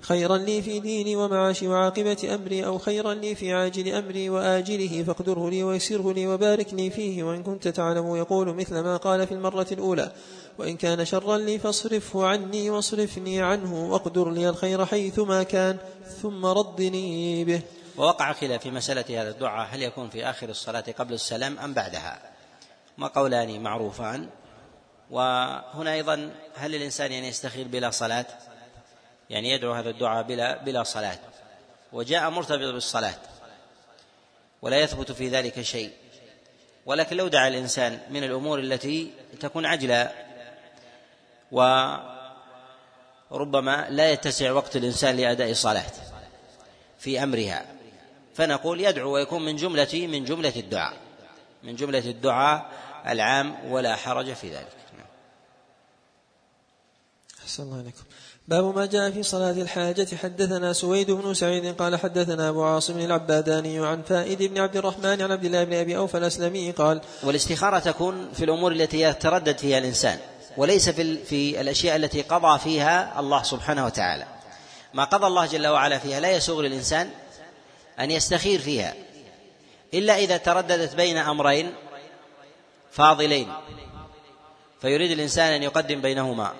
خيرا لي في ديني ومعاشي وعاقبة أمري أو خيرا لي في عاجل أمري وآجله فاقدره لي ويسره لي وبارك لي فيه. وإن كنت تعلم يقول مثل ما قال في المرة الأولى وإن كان شرا لي فاصرفه عني واصرفني عنه واقدر لي الخير حيثما كان ثم ردني به. ووقع خلاف في مسألة هذا الدعاء هل يكون في آخر الصلاة قبل السلام أم بعدها؟ ما قولان معروفان. وهنا أيضا هل الإنسان يعني يستخير بلا صلاة؟ يعني يدعو هذا الدعاء بلا بلا صلاة. وجاء مرتبط بالصلاة. ولا يثبت في ذلك شيء. ولكن لو دعا الإنسان من الأمور التي تكون عجلة وربما لا يتسع وقت الإنسان لأداء صلاة في أمرها. فنقول يدعو ويكون من جملة من جملة الدعاء. من جملة الدعاء العام ولا حرج في ذلك. أحسن الله عليكم باب ما جاء في صلاة الحاجة. حدثنا سويد بن سعيد قال حدثنا أبو عاصم العباداني عن فائد بن عبد الرحمن عن عبد الله بن أبي أوفى الأسلمي قال والاستخارة تكون في الأمور التي يتردد فيها الإنسان. وليس في, في الأشياء التي قضى فيها الله سبحانه وتعالى. ما قضى الله جل وعلا فيها لا يسوغ للإنسان أن يستخير فيها. إلا إذا ترددت بين أمرين فاضلين. فيريد الإنسان أن يقدم بينهما.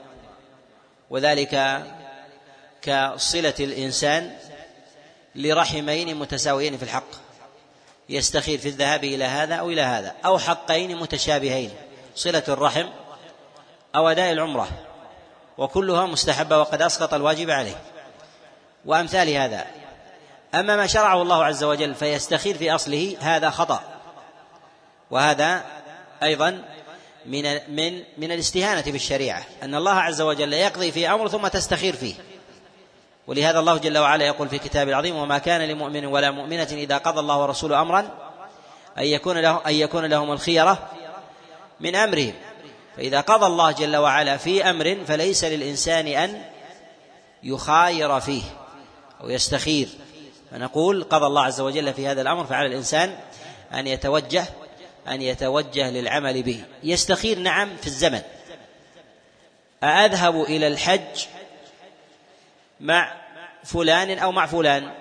وذلك كصلة الإنسان لرحمين متساويين في الحق. يستخير في الذهاب إلى هذا أو إلى هذا. أو حقين متشابهين. صلة الرحم أو أداء العمرة وكلها مستحبة وقد أسقط الواجب عليه. وأمثال هذا. أما ما شرعه الله عز وجل فيستخير في أصله هذا خطأ. وهذا أيضا من من من الاستهانة بالشريعة أن الله عز وجل يقضي في أمر ثم تستخير فيه. ولهذا الله جل وعلا يقول في كتابه العظيم وما كان لمؤمن ولا مؤمنة إذا قضى الله ورسوله أمرا أن يكون له أن يكون لهم الخيرة من أمرهم. فإذا قضى الله جل وعلا في أمر فليس للإنسان أن يخاير فيه أو يستخير. فنقول قضى الله عز وجل في هذا الأمر فعلى الإنسان أن يتوجه أن يتوجه للعمل به. يستخير نعم في الزمن. أذهب إلى الحج مع فلان أو مع فلان؟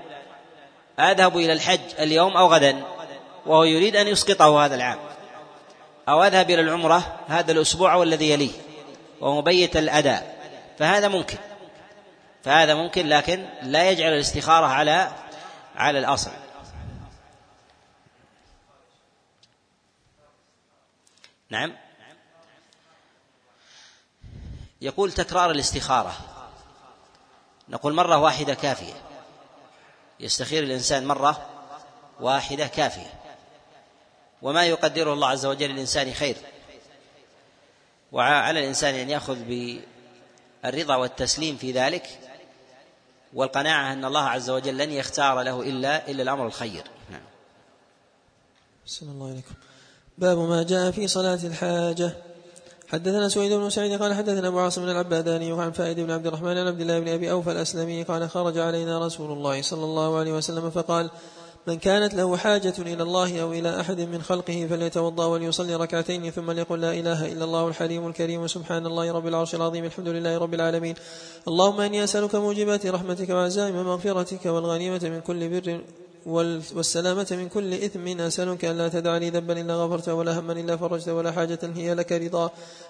أذهب إلى الحج اليوم أو غدا؟ وهو يريد أن يسقطه هذا العام. أو أذهب إلى العمرة هذا الأسبوع والذي يليه وهو مبيت الأداء فهذا ممكن فهذا ممكن لكن لا يجعل الاستخارة على على الأصل. نعم. يقول تكرار الاستخارة. نقول مرة واحدة كافية. يستخير الإنسان مرة واحدة كافية. وما يقدره الله عز وجل للإنسان خير. وعلى الإنسان أن يأخذ بالرضا والتسليم في ذلك والقناعة أن الله عز وجل لن يختار له إلا إلا الأمر الخير. نعم. الله عليكم باب ما جاء في صلاة الحاجة. حدثنا سويد بن سعيد قال حدثنا أبو عاصم العباداني عن فائد بن عبد الرحمن عن عبد الله بن أبي أوفى الأسلمي قال خرج علينا رسول الله صلى الله عليه وسلم فقال من كانت له حاجة إلى الله أو إلى أحد من خلقه فليتوضأ وليصلي ركعتين ثم ليقل لا إله إلا الله الحليم الكريم سبحان الله رب العرش العظيم الحمد لله رب العالمين. اللهم إني أسألك موجبات رحمتك وعزائم مغفرتك والغنيمة من كل بر والسلامة من كل إثم. أسألك أن لا تدع لي ذنبا إلا غفرته ولا هما إلا فرجته ولا حاجة هي لك رضا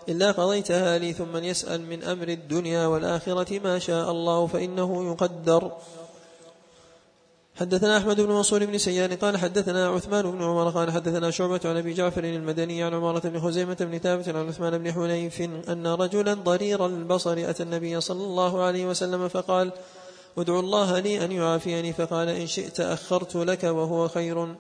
إلا قضيتها لي. ثم يسأل من أمر الدنيا والآخرة ما شاء الله فإنه يقدر. حدثنا أحمد بن منصور بن سيار قال حدثنا عثمان بن عمر قال حدثنا شعبة عن أبي جعفر المدني عن عمارة بن خزيمة بن ثابت عن عثمان بن حنيف أن رجلا ضرير البصر أتى النبي صلى الله عليه وسلم فقال ادعو الله لي أن يعافيني. فقال إن شئت أخرت لك وهو خير.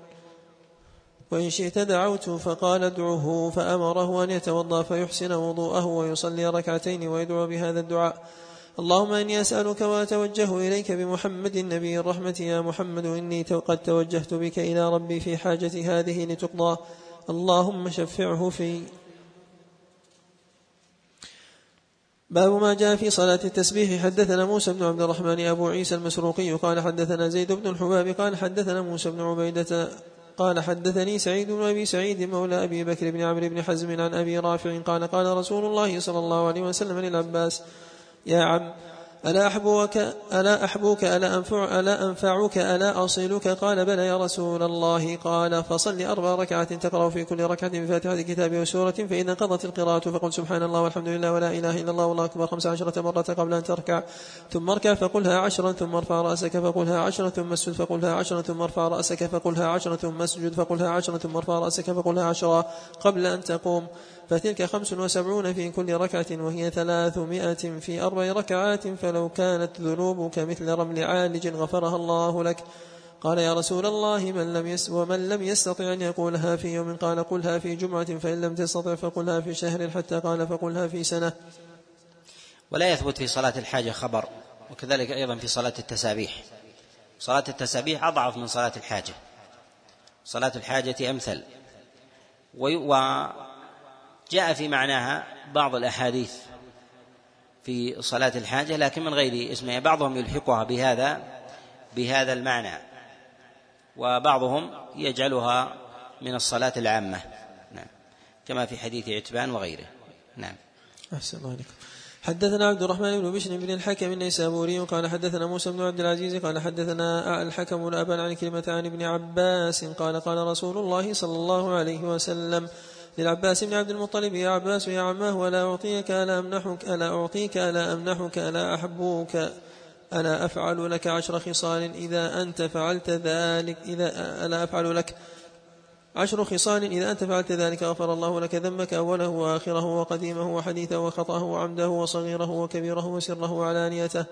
وإن شئت دعوت. فقال ادعه. فأمره أن يتوضأ فيحسن وضوءه ويصلي ركعتين ويدعو بهذا الدعاء. اللهم إني أسألك وأتوجه إليك بمحمد النبي الرحمة يا محمد إني قد توجهت بك إلى ربي في حاجتي هذه لتقضى. اللهم شفعه في باب ما جاء في صلاة التسبيح. حدثنا موسى بن عبد الرحمن أبو عيسى المسروقي قال حدثنا زيد بن الحباب قال حدثنا موسى بن عبيدة قال حدثني سعيد بن أبي سعيد مولى أبي بكر بن عمرو بن حزم عن أبي رافع قال قال رسول الله صلى الله عليه وسلم للعباس يا عم ألا أحبوك ألا أحبوك ألا أنفع ألا أنفعك ألا أصلك؟ قال بلى يا رسول الله. قال فصل أربع ركعات تقرأ في كل ركعة بفاتحة الكتاب وسورة فإذا قضت القراءة فقل سبحان الله والحمد لله ولا إله إلا الله والله أكبر خمس عشرة مرة قبل أن تركع. ثم اركع فقلها عشرا ثم ارفع رأسك فقلها عشرا ثم اسجد فقلها عشرا ثم ارفع رأسك فقلها عشرا ثم اسجد فقلها عشرا ثم ارفع رأسك فقلها عشرا قبل أن تقوم. فتلك خمس وسبعون في كل ركعة وهي ثلاثمائة في أربع ركعات فلو كانت ذنوبك مثل رمل عالج غفرها الله لك. قال يا رسول الله من لم يس ومن لم يستطع أن يقولها في يوم قال قلها في جمعة فإن لم تستطع فقلها في شهر حتى قال فقلها في سنة. ولا يثبت في صلاة الحاجة خبر وكذلك أيضا في صلاة التسابيح. صلاة التسابيح أضعف من صلاة الحاجة. صلاة الحاجة أمثل. جاء في معناها بعض الأحاديث في صلاة الحاجة لكن من غير اسمها. بعضهم يلحقها بهذا بهذا المعنى وبعضهم يجعلها من الصلاة العامة. نعم. كما في حديث عتبان وغيره. نعم. أحسن الله عليكم حدثنا عبد الرحمن بن بشر بن الحكم النيسابوري قال حدثنا موسى بن عبد العزيز قال حدثنا الحكم الأبان عن كلمة عن ابن عباس قال قال رسول الله صلى الله عليه وسلم للعباس بن عبد المطلب يا عباس يا عماه ألا أعطيك ألا أمنحك ألا أعطيك ألا أمنحك ألا أحبوك. ألا أفعل لك عشر خصال إذا أنت فعلت ذلك إذا ألا أفعل لك عشر خصال إذا أنت فعلت ذلك. غفر الله لك ذنبك أوله وآخره وقديمه وحديثه وخطأه وعمده وصغيره وكبيره وسره وعلانيته.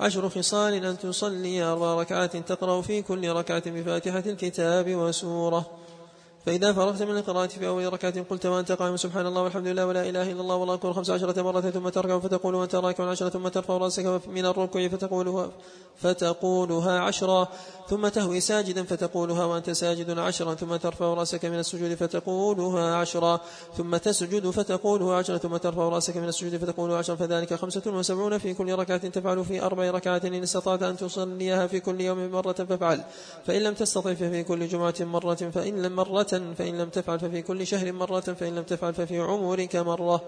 عشر خصال أن تصلي أربع ركعات تقرأ في كل ركعة بفاتحة الكتاب وسورة. فإذا فرغت من القراءة في أول ركعة قلت وأنت قائم سبحان الله والحمد لله ولا إله إلا الله والله أكبر خمس عشرة مرة ثم تركع فتقول وأنت راكع عشرة ثم ترفع رأسك من الركوع فتقولها فتقولها عشرا ثم تهوي ساجدا فتقولها وأنت ساجد عشرا ثم ترفع رأسك من السجود فتقولها عشرا ثم تسجد فتقولها عشرا ثم ترفع رأسك من السجود فتقولها عشرا فذلك خمسة وسبعون في كل ركعة تفعل في أربع ركعات إن استطعت أن تصليها في كل يوم مرة فافعل فإن لم تستطع ففي كل جمعة مرة فإن لم مرة فإن لم تفعل ففي كل شهر مرة فإن لم تفعل ففي عمرك مرة.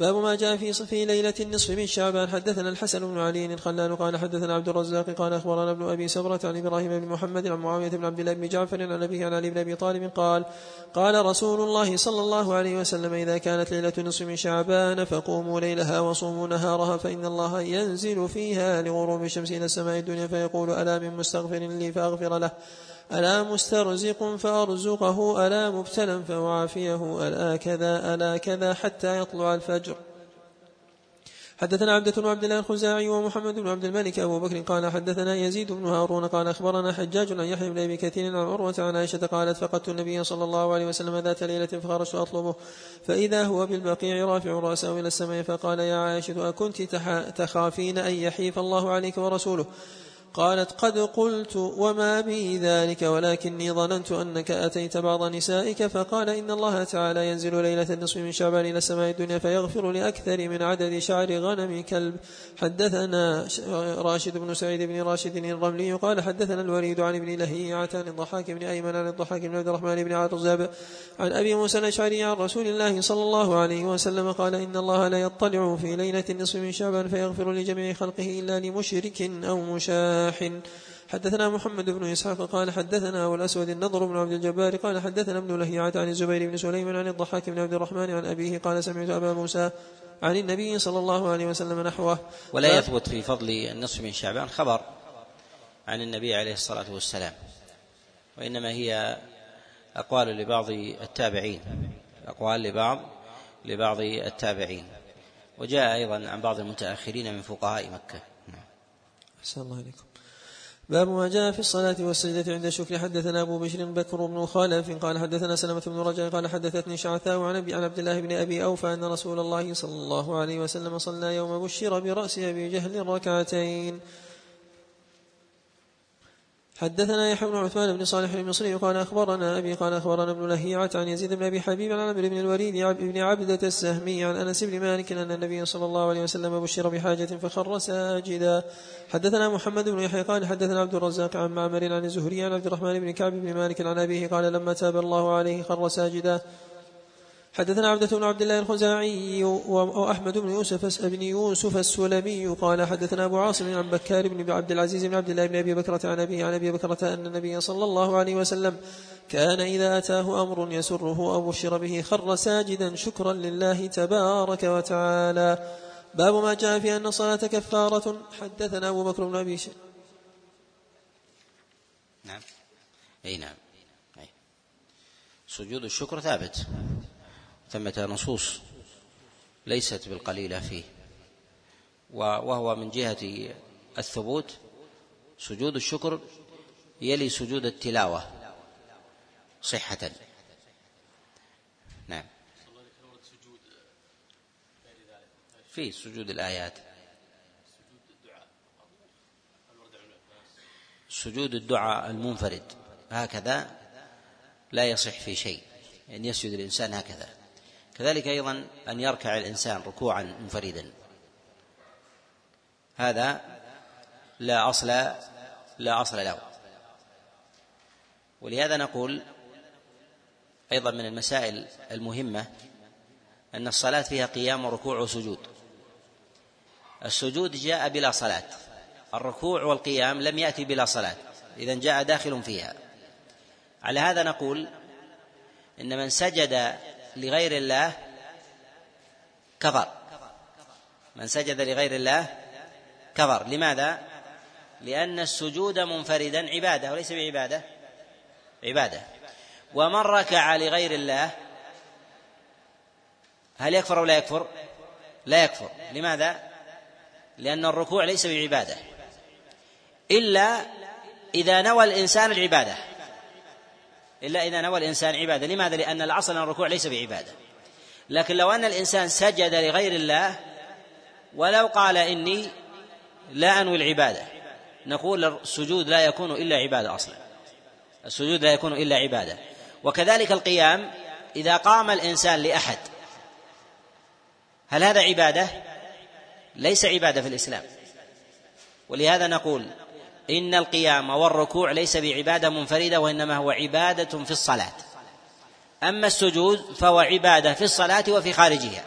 باب ما جاء في في ليلة النصف من شعبان. حدثنا الحسن بن علي الخلال قال حدثنا عبد الرزاق قال أخبرنا ابن أبي سبرة عن إبراهيم بن محمد عن معاوية بن عبد الله بن جعفر عن أبيه عن علي بن أبي طالب قال قال رسول الله صلى الله عليه وسلم إذا كانت ليلة النصف من شعبان فقوموا ليلها وصوموا نهارها فإن الله ينزل فيها لغروب الشمس إلى السماء الدنيا فيقول ألا من مستغفر لي فأغفر له. ألا مسترزق فأرزقه ألا مبتلا فأعافيه ألا كذا ألا كذا حتى يطلع الفجر. حدثنا عبدة بن عبد الله الخزاعي ومحمد بن عبد الملك أبو بكر قال حدثنا يزيد بن هارون قال أخبرنا حجاج عن يحيى بن أبي كثير عن عروة عن عائشة قالت فقدت النبي صلى الله عليه وسلم ذات ليلة فخرجت أطلبه فإذا هو بالبقيع رافع رأسه إلى السماء فقال يا عائشة أكنت تخافين أن يحيف الله عليك ورسوله؟ قالت قد قلت وما بي ذلك ولكني ظننت أنك أتيت بعض نسائك فقال إن الله تعالى ينزل ليلة النصف من شعبان إلى السماء الدنيا فيغفر لأكثر من عدد شعر غنم كلب. حدثنا راشد بن سعيد بن راشد الرملي قال حدثنا الوليد عن ابن لهيعة عن الضحاك بن أيمن عن الضحاك بن عبد الرحمن بن عرزاب عن أبي موسى الأشعري عن رسول الله صلى الله عليه وسلم قال إن الله لا يطلع في ليلة النصف من شعبان فيغفر لجميع خلقه إلا لمشرك أو مشاهد الرياح حدثنا محمد بن إسحاق قال حدثنا أبو الأسود النضر بن عبد الجبار قال حدثنا ابن لهيعة عن الزبير بن سليم عن الضحاك بن عبد الرحمن عن أبيه قال سمعت أبا موسى عن النبي صلى الله عليه وسلم نحوه. ولا يثبت في فضل النصف من شعبان خبر عن النبي عليه الصلاة والسلام وإنما هي أقوال لبعض التابعين أقوال لبعض لبعض التابعين وجاء أيضا عن بعض المتأخرين من فقهاء مكة. أحسن الله عليكم باب ما جاء في الصلاة والسجدة عند الشكر حدثنا أبو بشر بكر بن خالف قال حدثنا سلمة بن رجاء قال حدثتني شعثاء عن عن عبد الله بن أبي أوفى أن رسول الله صلى الله عليه وسلم صلى يوم بشر برأس أبي جهل ركعتين. حدثنا يحيى بن عثمان بن صالح المصري قال أخبرنا أبي قال أخبرنا ابن لهيعة عن يزيد بن أبي حبيب عن عمرو بن الوليد بن عبدة السهمي عن أنس بن مالك أن النبي صلى الله عليه وسلم بشر بحاجة فخر ساجدا. حدثنا محمد بن يحيى قال حدثنا عبد الرزاق عن معمر عن الزهري عن عبد الرحمن بن كعب بن مالك عن أبيه قال لما تاب الله عليه خر ساجدا. حدثنا عبدة بن عبد الله الخزاعي وأحمد بن يوسف بن يوسف السلمي قال حدثنا أبو عاصم عن بكار بن عبد العزيز بن عبد الله بن أبي بكرة عن أبي عن أبي بكرة أن النبي صلى الله عليه وسلم كان إذا أتاه أمر يسره أو بشر به خر ساجدا شكرا لله تبارك وتعالى. باب ما جاء في أن الصلاة كفارة. حدثنا أبو بكر بن أبي شيخ نعم. أي نعم. أي. سجود الشكر ثابت. ثمة نصوص ليست بالقليلة فيه. وهو من جهة الثبوت سجود الشكر يلي سجود التلاوة صحة. نعم. في سجود الآيات. سجود الدعاء المنفرد. هكذا لا يصح في شيء. أن يعني يسجد الإنسان هكذا. كذلك أيضا أن يركع الإنسان ركوعا منفردا. هذا لا أصل لا أصل له. ولهذا نقول أيضا من المسائل المهمة أن الصلاة فيها قيام وركوع وسجود. السجود جاء بلا صلاة. الركوع والقيام لم يأتي بلا صلاة. إذا جاء داخل فيها. على هذا نقول إن من سجد لغير الله كفر. من سجد لغير الله كفر. لماذا؟ لأن السجود منفردا عبادة وليس بعبادة. عبادة. ومن ركع لغير الله هل يكفر أو لا يكفر؟ لا يكفر. لماذا؟ لأن الركوع ليس بعبادة. إلا إذا نوى الإنسان العبادة. إلا إذا نوى الإنسان عبادة. لماذا؟ لأن الأصل أن الركوع ليس بعبادة. لكن لو أن الإنسان سجد لغير الله ولو قال إني لا أنوي العبادة نقول السجود لا يكون إلا عبادة أصلا. السجود لا يكون إلا عبادة. وكذلك القيام إذا قام الإنسان لأحد هل هذا عبادة؟ ليس عبادة في الإسلام. ولهذا نقول إن القيام والركوع ليس بعبادة منفردة وإنما هو عبادة في الصلاة. أما السجود فهو عبادة في الصلاة وفي خارجها.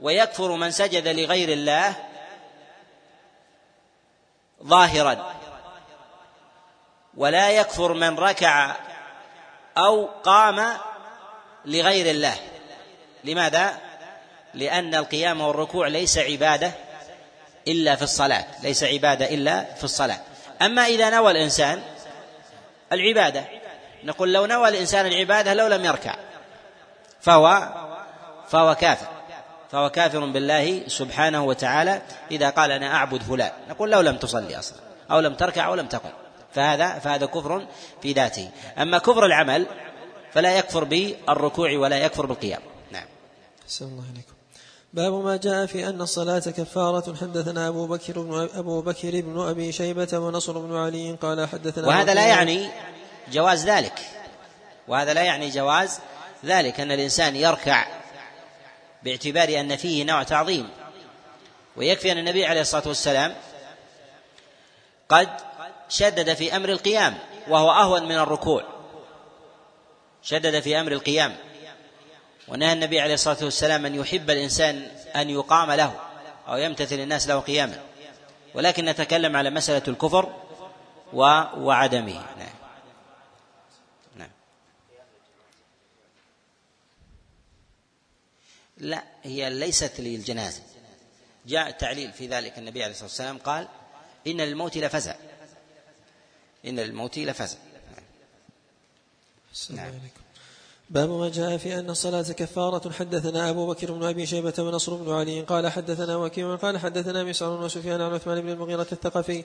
ويكفر من سجد لغير الله ظاهرا. ولا يكفر من ركع أو قام لغير الله. لماذا؟ لأن القيام والركوع ليس عبادة إلا في الصلاة ليس عبادة إلا في الصلاة. أما إذا نوى الإنسان العبادة نقول لو نوى الإنسان العبادة لو لم يركع فهو فهو كافر. فهو كافر بالله سبحانه وتعالى إذا قال أنا أعبد فلان. نقول لو لم تصلي أصلا أو لم تركع أو لم تقل فهذا فهذا كفر في ذاته. أما كفر العمل فلا يكفر بالركوع ولا يكفر بالقيام. نعم. الله عليكم باب ما جاء في أن الصلاة كفارة. حدثنا أبو بكر بن أبو بكر بن أبي شيبة ونصر بن علي قال حدثنا وهذا لا يعني جواز ذلك. وهذا لا يعني جواز ذلك أن الإنسان يركع باعتبار أن فيه نوع تعظيم. ويكفي أن النبي عليه الصلاة والسلام قد شدد في أمر القيام وهو أهون من الركوع. شدد في أمر القيام. ونهى النبي عليه الصلاة والسلام أن يحب الإنسان أن يقام له أو يمتثل الناس له قياما. ولكن نتكلم على مسألة الكفر وعدمه. نعم. نعم. لا هي ليست للجنازة. جاء التعليل في ذلك. النبي عليه الصلاة والسلام قال إن للموت لفزع. إن للموت لفزع. نعم. باب ما جاء في أن الصلاة كفارة. حدثنا أبو بكر بن أبي شيبة ونصر بن علي قال حدثنا وكيع قال حدثنا مسعر وسفيان عن عثمان بن المغيرة الثقفي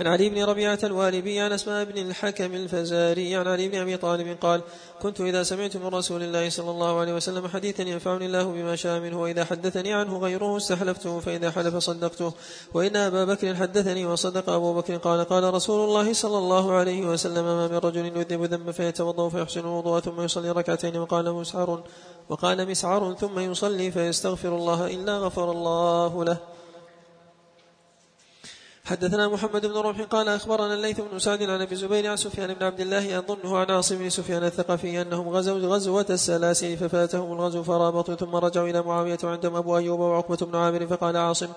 عن علي بن ربيعة الوالبي عن أسماء بن الحكم الفزاري عن علي بن أبي طالب قال كنت إذا سمعت من رسول الله صلى الله عليه وسلم حديثا ينفعني الله بما شاء منه وإذا حدثني عنه غيره استحلفته فإذا حلف صدقته. وإن أبا بكر حدثني وصدق أبو بكر قال قال رسول الله صلى الله عليه وسلم ما من رجل يذنب ذنبا فيتوضأ فيحسن الوضوء ثم يصلي ركعتين وقال مسعر وقال مسعر ثم يصلي فيستغفر الله إلا غفر الله له. حدثنا محمد بن رمح قال أخبرنا الليث بن سعد عن أبي زبير عن سفيان بن عبد الله أظنه عن عاصم بن سفيان الثقفي أنهم غزوا غزوة السلاسل ففاتهم الغزو فرابطوا ثم رجعوا إلى معاوية وعندهم أبو أيوب وعقبة بن عامر فقال عاصم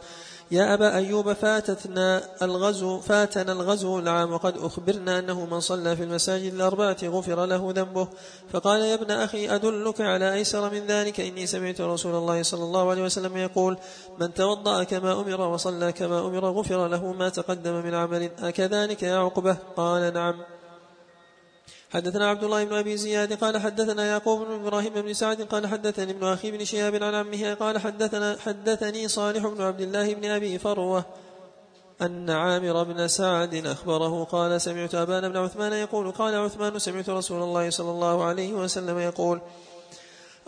يا أبا أيوب فاتتنا الغزو فاتنا الغزو العام وقد أخبرنا أنه من صلى في المساجد الأربعة غفر له ذنبه. فقال يا ابن أخي أدلك على أيسر من ذلك؟ إني سمعت رسول الله صلى الله عليه وسلم يقول من توضأ كما أمر وصلى كما أمر غفر له ما تقدم من عمل أكذلك يا عقبة؟ قال نعم. حدثنا عبد الله بن أبي زياد قال حدثنا يعقوب بن إبراهيم بن سعد قال حدثني ابن أخي بن شهاب عن عمه قال حدثنا حدثني صالح بن عبد الله بن أبي فروة أن عامر بن سعد أخبره قال سمعت أبان بن عثمان يقول قال عثمان سمعت رسول الله صلى الله عليه وسلم يقول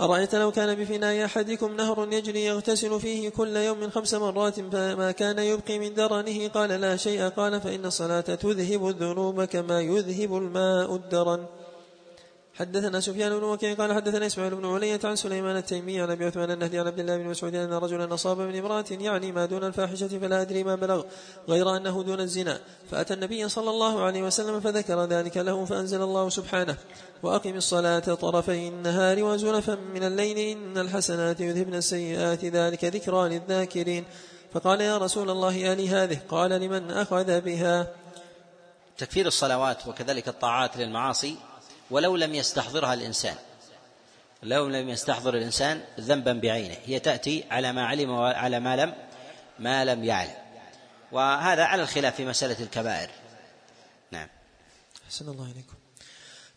أرأيت لو كان بفناء أحدكم نهر يجري يغتسل فيه كل يوم خمس مرات فما كان يبقي من درنه؟ قال لا شيء قال فإن الصلاة تذهب الذنوب كما يذهب الماء الدرن. حدثنا سفيان بن وكيع قال حدثنا إسماعيل بن علية عن سليمان التيمي عن أبي عثمان النهدي عن عبد الله بن مسعود أن رجلا أصاب من امرأة يعني ما دون الفاحشة فلا أدري ما بلغ غير أنه دون الزنا. فأتى النبي صلى الله عليه وسلم فذكر ذلك له فأنزل الله سبحانه وأقم الصلاة طرفي النهار وزلفا من الليل إن الحسنات يذهبن السيئات ذلك ذكرى للذاكرين. فقال يا رسول الله آلي هذه؟ قال لمن أخذ بها؟ تكفير الصلوات وكذلك الطاعات للمعاصي ولو لم يستحضرها الإنسان. لو لم يستحضر الإنسان ذنبا بعينه. هي تأتي على ما علم وعلى ما لم ما لم يعلم. وهذا على الخلاف في مسألة الكبائر. نعم. أحسن الله إليكم.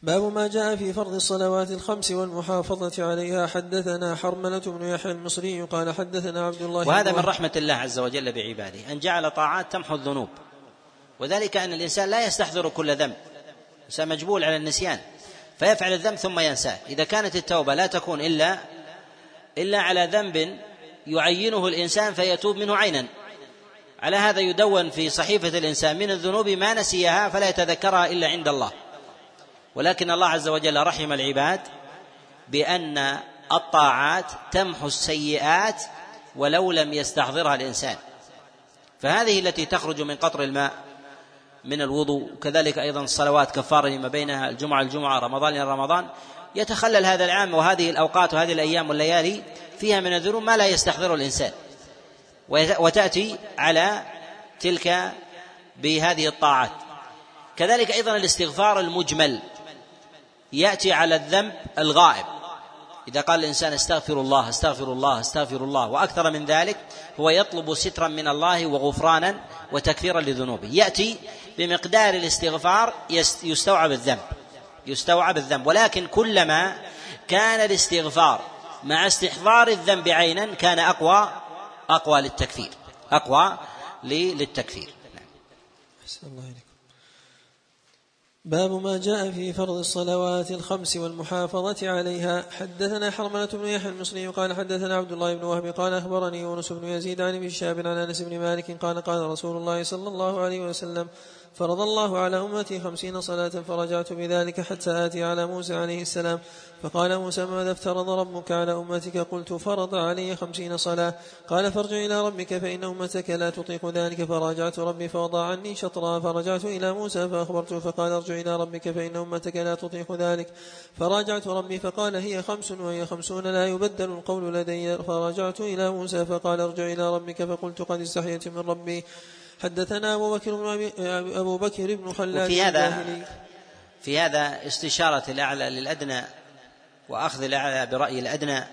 باب ما جاء في فرض الصلوات الخمس والمحافظة عليها. حدثنا حرملة بن يحيى المصري قال حدثنا عبد الله وهذا من رحمة الله عز وجل بعباده. أن جعل طاعات تمحو الذنوب. وذلك أن الإنسان لا يستحضر كل ذنب. الإنسان مجبول على النسيان. فيفعل الذنب ثم ينساه. إذا كانت التوبة لا تكون إلا إلا على ذنب يعينه الإنسان فيتوب منه عينا. على هذا يدون في صحيفة الإنسان من الذنوب ما نسيها فلا يتذكرها إلا عند الله. ولكن الله عز وجل رحم العباد بأن الطاعات تمحو السيئات ولو لم يستحضرها الإنسان. فهذه التي تخرج من قطر الماء من الوضوء وكذلك أيضا الصلوات كفارة لما بينها الجمعة الجمعة رمضان إلى رمضان. يتخلل هذا العام وهذه الأوقات وهذه الأيام والليالي فيها من الذنوب ما لا يستحضره الإنسان. وتأتي على تلك بهذه الطاعات. كذلك أيضا الاستغفار المجمل. يأتي على الذنب الغائب. إذا قال الإنسان استغفر الله استغفر الله استغفر الله وأكثر من ذلك هو يطلب سترا من الله وغفرانا وتكفيرا لذنوبه. يأتي بمقدار الاستغفار يستوعب الذنب يستوعب الذنب. ولكن كلما كان الاستغفار مع استحضار الذنب عينا كان أقوى أقوى للتكفير أقوى للتكفير. نعم. الله باب ما جاء في فرض الصلوات الخمس والمحافظة عليها. حدثنا حرملة بن يحيى المصري قال حدثنا عبد الله بن وهب قال أخبرني يونس بن يزيد عن ابن شهاب عن أنس بن مالك قال قال رسول الله صلى الله عليه وسلم فرض الله على أمتي خمسين صلاة فرجعت بذلك حتى آتي على موسى عليه السلام. فقال موسى ماذا افترض ربك على أمتك؟ قلت فرض علي خمسين صلاة. قال فارجع إلى ربك فإن أمتك لا تطيق ذلك. فراجعت ربي فوضع عني شطرا. فرجعت إلى موسى فأخبرته فقال ارجع إلى ربك فإن أمتك لا تطيق ذلك. فراجعت ربي فقال هي خمس وهي خمسون لا يبدل القول لدي. فرجعت إلى موسى فقال ارجع إلى ربك. فقلت قد استحييت من ربي. حدثنا أبو بكر بن أبو بكر بن خلاد وفي هذا في هذا استشارة الأعلى للأدنى وأخذ الأعلى برأي الأدنى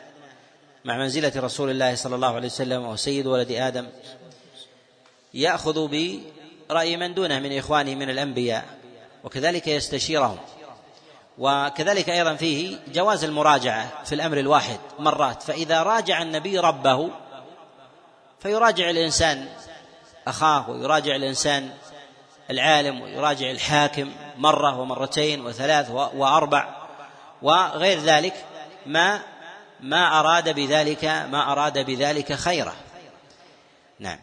مع منزلة رسول الله صلى الله عليه وسلم وسيد ولد آدم يأخذ برأي من دونه من إخوانه من الأنبياء وكذلك يستشيرهم وكذلك أيضا فيه جواز المراجعة في الأمر الواحد مرات فإذا راجع النبي ربه فيراجع الإنسان أخاه ويراجع الإنسان العالم ويراجع الحاكم مرة ومرتين وثلاث وأربع وغير ذلك ما ما أراد بذلك ما أراد بذلك خيرا. نعم.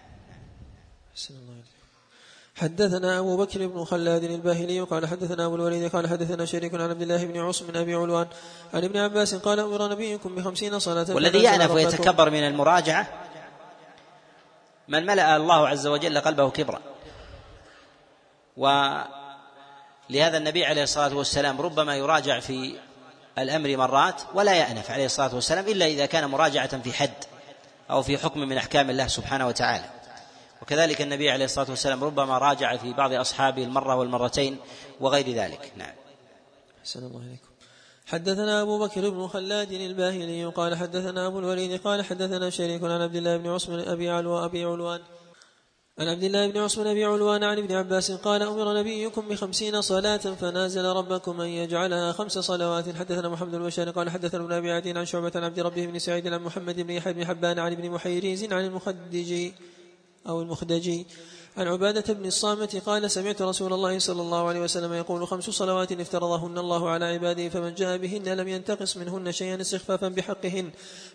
حدثنا أبو بكر بن خلاد الباهلي قال حدثنا أبو الوليد قال حدثنا شريك عن عبد الله بن عصم من أبي علوان عن ابن عباس قال أمر نبيكم بخمسين صلاة والذي يأنف ويتكبر من المراجعة من ملأ الله عز وجل قلبه كبرا. ولهذا النبي عليه الصلاة والسلام ربما يراجع في الأمر مرات ولا يأنف عليه الصلاة والسلام إلا إذا كان مراجعة في حد أو في حكم من أحكام الله سبحانه وتعالى. وكذلك النبي عليه الصلاة والسلام ربما راجع في بعض أصحابه المرة والمرتين وغير ذلك. نعم. أحسن الله عليكم حدثنا أبو بكر بن خلاد الباهلي قال حدثنا أبو الوليد قال حدثنا شريك عن عبد الله بن عصم أبي علو أبي علوان. عن عبد الله بن عصم أبي علوان عن ابن عباس قال أمر نبيكم بخمسين صلاة فنازل ربكم أن يجعلها خمس صلوات. حدثنا محمد بن قال حدثنا ابن أبي عدين عن شعبة عن عبد ربه بن سعيد عن محمد بن يحيى بن حبان عن ابن محيريز عن المخدج أو المخدجي. عن عبادة بن الصامت قال سمعت رسول الله صلى الله عليه وسلم يقول خمس صلوات افترضهن الله على عباده فمن جاء بهن لم ينتقص منهن شيئا استخفافا بحقهن.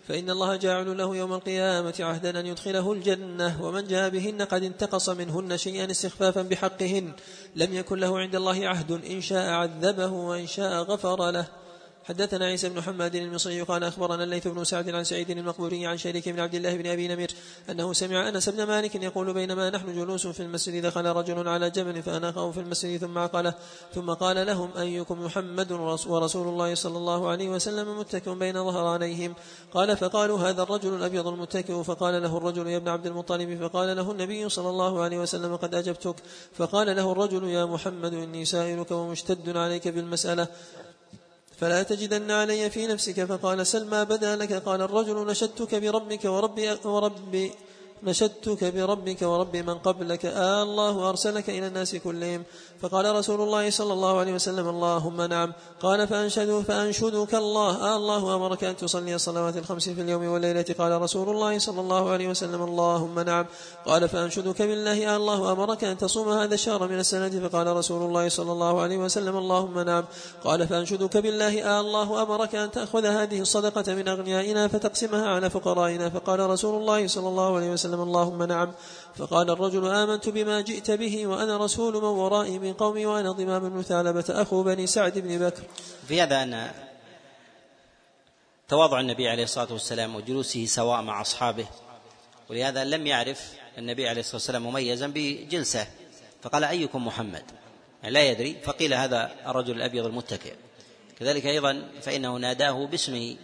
فإن الله جاعل له يوم القيامة عهدا أن يدخله الجنة ومن جاء بهن قد انتقص منهن شيئا استخفافا بحقهن. لم يكن له عند الله عهد إن شاء عذبه وإن شاء غفر له. حدثنا عيسى بن حماد المصري قال أخبرنا الليث بن سعد عن سعيد المقبوري عن شريك بن عبد الله بن أبي نمير أنه سمع أنس بن مالك يقول بينما نحن جلوس في المسجد دخل رجل على جبل فاناخه في المسجد ثم قال ثم قال لهم أيكم محمد ورسول الله صلى الله عليه وسلم متكئ بين ظهرانيهم؟ قال فقالوا هذا الرجل الأبيض المتكئ فقال له الرجل يا ابن عبد المطلب فقال له النبي صلى الله عليه وسلم قد أجبتك فقال له الرجل يا محمد إني سائلك ومشتد عليك بالمسألة فلا تجدن علي في نفسك فقال سل ما بدا لك قال الرجل نشدتك بربك ورب, ورب نشدتك بربك ورب من قبلك آه الله أرسلك إلى الناس كلهم فقال رسول الله صلى الله عليه وسلم اللهم نعم. قال فأنشدوا فأنشدك الله. آه الله أمرك أن تصلي الصلوات الخمس في اليوم والليلة. قال رسول الله صلى الله عليه وسلم اللهم نعم. قال فأنشدك بالله. آه الله أمرك أن تصوم هذا الشهر من السنة. فقال رسول الله صلى الله عليه وسلم اللهم نعم. قال فأنشدك بالله. آه الله أمرك أن تأخذ هذه الصدقة من أغنيائنا فتقسمها على فقرائنا. فقال رسول الله صلى الله عليه وسلم اللهم نعم. فقال الرجل آمنت بما جئت به وأنا رسول من ورائي من قومي وأنا ضمام المثالبة أخو بني سعد بن بكر. في هذا أن تواضع النبي عليه الصلاة والسلام وجلوسه سواء مع أصحابه ولهذا لم يعرف النبي عليه الصلاة والسلام مميزا بجلسة فقال أيكم محمد؟ يعني لا يدري فقيل هذا الرجل الأبيض المتكئ. كذلك أيضا فإنه ناداه باسمه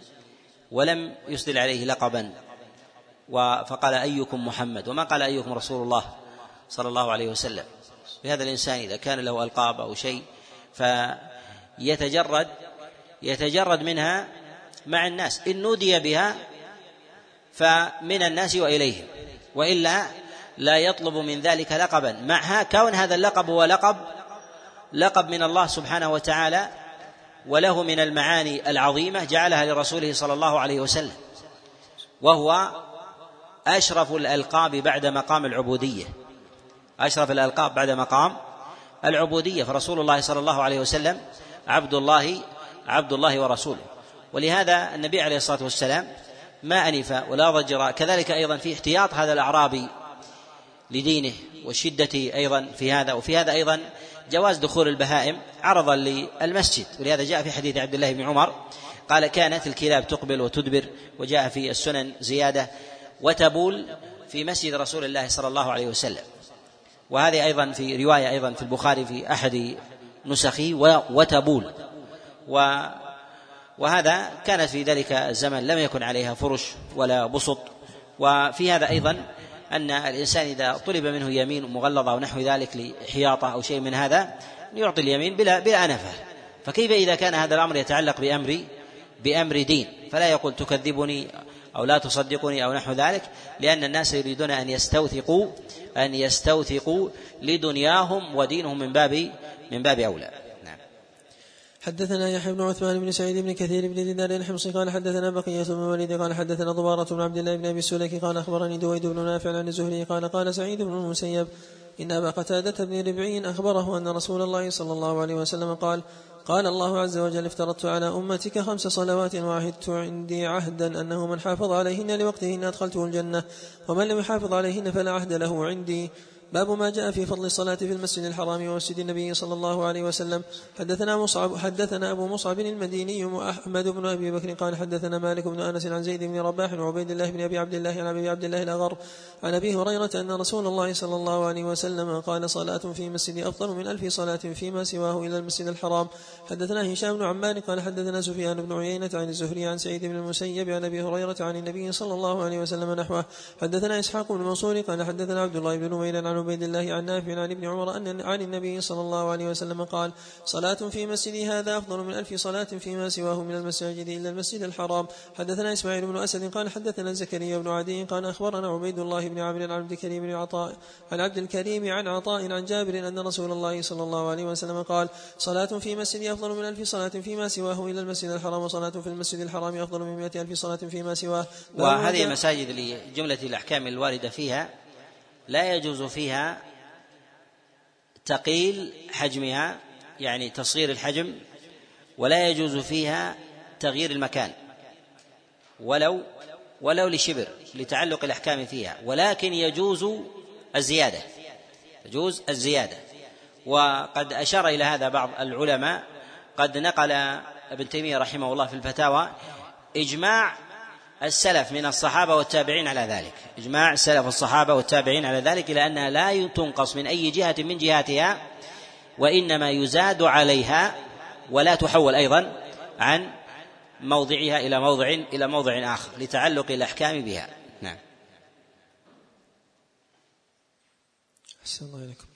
ولم يسدل عليه لقبا. فقال أيكم محمد وما قال أيكم رسول الله صلى الله عليه وسلم. بهذا الإنسان إذا كان له ألقاب أو شيء فيتجرد يتجرد منها مع الناس. إن نودي بها فمن الناس وإليهم وإلا لا يطلب من ذلك لقبا. مع كون هذا اللقب هو لقب لقب من الله سبحانه وتعالى وله من المعاني العظيمة جعلها لرسوله صلى الله عليه وسلم. وهو أشرف الألقاب بعد مقام العبودية. أشرف الألقاب بعد مقام العبودية. فرسول الله صلى الله عليه وسلم عبد الله عبد الله ورسوله. ولهذا النبي عليه الصلاة والسلام ما أنف ولا ضجر. كذلك أيضا في احتياط هذا الأعرابي لدينه والشدة أيضا في هذا. وفي هذا أيضا جواز دخول البهائم عرضا للمسجد. ولهذا جاء في حديث عبد الله بن عمر قال كانت الكلاب تقبل وتدبر. وجاء في السنن زيادة. وتبول في مسجد رسول الله صلى الله عليه وسلم. وهذه أيضا في رواية أيضا في البخاري في أحد نسخه وتبول. و وهذا كانت في ذلك الزمن لم يكن عليها فرش ولا بسط. وفي هذا أيضا أن الإنسان إذا طلب منه يمين مغلظة أو نحو ذلك لحياطة أو شيء من هذا يعطي اليمين بلا بلا نفة فكيف إذا كان هذا الأمر يتعلق بأمر بأمر دين؟ فلا يقول تكذبني أو لا تصدقني أو نحو ذلك لأن الناس يريدون أن يستوثقوا أن يستوثقوا لدنياهم ودينهم من باب من باب أولى. حدثنا يحيى بن عثمان بن سعيد بن كثير بن دينار الحمصي قال حدثنا بقية بن وليد قال حدثنا ضبارة بن عبد الله بن أبي السلك قال أخبرني دويد بن نافع عن الزهري قال قال سعيد بن المسيب إن أبا قتادة بن ربعي أخبره أن رسول الله صلى الله عليه وسلم قال قال الله عز وجل افترضت على أمتك خمس صلوات وعهدت عندي عهدا أنه من حافظ عليهن لوقتهن أدخلته الجنة ومن لم يحافظ عليهن فلا عهد له عندي. باب ما جاء في فضل الصلاة في المسجد الحرام ومسجد النبي صلى الله عليه وسلم. حدثنا مصعب حدثنا أبو مصعب المديني أحمد بن أبي بكر قال حدثنا مالك بن أنس عن زيد بن رباح وعبيد الله بن أبي عبد الله عن أبي عبد الله الأغر عن أبي هريرة أن رسول الله صلى الله عليه وسلم قال صلاة في مسجد أفضل من ألف صلاة فيما سواه إلى المسجد الحرام. حدثنا هشام بن عمار قال حدثنا سفيان بن عيينة عن الزهري عن سعيد بن المسيب عن أبي هريرة عن النبي صلى الله عليه وسلم نحوه. حدثنا إسحاق بن منصور قال حدثنا عبد الله بن نمير عن عبيد الله عن نافع عن ابن عمر أن عن النبي صلى الله عليه وسلم قال صلاة في مسجدي هذا أفضل من ألف صلاة فيما سواه من المساجد إلا المسجد الحرام. حدثنا إسماعيل بن أسد قال حدثنا زكريا بن عدي قال أخبرنا عبيد الله بن عمرو عن عبد الكريم بن عطاء عن عبد الكريم عن عطاء عن جابر أن رسول الله صلى الله عليه وسلم قال صلاة في مسجدي أفضل من ألف صلاة فيما سواه إلى المسجد الحرام. وصلاة في المسجد الحرام أفضل من مئة ألف صلاة فيما سواه. وهذه المساجد لجملة الأحكام الواردة فيها لا يجوز فيها تقيل حجمها يعني تصغير الحجم ولا يجوز فيها تغيير المكان ولو ولو لشبر لتعلق الأحكام فيها ولكن يجوز الزيادة يجوز الزيادة. وقد أشار إلى هذا بعض العلماء قد نقل ابن تيمية رحمه الله في الفتاوى إجماع السلف من الصحابة والتابعين على ذلك. إجماع سلف الصحابة والتابعين على ذلك إلى أنها لا تنقص من أي جهة من جهاتها وإنما يزاد عليها ولا تحول أيضا عن موضعها إلى موضع إلى موضع آخر لتعلق الأحكام بها. نعم. أحسن الله إليكم.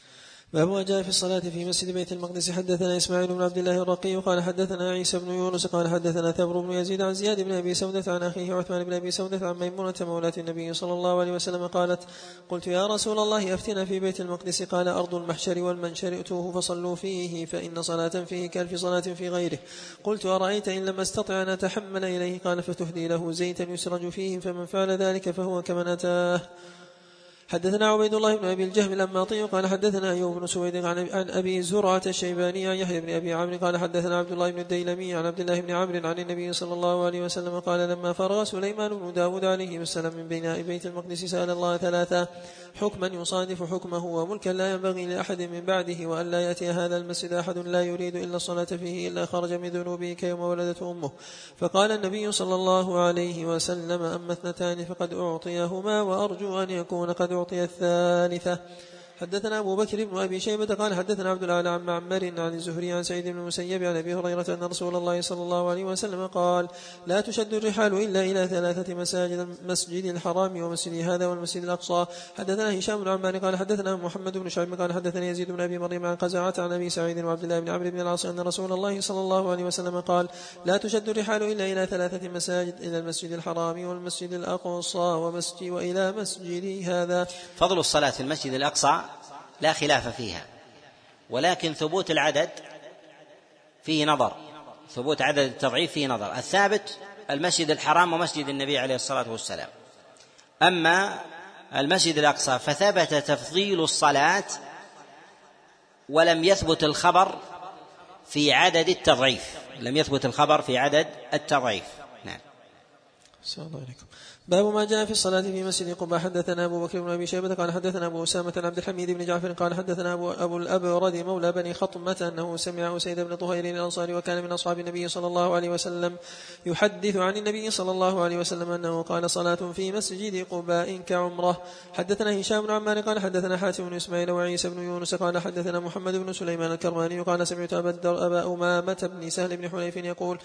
باب ما جاء في الصلاة في مسجد بيت المقدس. حدثنا إسماعيل بن عبد الله الرقي قال حدثنا عيسى بن يونس قال حدثنا ثبر بن يزيد عن زياد بن أبي سودة عن أخيه عثمان بن أبي سودة عن ميمونة مولاة النبي صلى الله عليه وسلم قالت قلت يا رسول الله أفتنا في بيت المقدس. قال أرض المحشر والمنشر ائتوه فصلوا فيه فإن صلاة فيه كألف صلاة في غيره. قلت أرأيت إن لم أستطع أن أتحمل إليه؟ قال فتهدي له زيتا يسرج فيه فمن فعل ذلك فهو كمن أتاه. حدثنا عبيد الله بن أبي الجهم الانماطي قال حدثنا أيوب بن سويد عن أبي زرعة الشيباني عن يحيى بن أبي عمرو قال حدثنا عبد الله بن الديلمي عن عبد الله بن عمرو عن النبي صلى الله عليه وسلم قال لما فرغ سليمان بن داود عليه السلام من بناء بيت المقدس سأل الله ثلاثة حكما يصادف حكمه وملكا لا ينبغي لأحد من بعده وأن لا يأتي هذا المسجد أحد لا يريد إلا الصلاة فيه إلا خرج من ذنوبه كيوم ولدته أمه. فقال النبي صلى الله عليه وسلم أما اثنتان فقد أعطيهما وأرجو أن يكون قد أعطي الثالثة. حدثنا أبو بكر بن أبي شيبة قال حدثنا عبد الأعلى عن معمر عن الزهري عن سعيد بن المسيب عن أبي هريرة أن رسول الله صلى الله عليه وسلم قال لا تشد الرحال إلا إلى ثلاثة مساجد مسجد الحرام ومسجد هذا والمسجد الأقصى. حدثنا هشام بن عمار قال حدثنا محمد بن شعيب قال حدثنا يزيد بن أبي مريم عن قزعة عن أبي سعيد وعبد الله بن عمرو بن العاص أن رسول الله صلى الله عليه وسلم قال لا تشد الرحال إلا إلى ثلاثة مساجد إلى المسجد الحرام والمسجد الأقصى ومسجد وإلى مسجدي هذا. فضل الصلاة في المسجد الأقصى لا خلاف فيها. ولكن ثبوت العدد فيه نظر. ثبوت عدد التضعيف فيه نظر. الثابت المسجد الحرام ومسجد النبي عليه الصلاة والسلام. أما المسجد الأقصى فثبت تفضيل الصلاة ولم يثبت الخبر في عدد التضعيف. لم يثبت الخبر في عدد التضعيف. نعم. الله عليكم. باب ما جاء في الصلاة في مسجد قباء. حدثنا أبو بكر بن أبي شيبة قال حدثنا أبو أسامة عبد الحميد بن جعفر قال حدثنا أبو, أبو الأبرد مولى بني خطمة أنه سمع أسيد بن طهير الأنصاري وكان من أصحاب النبي صلى الله عليه وسلم يحدث عن النبي صلى الله عليه وسلم أنه قال صلاة في مسجد قباء كعمرة. حدثنا هشام بن عمار قال حدثنا حاتم بن إسماعيل وعيسى بن يونس قال حدثنا محمد بن سليمان الكرماني قال سمعت أبا أمامة بن سهل بن حنيف يقول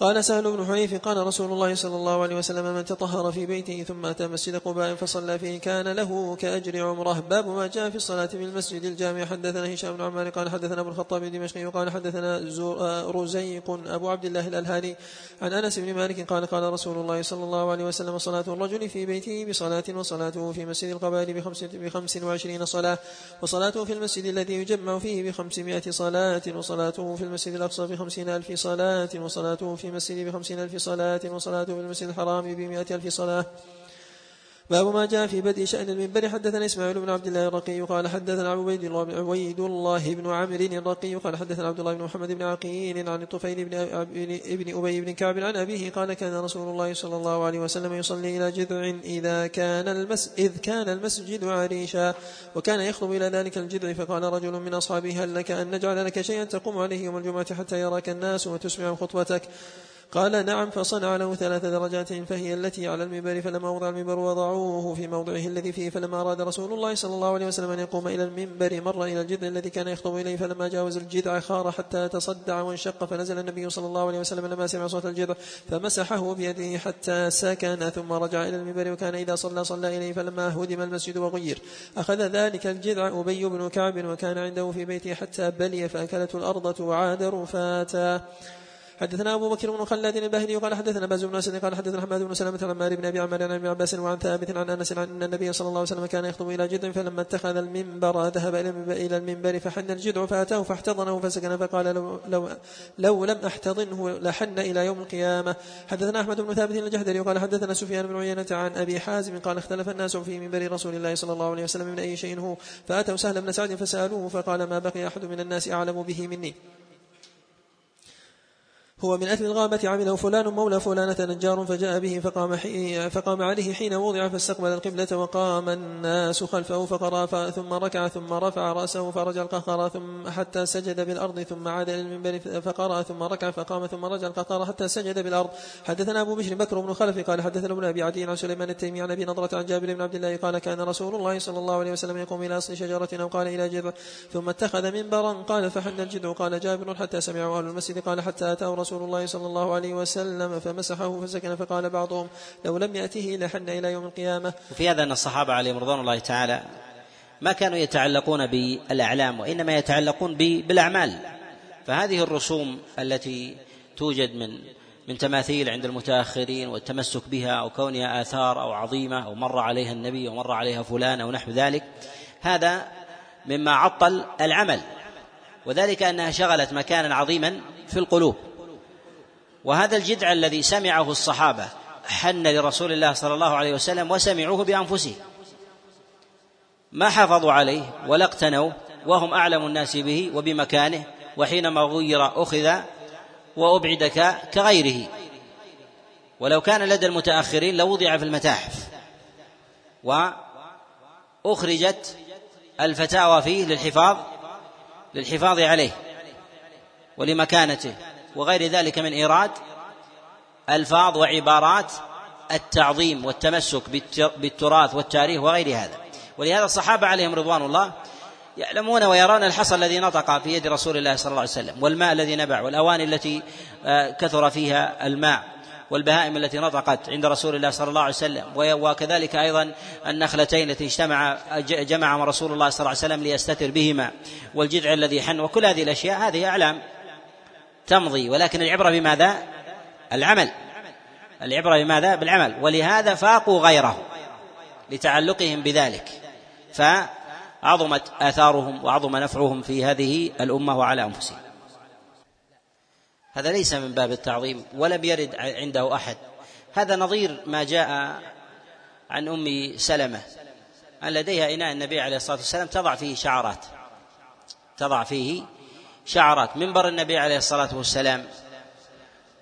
قال سهل بن حنيف قال رسول الله صلى الله عليه وسلم من تطهر في بيته ثم أتى مسجد قباء فصلى فيه كان له كأجر عمرة. باب ما جاء في الصلاة في المسجد الجامع. حدثنا هشام بن عمار قال حدثنا أبو الخطاب الدمشقي قال حدثنا رزيق أبو عبد الله الألهاني عن أنس بن مالك قال قال رسول الله صلى الله عليه وسلم صلاة الرجل في بيته بصلاة وصلاته في مسجد القبائل بخمس, بخمس وعشرين صلاة وصلاته في المسجد الذي يجمع فيه بخمسمائة صلاة وصلاته في المسجد الأقصى بخمسين ألف صلاة وصلاته في في المسجد بخمسين ألف صلاة وصلاته في المسجد الحرام بمئة ألف صلاة. باب ما جاء في بدء شأن المنبر. حدثنا إسماعيل بن عبد الله الرقي قال حدثنا عبيد الله بن عبيد الله بن عمرو الرقي قال حدثنا عبد الله بن محمد بن عقيل عن الطفيل بن ابن أبي بن كعب عن أبيه قال كان رسول الله صلى الله عليه وسلم يصلي إلى جذع إذا كان المس إذ كان المسجد عريشا وكان يخطب إلى ذلك الجذع. فقال رجل من أصحابه هل لك أن نجعل لك شيئا تقوم عليه يوم الجمعة حتى يراك الناس وتسمع خطبتك؟ قال نعم فصنع له ثلاث درجات فهي التي على المنبر فلما وضع المنبر وضعوه في موضعه الذي فيه فلما أراد رسول الله صلى الله عليه وسلم أن يقوم إلى المنبر مر إلى الجذع الذي كان يخطب إليه فلما جاوز الجذع خار حتى تصدع وانشق فنزل النبي صلى الله عليه وسلم لما سمع صوت الجذع فمسحه بيده حتى سكن ثم رجع إلى المنبر وكان إذا صلى صلى إليه فلما هدم المسجد وغير. أخذ ذلك الجذع أبي بن كعب وكان عنده في بيته حتى بلي فأكلته الأرض وعاد رفاتا حدثنا أبو بكر بن خلاد الباهلي قال حدثنا باز بن أسد قال حدثنا حماد بن سلمة عن مالك بن أبي عمر عن ابن عباس وعن ثابت عن أنس أن النبي صلى الله عليه وسلم كان يخطب إلى جذع فلما اتخذ المنبر ذهب إلى المنبر فحن الجذع فأتاه فاحتضنه فسكن فقال لو, لو, لو لم أحتضنه لحن إلى يوم القيامة. حدثنا أحمد بن ثابت الجهدري وقال حدثنا سفيان بن عيينة عن أبي حازم قال اختلف الناس في منبر رسول الله صلى الله عليه وسلم من أي شيء هو. فأتوا سهل بن سعد فسألوه فقال ما بقي أحد من الناس أعلم به مني. هو من أثم الغابة عمله فلان مولى فلانة نجار فجاء به فقام, فقام عليه حين وضع فاستقبل القبلة وقام الناس خلفه فقرأ ثم ركع ثم رفع رأسه فرجع القهقرى ثم حتى سجد بالأرض ثم عاد إلى المنبر فقرأ ثم ركع فقام ثم رجع القهقرى حتى سجد بالأرض. حدثنا أبو بشر بكر بن خلف قال حدثنا ابن أبي عدي عن سليمان التيمي عن أبي نضرة عن جابر بن عبد الله قال كان رسول الله صلى الله عليه وسلم يقوم إلى أصل شجرة أو قال إلى جذع ثم اتخذ منبرا قال فحن الجذع قال جابر حتى سمعوا أهل المسجد قال حتى أتاه رسول الله صلى الله عليه وسلم فمسحه فسكن فقال بعضهم لو لم يأته لحن إلى يوم القيامة. وفي هذا أن الصحابة عليهم رضوان الله تعالى ما كانوا يتعلقون بالأعلام وإنما يتعلقون بالأعمال. فهذه الرسوم التي توجد من من تماثيل عند المتأخرين والتمسك بها أو كونها آثار أو عظيمة أو مر عليها النبي ومر عليها فلان أو نحو ذلك هذا مما عطل العمل. وذلك أنها شغلت مكانا عظيما في القلوب. وهذا الجدع الذي سمعه الصحابة حن لرسول الله صلى الله عليه وسلم وسمعوه بانفسهم ما حافظوا عليه ولا اقتنوا وهم أعلم الناس به وبمكانه وحينما غير أخذ وابعد كغيره. ولو كان لدى المتأخرين لوضع في المتاحف وأخرجت الفتاوى فيه للحفاظ للحفاظ عليه ولمكانته. وغير ذلك من إيراد ألفاظ وعبارات التعظيم والتمسك بالتراث والتاريخ وغير هذا. ولهذا الصحابة عليهم رضوان الله يعلمون ويرون الحصى الذي نطق في يد رسول الله صلى الله عليه وسلم والماء الذي نبع والأواني التي آه، كثر فيها الماء والبهائم التي نطقت عند رسول الله صلى الله عليه وسلم وكذلك أيضا النخلتين التي اجتمع جمع رسول الله صلى الله عليه وسلم ليستتر بهما والجذع الذي حن وكل هذه الأشياء هذه أعلام تمضي. ولكن العبرة بماذا؟ العمل. العبرة بماذا؟ بالعمل. ولهذا فاقوا غيره لتعلقهم بذلك. فعظمت آثارهم وعظم نفعهم في هذه الأمة وعلى أنفسهم. هذا ليس من باب التعظيم ولم يرد عنده أحد. هذا نظير ما جاء عن أم سلمة أن لديها إناء النبي عليه الصلاة والسلام تضع فيه شعرات تضع فيه شعرات. منبر النبي عليه الصلاة والسلام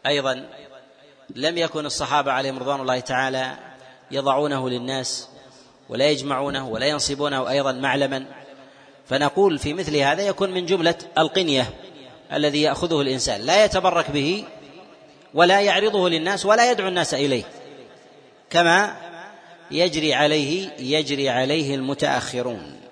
أيضا لم يكن الصحابة عليهم رضوان الله تعالى يضعونه للناس ولا يجمعونه ولا ينصبونه أيضا معلما. فنقول في مثل هذا يكون من جملة القنية الذي يأخذه الإنسان. لا يتبرك به ولا يعرضه للناس ولا يدعو الناس إليه. كما يجري عليه يجري عليه المتأخرون.